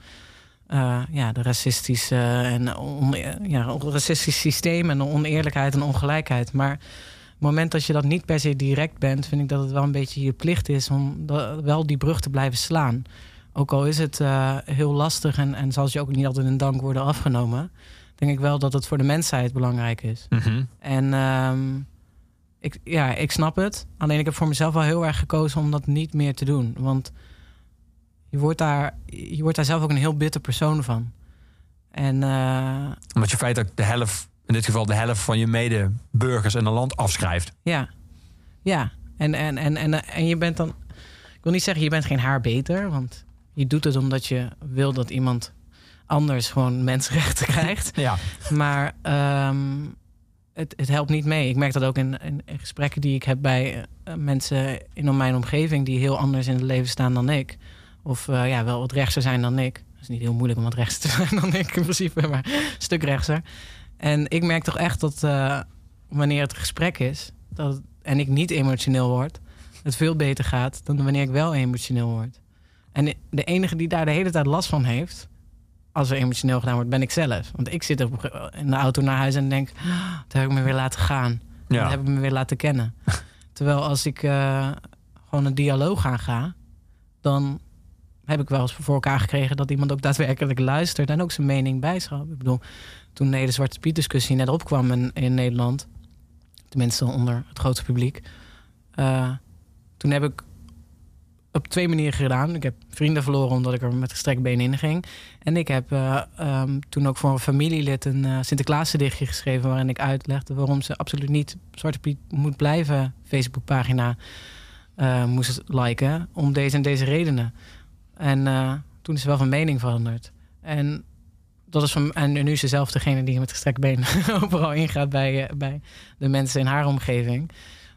eh, ja, de racistische en on, ja, racistisch systeem en de oneerlijkheid en ongelijkheid. Maar op het moment dat je dat niet per se direct bent, vind ik dat het wel een beetje je plicht is om wel die brug te blijven slaan. Ook al is het eh, heel lastig en, en zal je ook niet altijd een dank worden afgenomen, denk ik wel dat het voor de mensheid belangrijk is. En ehm, ik, ja, ik snap het. Alleen ik heb voor mezelf wel heel erg gekozen om dat niet meer te doen. Want je wordt daar, je wordt daar zelf ook een heel bitter persoon van. En eh, Omdat je feitelijk de helft, in dit geval de helft van je medeburgers en een land afschrijft. ja, ja. En, en, en, en, en je bent dan... Ik wil niet zeggen, je bent geen haar beter. Want je doet het omdat je wil dat iemand anders gewoon mensenrechten krijgt. Ja. Maar ehm, het, het helpt niet mee. Ik merk dat ook in, in, in gesprekken die ik heb bij eh, mensen in mijn omgeving... die heel anders in het leven staan dan ik. Of eh, ja, wel wat rechtser zijn dan ik. Het is niet heel moeilijk om wat rechtser te zijn dan ik in principe, maar een stuk rechtser. En ik merk toch echt dat eh, wanneer het gesprek is... Dat, en ik niet emotioneel word... het veel beter gaat dan wanneer ik wel emotioneel word. En de enige die daar de hele tijd last van heeft... als er emotioneel gedaan wordt, ben ik zelf. Want ik zit in de auto naar huis en denk... "Ah, dat heb ik me weer laten gaan. Ja. Dat heb ik me weer laten kennen. Terwijl als ik eh, gewoon een dialoog aanga, dan heb ik wel eens voor elkaar gekregen dat iemand ook daadwerkelijk luistert en ook zijn mening bijschouwt. Ik bedoel, toen de hele Zwarte Piet discussie net opkwam in, in Nederland, tenminste onder het grote publiek, eh, toen heb ik op twee manieren gedaan. Ik heb vrienden verloren omdat ik er met gestrekt been in ging. En ik heb eh, ehm, toen ook voor een familielid een uh, Sinterklaasgedichtje geschreven... waarin ik uitlegde waarom ze absoluut niet Zwarte Piet moet blijven... Facebookpagina uh, moest liken om deze en deze redenen. En toen is ze wel van mening veranderd. En, dat is van, en nu is ze zelf degene die met gestrekt been overal ingaat... Bij, bij de mensen in haar omgeving...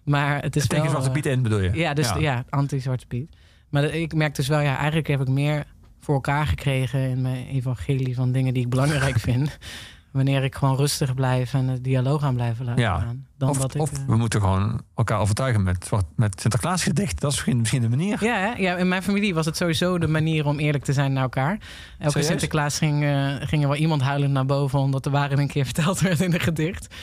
Maar het is wel... Zwarte Piet in bedoel je? Ja, dus ja, ja anti-Zwarte Piet. Maar ik merk dus wel, ja, eigenlijk heb ik meer voor elkaar gekregen in mijn evangelie van dingen die ik belangrijk vind. Wanneer ik gewoon rustig blijf en het dialoog aan blijven laten ja. gaan. Dan of wat ik, of uh... we moeten gewoon elkaar overtuigen met, met Sinterklaas gedicht. Dat is misschien, misschien de manier. Ja, hè? ja, in mijn familie was het sowieso de manier om eerlijk te zijn naar elkaar. Elke Serieus? Sinterklaas ging, uh, ging er wel iemand huilend naar boven... omdat de waarheid een keer verteld werd in een gedicht.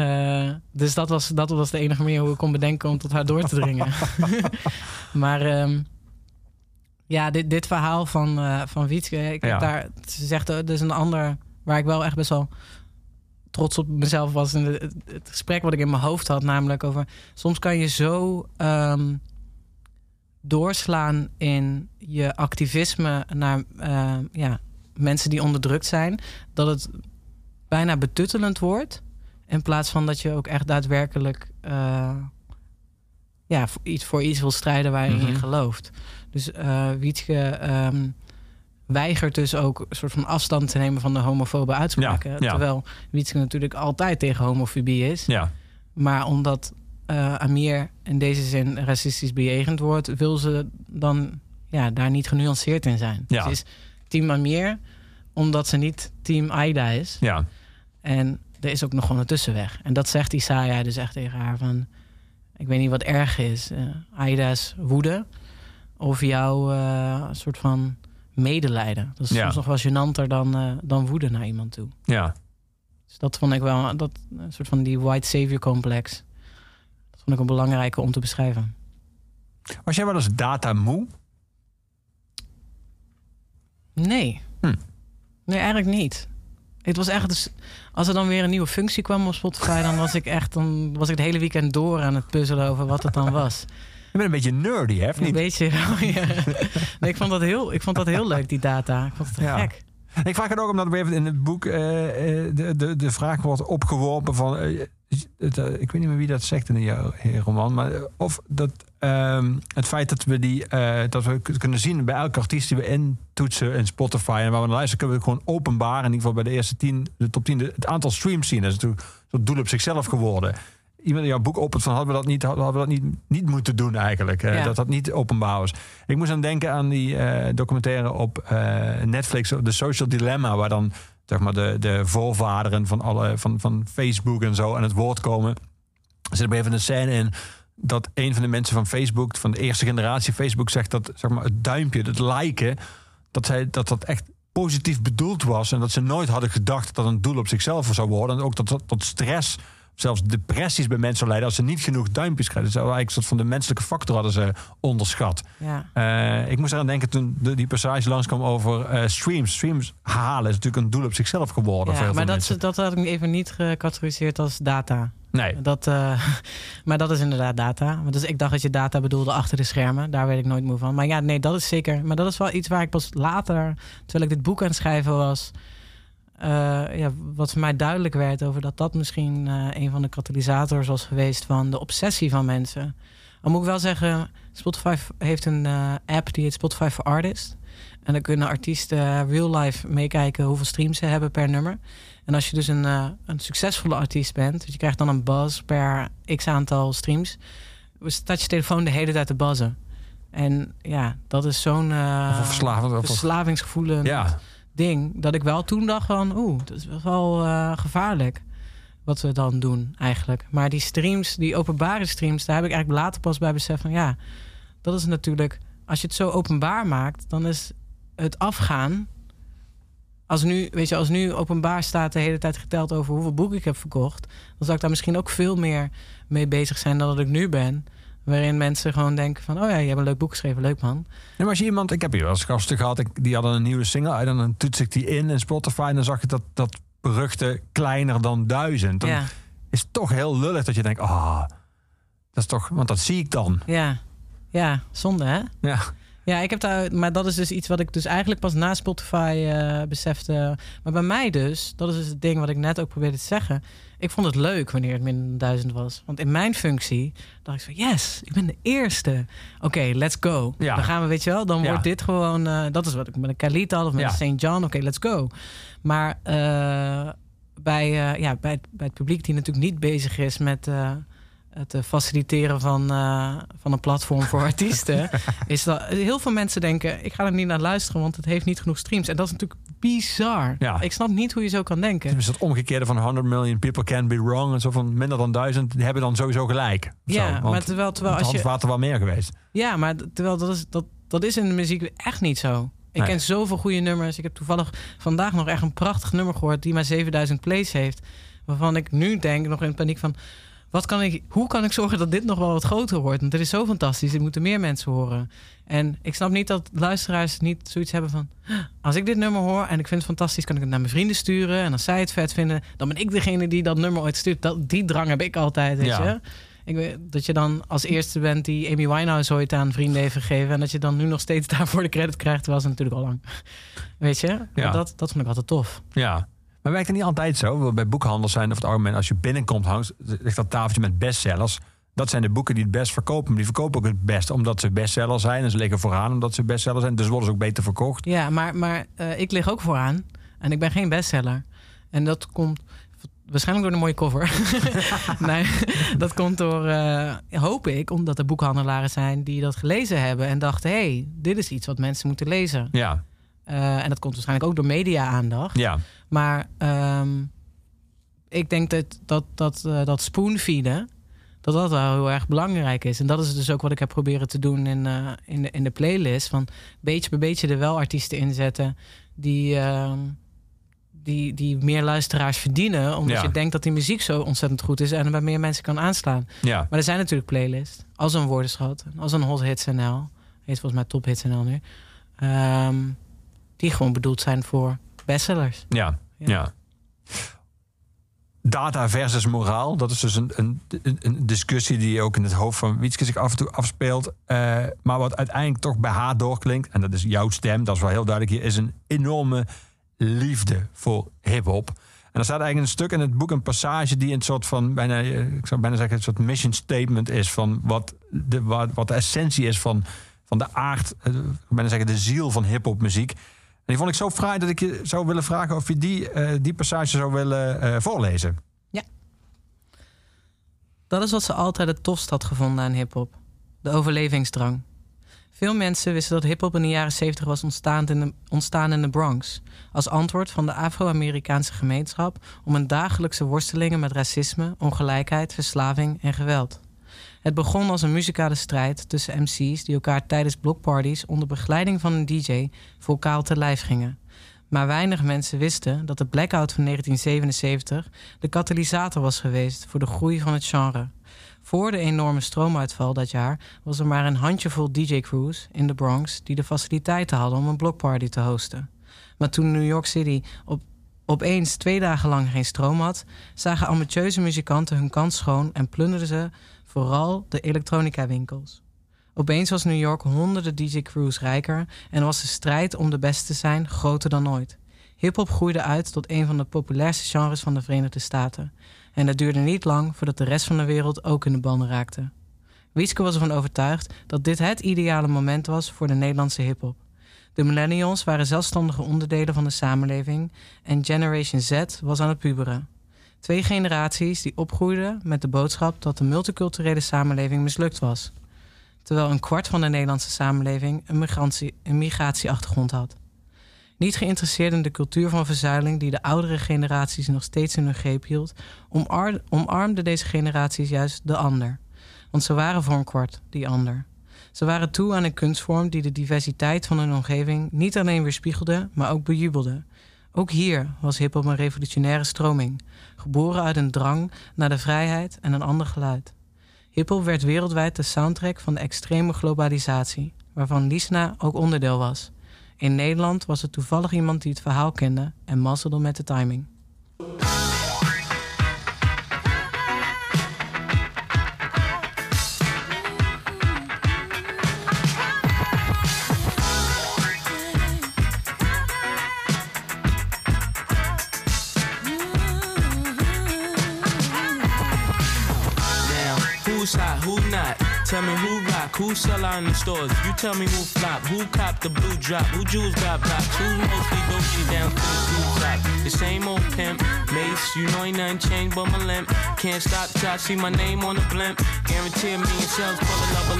Uh, dus dat was, dat was de enige manier hoe ik kon bedenken om tot haar door te dringen. maar... Um, ja, dit, dit verhaal van, uh, van Wietske, ik heb daar, ze zegt, er is een ander waar ik wel echt best wel trots op mezelf was in het, het gesprek wat ik in mijn hoofd had, namelijk over soms kan je zo um, doorslaan in je activisme naar uh, ja, mensen die onderdrukt zijn, dat het bijna betuttelend wordt, in plaats van dat je ook echt daadwerkelijk uh, ja, voor iets, voor iets wil strijden waar je Mhm. in gelooft. Dus uh, Wietske um, weigert dus ook een soort van afstand te nemen van de homofobe uitspraken. Ja, ja. Terwijl Wietske natuurlijk altijd tegen homofobie is. Ja. Maar omdat uh, Amir in deze zin racistisch bejegend wordt, wil ze dan ja, daar niet genuanceerd in zijn. Ja. Ze is team Amir, omdat ze niet team Aida is. Ja. En er is ook nog gewoon een tussenweg. En dat zegt Isaiah dus echt tegen haar van... Ik weet niet wat erg is. Uh, Aida's woede of jouw uh, soort van medelijden. Dat is Ja. soms nog wel gênanter dan, uh, dan woede naar iemand toe. Ja. Dus dat vond ik wel dat, een soort van die white savior complex. Dat vond ik een belangrijke om te beschrijven. Was jij wel eens data moe? Nee. Hm. Nee, eigenlijk niet. Het was echt, dus, als er dan weer een nieuwe functie kwam op Spotify, dan was ik echt, dan was ik het hele weekend door aan het puzzelen over wat het dan was. Je bent een beetje nerdy, hè? Of niet? Een beetje, wel, ja. Nee, ik vond dat heel, ik vond dat heel leuk, die data. Ik vond het Ja. gek. Ik vraag het ook omdat even in het boek eh, eh, de, de, de vraag wordt opgeworpen van... eh, het, ik weet niet meer wie dat zegt in jouw roman, maar of dat ehm, het feit dat we die dat we kunnen zien bij elke artiest die we intoetsen in Spotify en waar we naar luisteren, kunnen we gewoon openbaar. In ieder geval bij de eerste tien, de top 10, de- het aantal streams zien. Dat is natuurlijk doel op zichzelf geworden. Iemand die jouw boek opent van hadden we dat niet, hadden we dat niet, niet moeten doen eigenlijk. eh, Ja. Dat dat niet openbaar was. Ik moest aan denken aan die eh, documentaire op eh, Netflix, The Social Dilemma, waar dan zeg maar de, de voorvaderen van, alle, van, van Facebook en zo aan het woord komen. Er zit even een scène in dat een van de mensen van Facebook, van de eerste generatie Facebook, zegt dat zeg maar, het duimpje, het liken, dat, zij, dat dat echt positief bedoeld was. En dat ze nooit hadden gedacht dat dat een doel op zichzelf zou worden. En ook dat dat tot stress, zelfs depressies bij mensen leiden als ze niet genoeg duimpjes krijgen. Dus eigenlijk een soort van de menselijke factor hadden ze onderschat. Ja. Eh, ik moest eraan denken toen de, die passage langskwam over eh, streams. Streams halen is natuurlijk een doel op zichzelf geworden. Ja, maar dat, mensen. dat had ik even niet gecategoriseerd als data. Nee. Dat, uh, maar dat is inderdaad data. Dus ik dacht dat je data bedoelde achter de schermen. Daar weet ik nooit moe van. Maar ja, nee, dat is zeker. Maar dat is wel iets waar ik pas later, terwijl ik dit boek aan het schrijven was, ja, wat voor mij duidelijk werd over dat dat misschien uh, een van de katalysators was geweest van de obsessie van mensen. Dan moet ik wel zeggen, Spotify heeft een uh, app die heet Spotify for Artists. En dan kunnen artiesten real life meekijken hoeveel streams ze hebben per nummer. En als je dus een, uh, een succesvolle artiest bent, dus je krijgt dan een buzz per x aantal streams, staat je telefoon de hele tijd te buzzen. En ja, dat is zo'n uh, verslavend, verslavingsgevoelend ja. Ding. Dat ik wel toen dacht van, oeh, dat is wel uh, gevaarlijk. Wat we dan doen eigenlijk. Maar die streams, die openbare streams, daar heb ik eigenlijk later pas bij beseft van ja, dat is natuurlijk, als je het zo openbaar maakt, dan is het afgaan als nu, weet je, als nu openbaar staat de hele tijd geteld over hoeveel boeken ik heb verkocht, dan zou ik daar misschien ook veel meer mee bezig zijn dan dat ik nu ben. Waarin mensen gewoon denken van... oh ja, je hebt een leuk boek geschreven, leuk man. Nee, maar als je iemand, ik heb hier wel eens gasten gehad, ik- die hadden een nieuwe single uit en dan toets ik die in in Spotify en dan zag je dat, dat beruchte kleiner dan duizend. Dan Ja, is het toch heel lullig dat je denkt, ah, dat is toch, want dat zie ik dan. ja, ja, zonde hè? Ja, Ja, ik heb daar, maar dat is dus iets wat ik dus eigenlijk pas na Spotify eh, besefte. Maar bij mij dus, dat is dus het ding wat ik net ook probeerde te zeggen. Ik vond het leuk wanneer het minder dan duizend was. Want in mijn functie dacht ik zo, yes, ik ben de eerste. Oké, let's go. Ja. Dan gaan we, weet je wel, dan Ja. wordt dit gewoon... eh, dat is wat ik met een Khalid had of met Ja. St. John. Oké, let's go. Maar eh, bij, eh, ja, bij, het, bij het publiek die natuurlijk niet bezig is met... het faciliteren van, van een platform voor artiesten. is dat heel veel mensen denken: ik ga er niet naar luisteren, want het heeft niet genoeg streams. En dat is natuurlijk bizar. Ja. Ik snap niet hoe je zo kan denken. het is het omgekeerde van 100 million people can be wrong en zo van minder dan duizend, die hebben dan sowieso gelijk. Ja, zo, want maar terwijl, terwijl als je. handvaart er wel meer geweest. Ja, maar terwijl dat is, dat, dat is in de muziek echt niet zo. Ik Nee. ken zoveel goede nummers. Ik heb toevallig vandaag nog echt een prachtig nummer gehoord die maar 7000 plays heeft. Waarvan ik nu denk, nog in paniek van. Wat kan ik, hoe kan ik zorgen dat dit nog wel wat groter wordt? Want dit is zo fantastisch. Dit moeten meer mensen horen. En ik snap niet dat luisteraars niet zoiets hebben van... als ik dit nummer hoor en ik vind het fantastisch... kan ik het naar mijn vrienden sturen. En als zij het vet vinden... dan ben ik degene die dat nummer ooit stuurt. Dat, die drang heb ik altijd, weet Ja. je? Ik weet, dat je dan als eerste bent die Amy Winehouse ooit aan vrienden heeft gegeven... en dat je dan nu nog steeds daarvoor de credit krijgt... ze natuurlijk al lang... Weet je? Ja. Dat, dat vond ik altijd tof. Ja. Maar werkt het niet altijd zo? Bij boekhandels zijn over het algemeen, als je binnenkomt, hangt ligt dat tafeltje met bestsellers. Dat zijn de boeken die het best verkopen. Maar die verkopen ook het best omdat ze bestseller zijn. En ze liggen vooraan omdat ze bestseller zijn. Dus worden ze ook beter verkocht. Ja, maar, maar eh, ik lig ook vooraan. En ik ben geen bestseller. En dat komt waarschijnlijk door de mooie cover. nee, dat komt door, eh, hoop ik, omdat er boekhandelaren zijn die dat gelezen hebben. En dachten, hé, hey, dit is iets wat mensen moeten lezen. Ja, Eh, en dat komt waarschijnlijk ook door media-aandacht. ja, Maar ehm, ik denk dat dat, dat, eh, dat spoonfeeden, dat dat wel heel erg belangrijk is. En dat is dus ook wat ik heb proberen te doen in, eh, in, de, in de playlist. Van beetje bij beetje er wel artiesten inzetten die, ehm, die, die meer luisteraars verdienen. Omdat Ja. je denkt dat die muziek zo ontzettend goed is en er bij meer mensen kan aanslaan. ja. Maar er zijn natuurlijk playlists. Als een woordenschat, als een Hot Hits NL. Heet volgens mij Top Hits NL nu. ehm, die gewoon bedoeld zijn voor bestsellers. Ja, Ja. ja. Data versus moraal. Dat is dus een, een, een- discussie die ook in het hoofd van Wietske zich af en toe afspeelt. Eh, maar wat uiteindelijk toch bij haar doorklinkt, en dat is jouw stem, dat is wel heel duidelijk hier, is een enorme liefde voor hip-hop. En er staat eigenlijk een stuk in het boek, een passage die een soort van, bijna, eh, ik zou bijna zeggen, een soort mission statement is van wat de, wat, wat de essentie is van, van de aard, eh, ik zou bijna zeggen, de ziel van hip-hop muziek. Die vond ik zo fraai dat ik je zou willen vragen of je die, eh, die passage zou willen eh, voorlezen. Dat is wat ze altijd het tofst had gevonden aan hip-hop: de overlevingsdrang. Veel mensen wisten dat hip-hop in de jaren 70 was ontstaan in, de, ontstaan in de Bronx. Als antwoord van de Afro-Amerikaanse gemeenschap om een dagelijkse worstelingen met racisme, ongelijkheid, verslaving en geweld. Het begon als een muzikale strijd tussen MC's die elkaar tijdens blockparties onder begeleiding van een DJ vocaal te lijf gingen. Maar weinig mensen wisten dat de blackout van 1977 de katalysator was geweest voor de groei van het genre. Voor de enorme stroomuitval dat jaar was er maar een handjevol DJ-crews in de Bronx die de faciliteiten hadden om een blockparty te hosten. Maar toen New York City op, opeens twee dagen lang geen stroom had, zagen ambitieuze muzikanten hun kans schoon en plunderden ze vooral de elektronica-winkels. Opeens was New York honderden DJ-crews rijker en was de strijd om de beste te zijn groter dan ooit. Hip-hop groeide uit tot een van de populairste genres van de Verenigde Staten. En het duurde niet lang voordat de rest van de wereld ook in de banden raakte. Wieske was ervan overtuigd dat dit het ideale moment was voor de Nederlandse hip-hop. De millennials waren zelfstandige onderdelen van de samenleving en Generation Z was aan het puberen. Twee generaties die opgroeiden met de boodschap dat de multiculturele samenleving mislukt was. Terwijl een kwart van de Nederlandse samenleving een, migratieachtergrond had. Niet geïnteresseerd in de cultuur van verzuiling die de oudere generaties nog steeds in hun greep hield, omar- omarmden deze generaties juist de ander. Want ze waren voor een kwart die ander. Ze waren toe aan een kunstvorm die de diversiteit van hun omgeving niet alleen weerspiegelde, maar ook bejubelde. Ook hier was hip-hop een revolutionaire stroming, geboren uit een drang naar de vrijheid en een ander geluid. Hiphop werd wereldwijd de soundtrack van de extreme globalisatie, waarvan Lisna ook onderdeel was. In Nederland was er toevallig iemand die het verhaal kende en mazzelde met de timing. Who's hot, who not? Tell me who rock, who sell out in the stores. You tell me who flop, who cop the blue drop, who jewels got blocks, who's mostly Gucci down to the blue top. The same old pimp, Mace, you know ain't nothing changed but my limp. Can't stop till I see my name on the blimp. Guarantee a million sales for the level.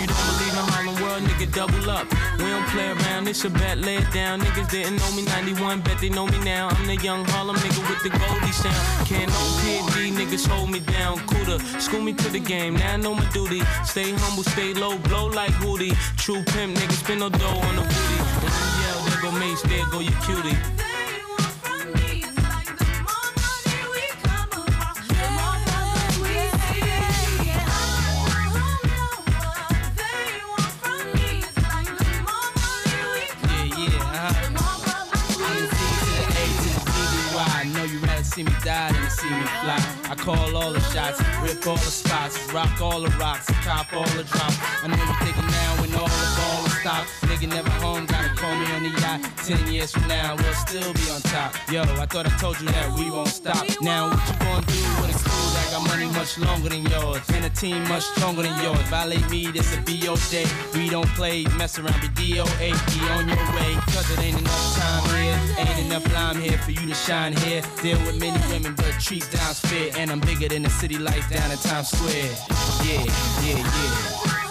You don't believe in Harlem World, nigga, double up. We don't play around, it's a bet, lay it down. Niggas didn't know me 91, bet they know me now. I'm the young Harlem nigga with the Goldie sound. Can't no PD, niggas hold me down. Cooler, school me to the game, now I know my duty. Stay humble, stay low, blow like Hootie. True pimp, niggas spin no dough on the booty. When you yell, there go Mace, there go your cutie. Yeah, yeah, uh-huh. I'm the D to the A to the D to Y. I know you rather see me die than to see me fly. I call all the shots, rip all the spots, rock all the rocks, cop all the drops. I know you thinking now when all the ball stopped. Nigga never home, gotta call me on the yacht. Ten years from now, we'll still be on top. Yo, I thought I told you that we won't stop. Now what you gonna do with a crew that got money much longer than yours and a team much stronger than yours? Violate me, this a BO day. We don't play, mess around, be DOA, be on your way. Cause it ain't enough time here, ain't enough lime here for you to shine here. Deal with many women, but treat down's fair. And I'm bigger than the city lights down in Times Square. Yeah, yeah, yeah.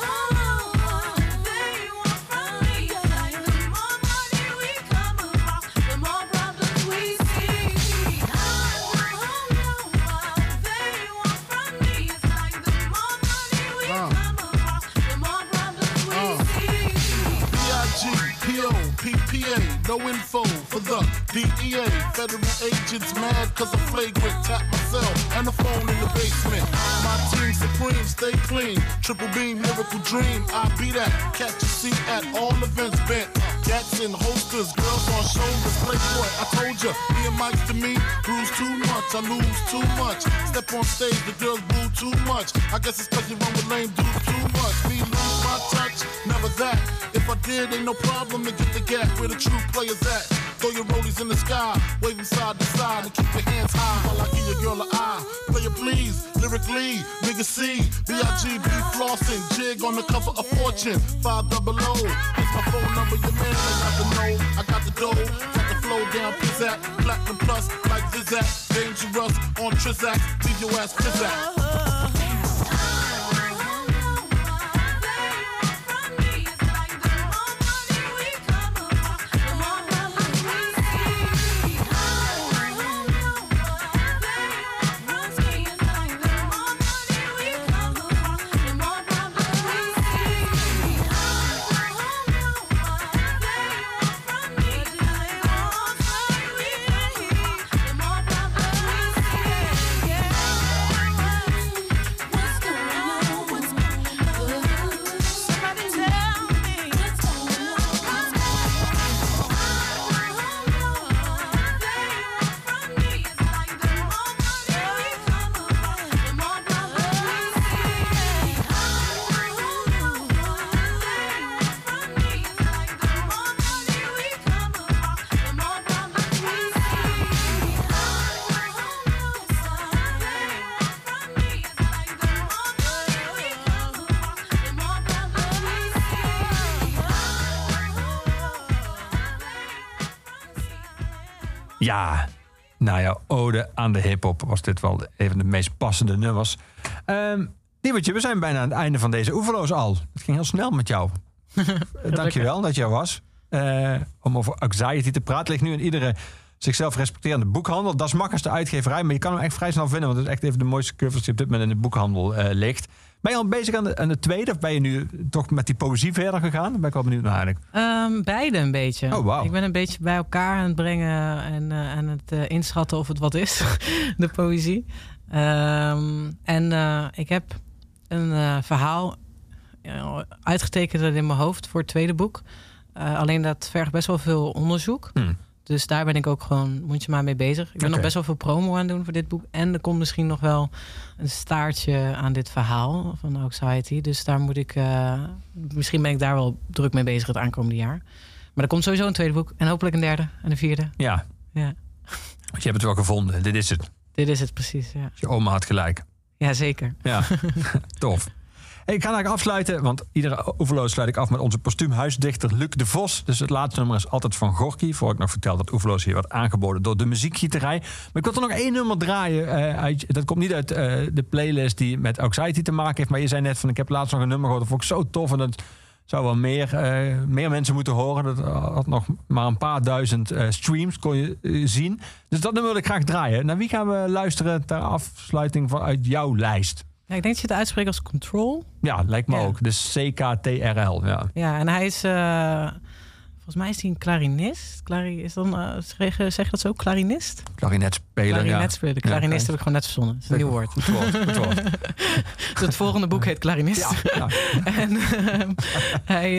DEA. Federal agents mad cause I'm flagrant. Tap myself and the phone in the basement. My team supreme, stay clean. Triple beam, miracle dream. I be that. Catch a seat at all events bent. Gats and holsters, girls on shoulders. Playboy, I told ya, me and Mike's to me. Bruise too much, I lose too much. Step on stage, the girls boo too much. I guess it's cause you run with lame dudes too much. Me lose my touch, never that. If I did, ain't no problem to get the gap where the true players at. Throw your rollies in the sky, waving side to side, and keep your hands high while I give your girl a eye. Play it please, lyrically, nigga C, B-I-G-B flossing, jig on the cover of Fortune, five double O. Here's my phone number, your man, I got the know, I got the dough, got the flow down, pizzat, platinum plus, like Zizak, dangerous on Trizak, leave your ass pizzat. Ode aan de hip-hop was dit wel een van de meest passende nummers. Ehm Diebertje, we zijn bijna aan het einde van deze oeverloos al. Het ging heel snel met jou. Eh, Dankjewel dat je er was. Eh, om over anxiety te praten ligt nu in iedere zichzelf respecterende boekhandel. Dat is makkelijk de uitgeverij, maar je kan hem echt vrij snel vinden. Want het is echt even de mooiste covers die op dit moment in de boekhandel eh, ligt. Ben je al bezig aan de, aan de tweede? Of ben je nu toch met die poëzie verder gegaan? Ben ik wel benieuwd naar eigenlijk. Ehm, beide een beetje. Oh. Ik ben een beetje bij elkaar aan het brengen en eh, aan het eh, inschatten of het wat is, de poëzie. Ehm, en eh, ik heb een verhaal uitgetekend in mijn hoofd voor het tweede boek. Alleen dat vergt best wel veel onderzoek. Hmm. Dus daar ben ik ook gewoon mondje maar mee bezig. Ik ben nog best wel veel promo aan doen voor dit boek. En er komt misschien nog wel een staartje aan dit verhaal van Anxiety. Dus daar moet ik... eh, misschien ben ik daar wel druk mee bezig het aankomende jaar. Maar er komt sowieso een tweede boek. En hopelijk een derde en een vierde. Ja, Ja, want je hebt het wel gevonden. Dit is het. dit is het precies. Ja, Je oma had gelijk. ja zeker. Ja, tof. Ik ga eigenlijk afsluiten, want iedere Oeverloos sluit ik af met onze postuumhuisdichter Luc de Vos. Dus het laatste nummer is altijd van Gorky. Voor ik nog vertel dat Oeverloos hier wordt aangeboden door de muziekgieterij. Maar ik wil er nog één nummer draaien. eh, dat komt niet uit eh, de playlist die met Anxiety te maken heeft. Maar je zei net van ik heb laatst nog een nummer gehoord. Dat vond ik zo tof en dat zou wel meer, eh, meer mensen moeten horen. Dat had nog maar een paar duizend streams, kon je zien. Dus dat nummer wil ik graag draaien. Naar wie gaan we luisteren ter afsluiting vanuit jouw lijst? Ja, ik denk dat je het uitspreekt als Control. Ja, lijkt me Ja. ook. Dus CKTRL. Ja. Ja, en hij is... eh, volgens mij is hij een klarinist. Klari, is dan, eh, zeg, je- zeg dat zo? Klarinist? Klarinetspeler. Klarinetspeler. Ja. klarinist heb ik gewoon net verzonnen. Dat is een nieuw woord. Goed woord, goed woord. Dus het volgende boek heet Klarinist. Ja, en ehm, hij,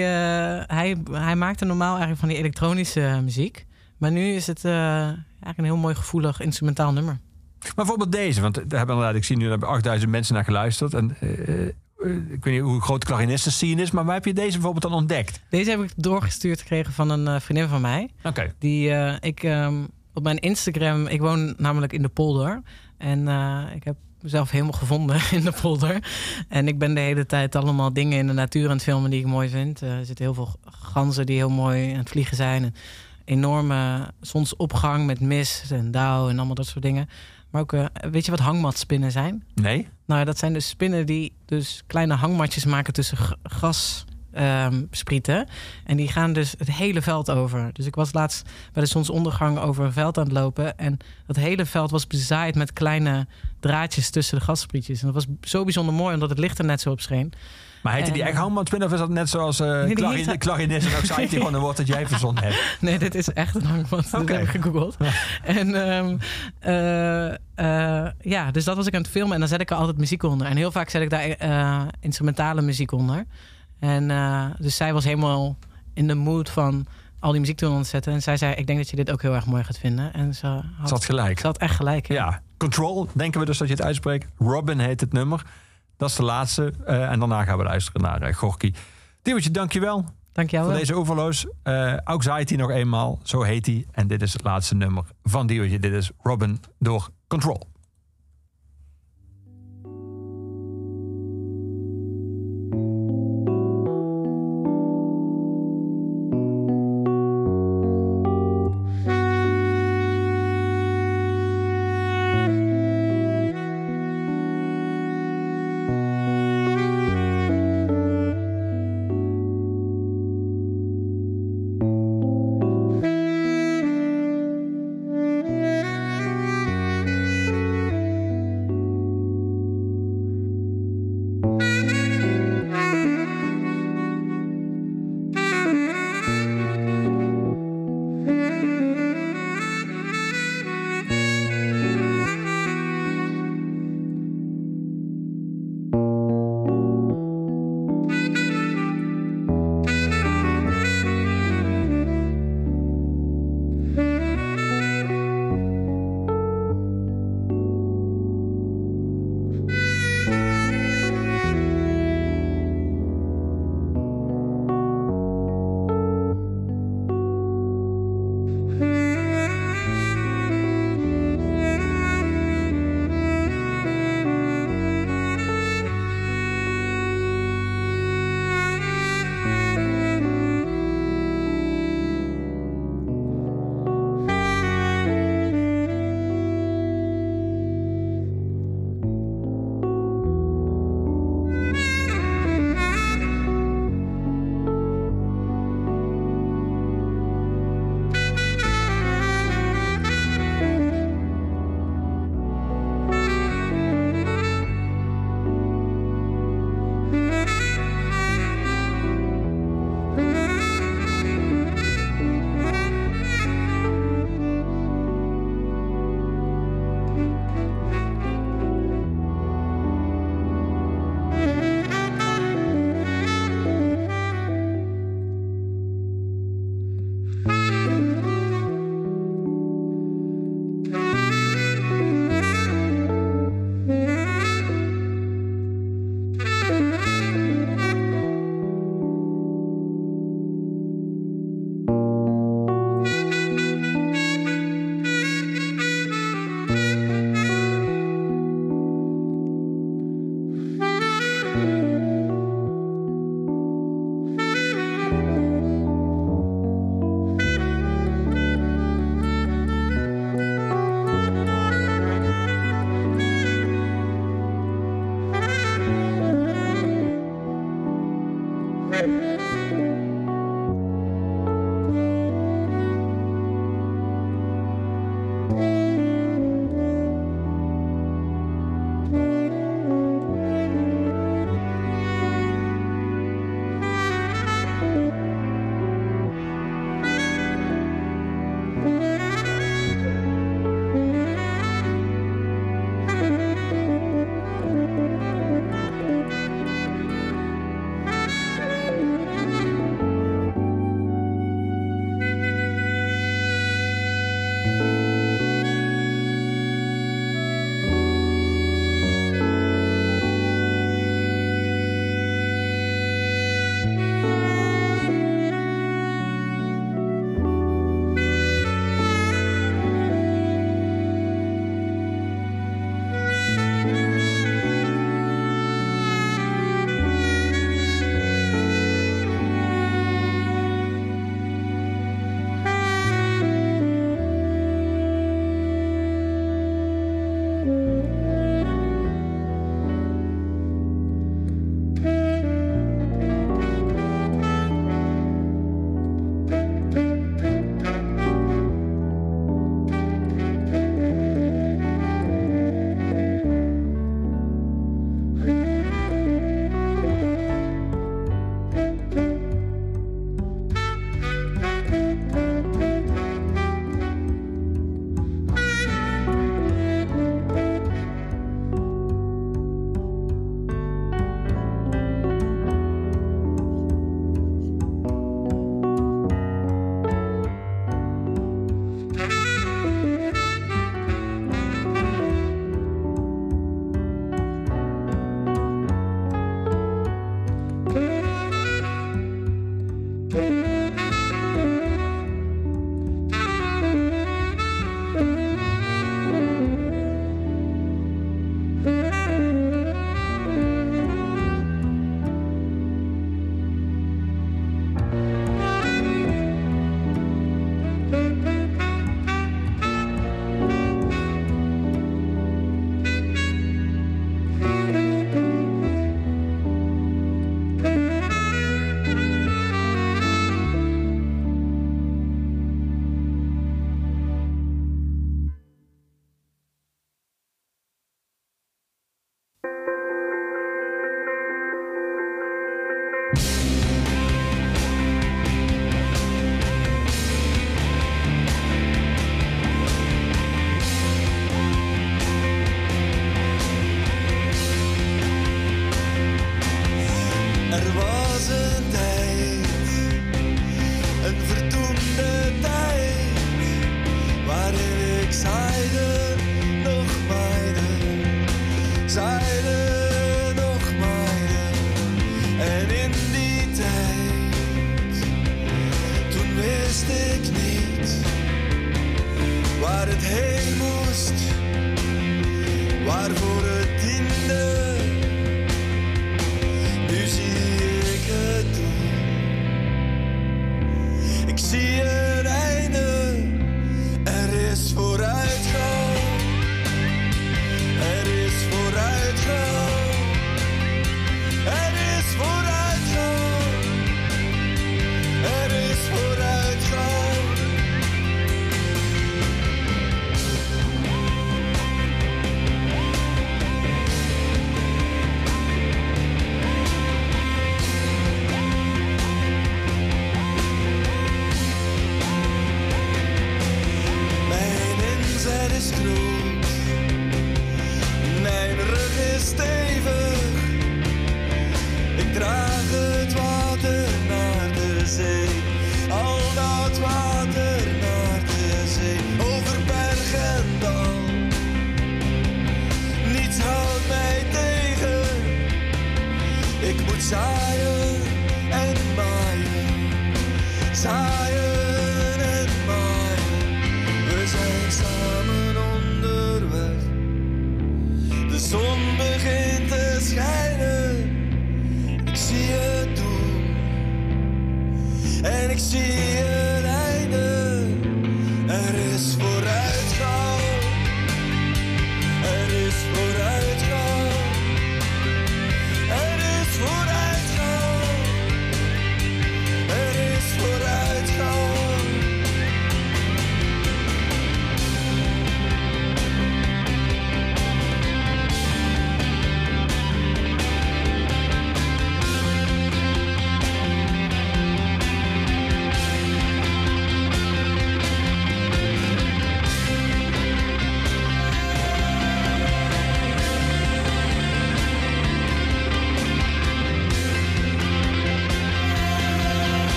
hij, hij maakte normaal eigenlijk van die elektronische muziek. Maar nu is het eigenlijk een heel mooi gevoelig instrumentaal nummer. Maar bijvoorbeeld deze, want daar hebben inderdaad, ik zie nu, daar hebben 8000 mensen naar geluisterd. En eh, eh, ik weet niet hoe groot de klarinisten scene is, maar waar heb je deze bijvoorbeeld dan ontdekt? Deze heb ik doorgestuurd gekregen van een eh, vriendin van mij. Oké. Die ik ehm, op mijn Instagram, ik woon namelijk in de polder. En ik heb mezelf helemaal gevonden in de polder. En ik ben de hele tijd allemaal dingen in de natuur aan het filmen die ik mooi vind. Er zitten heel veel ganzen die heel mooi aan het vliegen zijn. En enorme zonsopgang met mist en dauw en allemaal dat soort dingen. Maar ook, eh, weet je wat hangmatspinnen zijn? Nee? Nou, dat zijn dus spinnen die dus kleine hangmatjes maken tussen gras. ehm, sprieten. En die gaan dus het hele veld over. Dus ik was laatst bij de zonsondergang over een veld aan het lopen. En dat hele veld was bezaaid met kleine draadjes tussen de gassprietjes. En dat was zo bijzonder mooi, omdat het licht er net zo op scheen. Maar heette die echt hangmatspin of is dat net zoals eh klarin- klarinist en anxiety gewoon een woord dat jij verzonnen hebt? Nee, dit is echt een hangmat. Dat heb ik gegoogeld. En ehm, eh, eh, ja, dus dat was ik aan het filmen. En dan zet ik er altijd muziek onder. En heel vaak zet ik daar eh, instrumentale muziek onder. En eh, dus zij was helemaal in de mood van al die muziek te zetten. En zij zei, ik denk dat je dit ook heel erg mooi gaat vinden. En ze had, Ze had gelijk. Ze had echt gelijk. Ja. Ja, Control, denken we dus dat je het uitspreekt. Robin heet het nummer. Dat is de laatste. Eh, en daarna gaan we luisteren naar uh, Gorky. Diewertje, dankjewel. Dank jou Voor deze overloos. Uh, Anxiety nog eenmaal, zo heet hij. En dit is het laatste nummer van Diewertje. Dit is Robin door Control.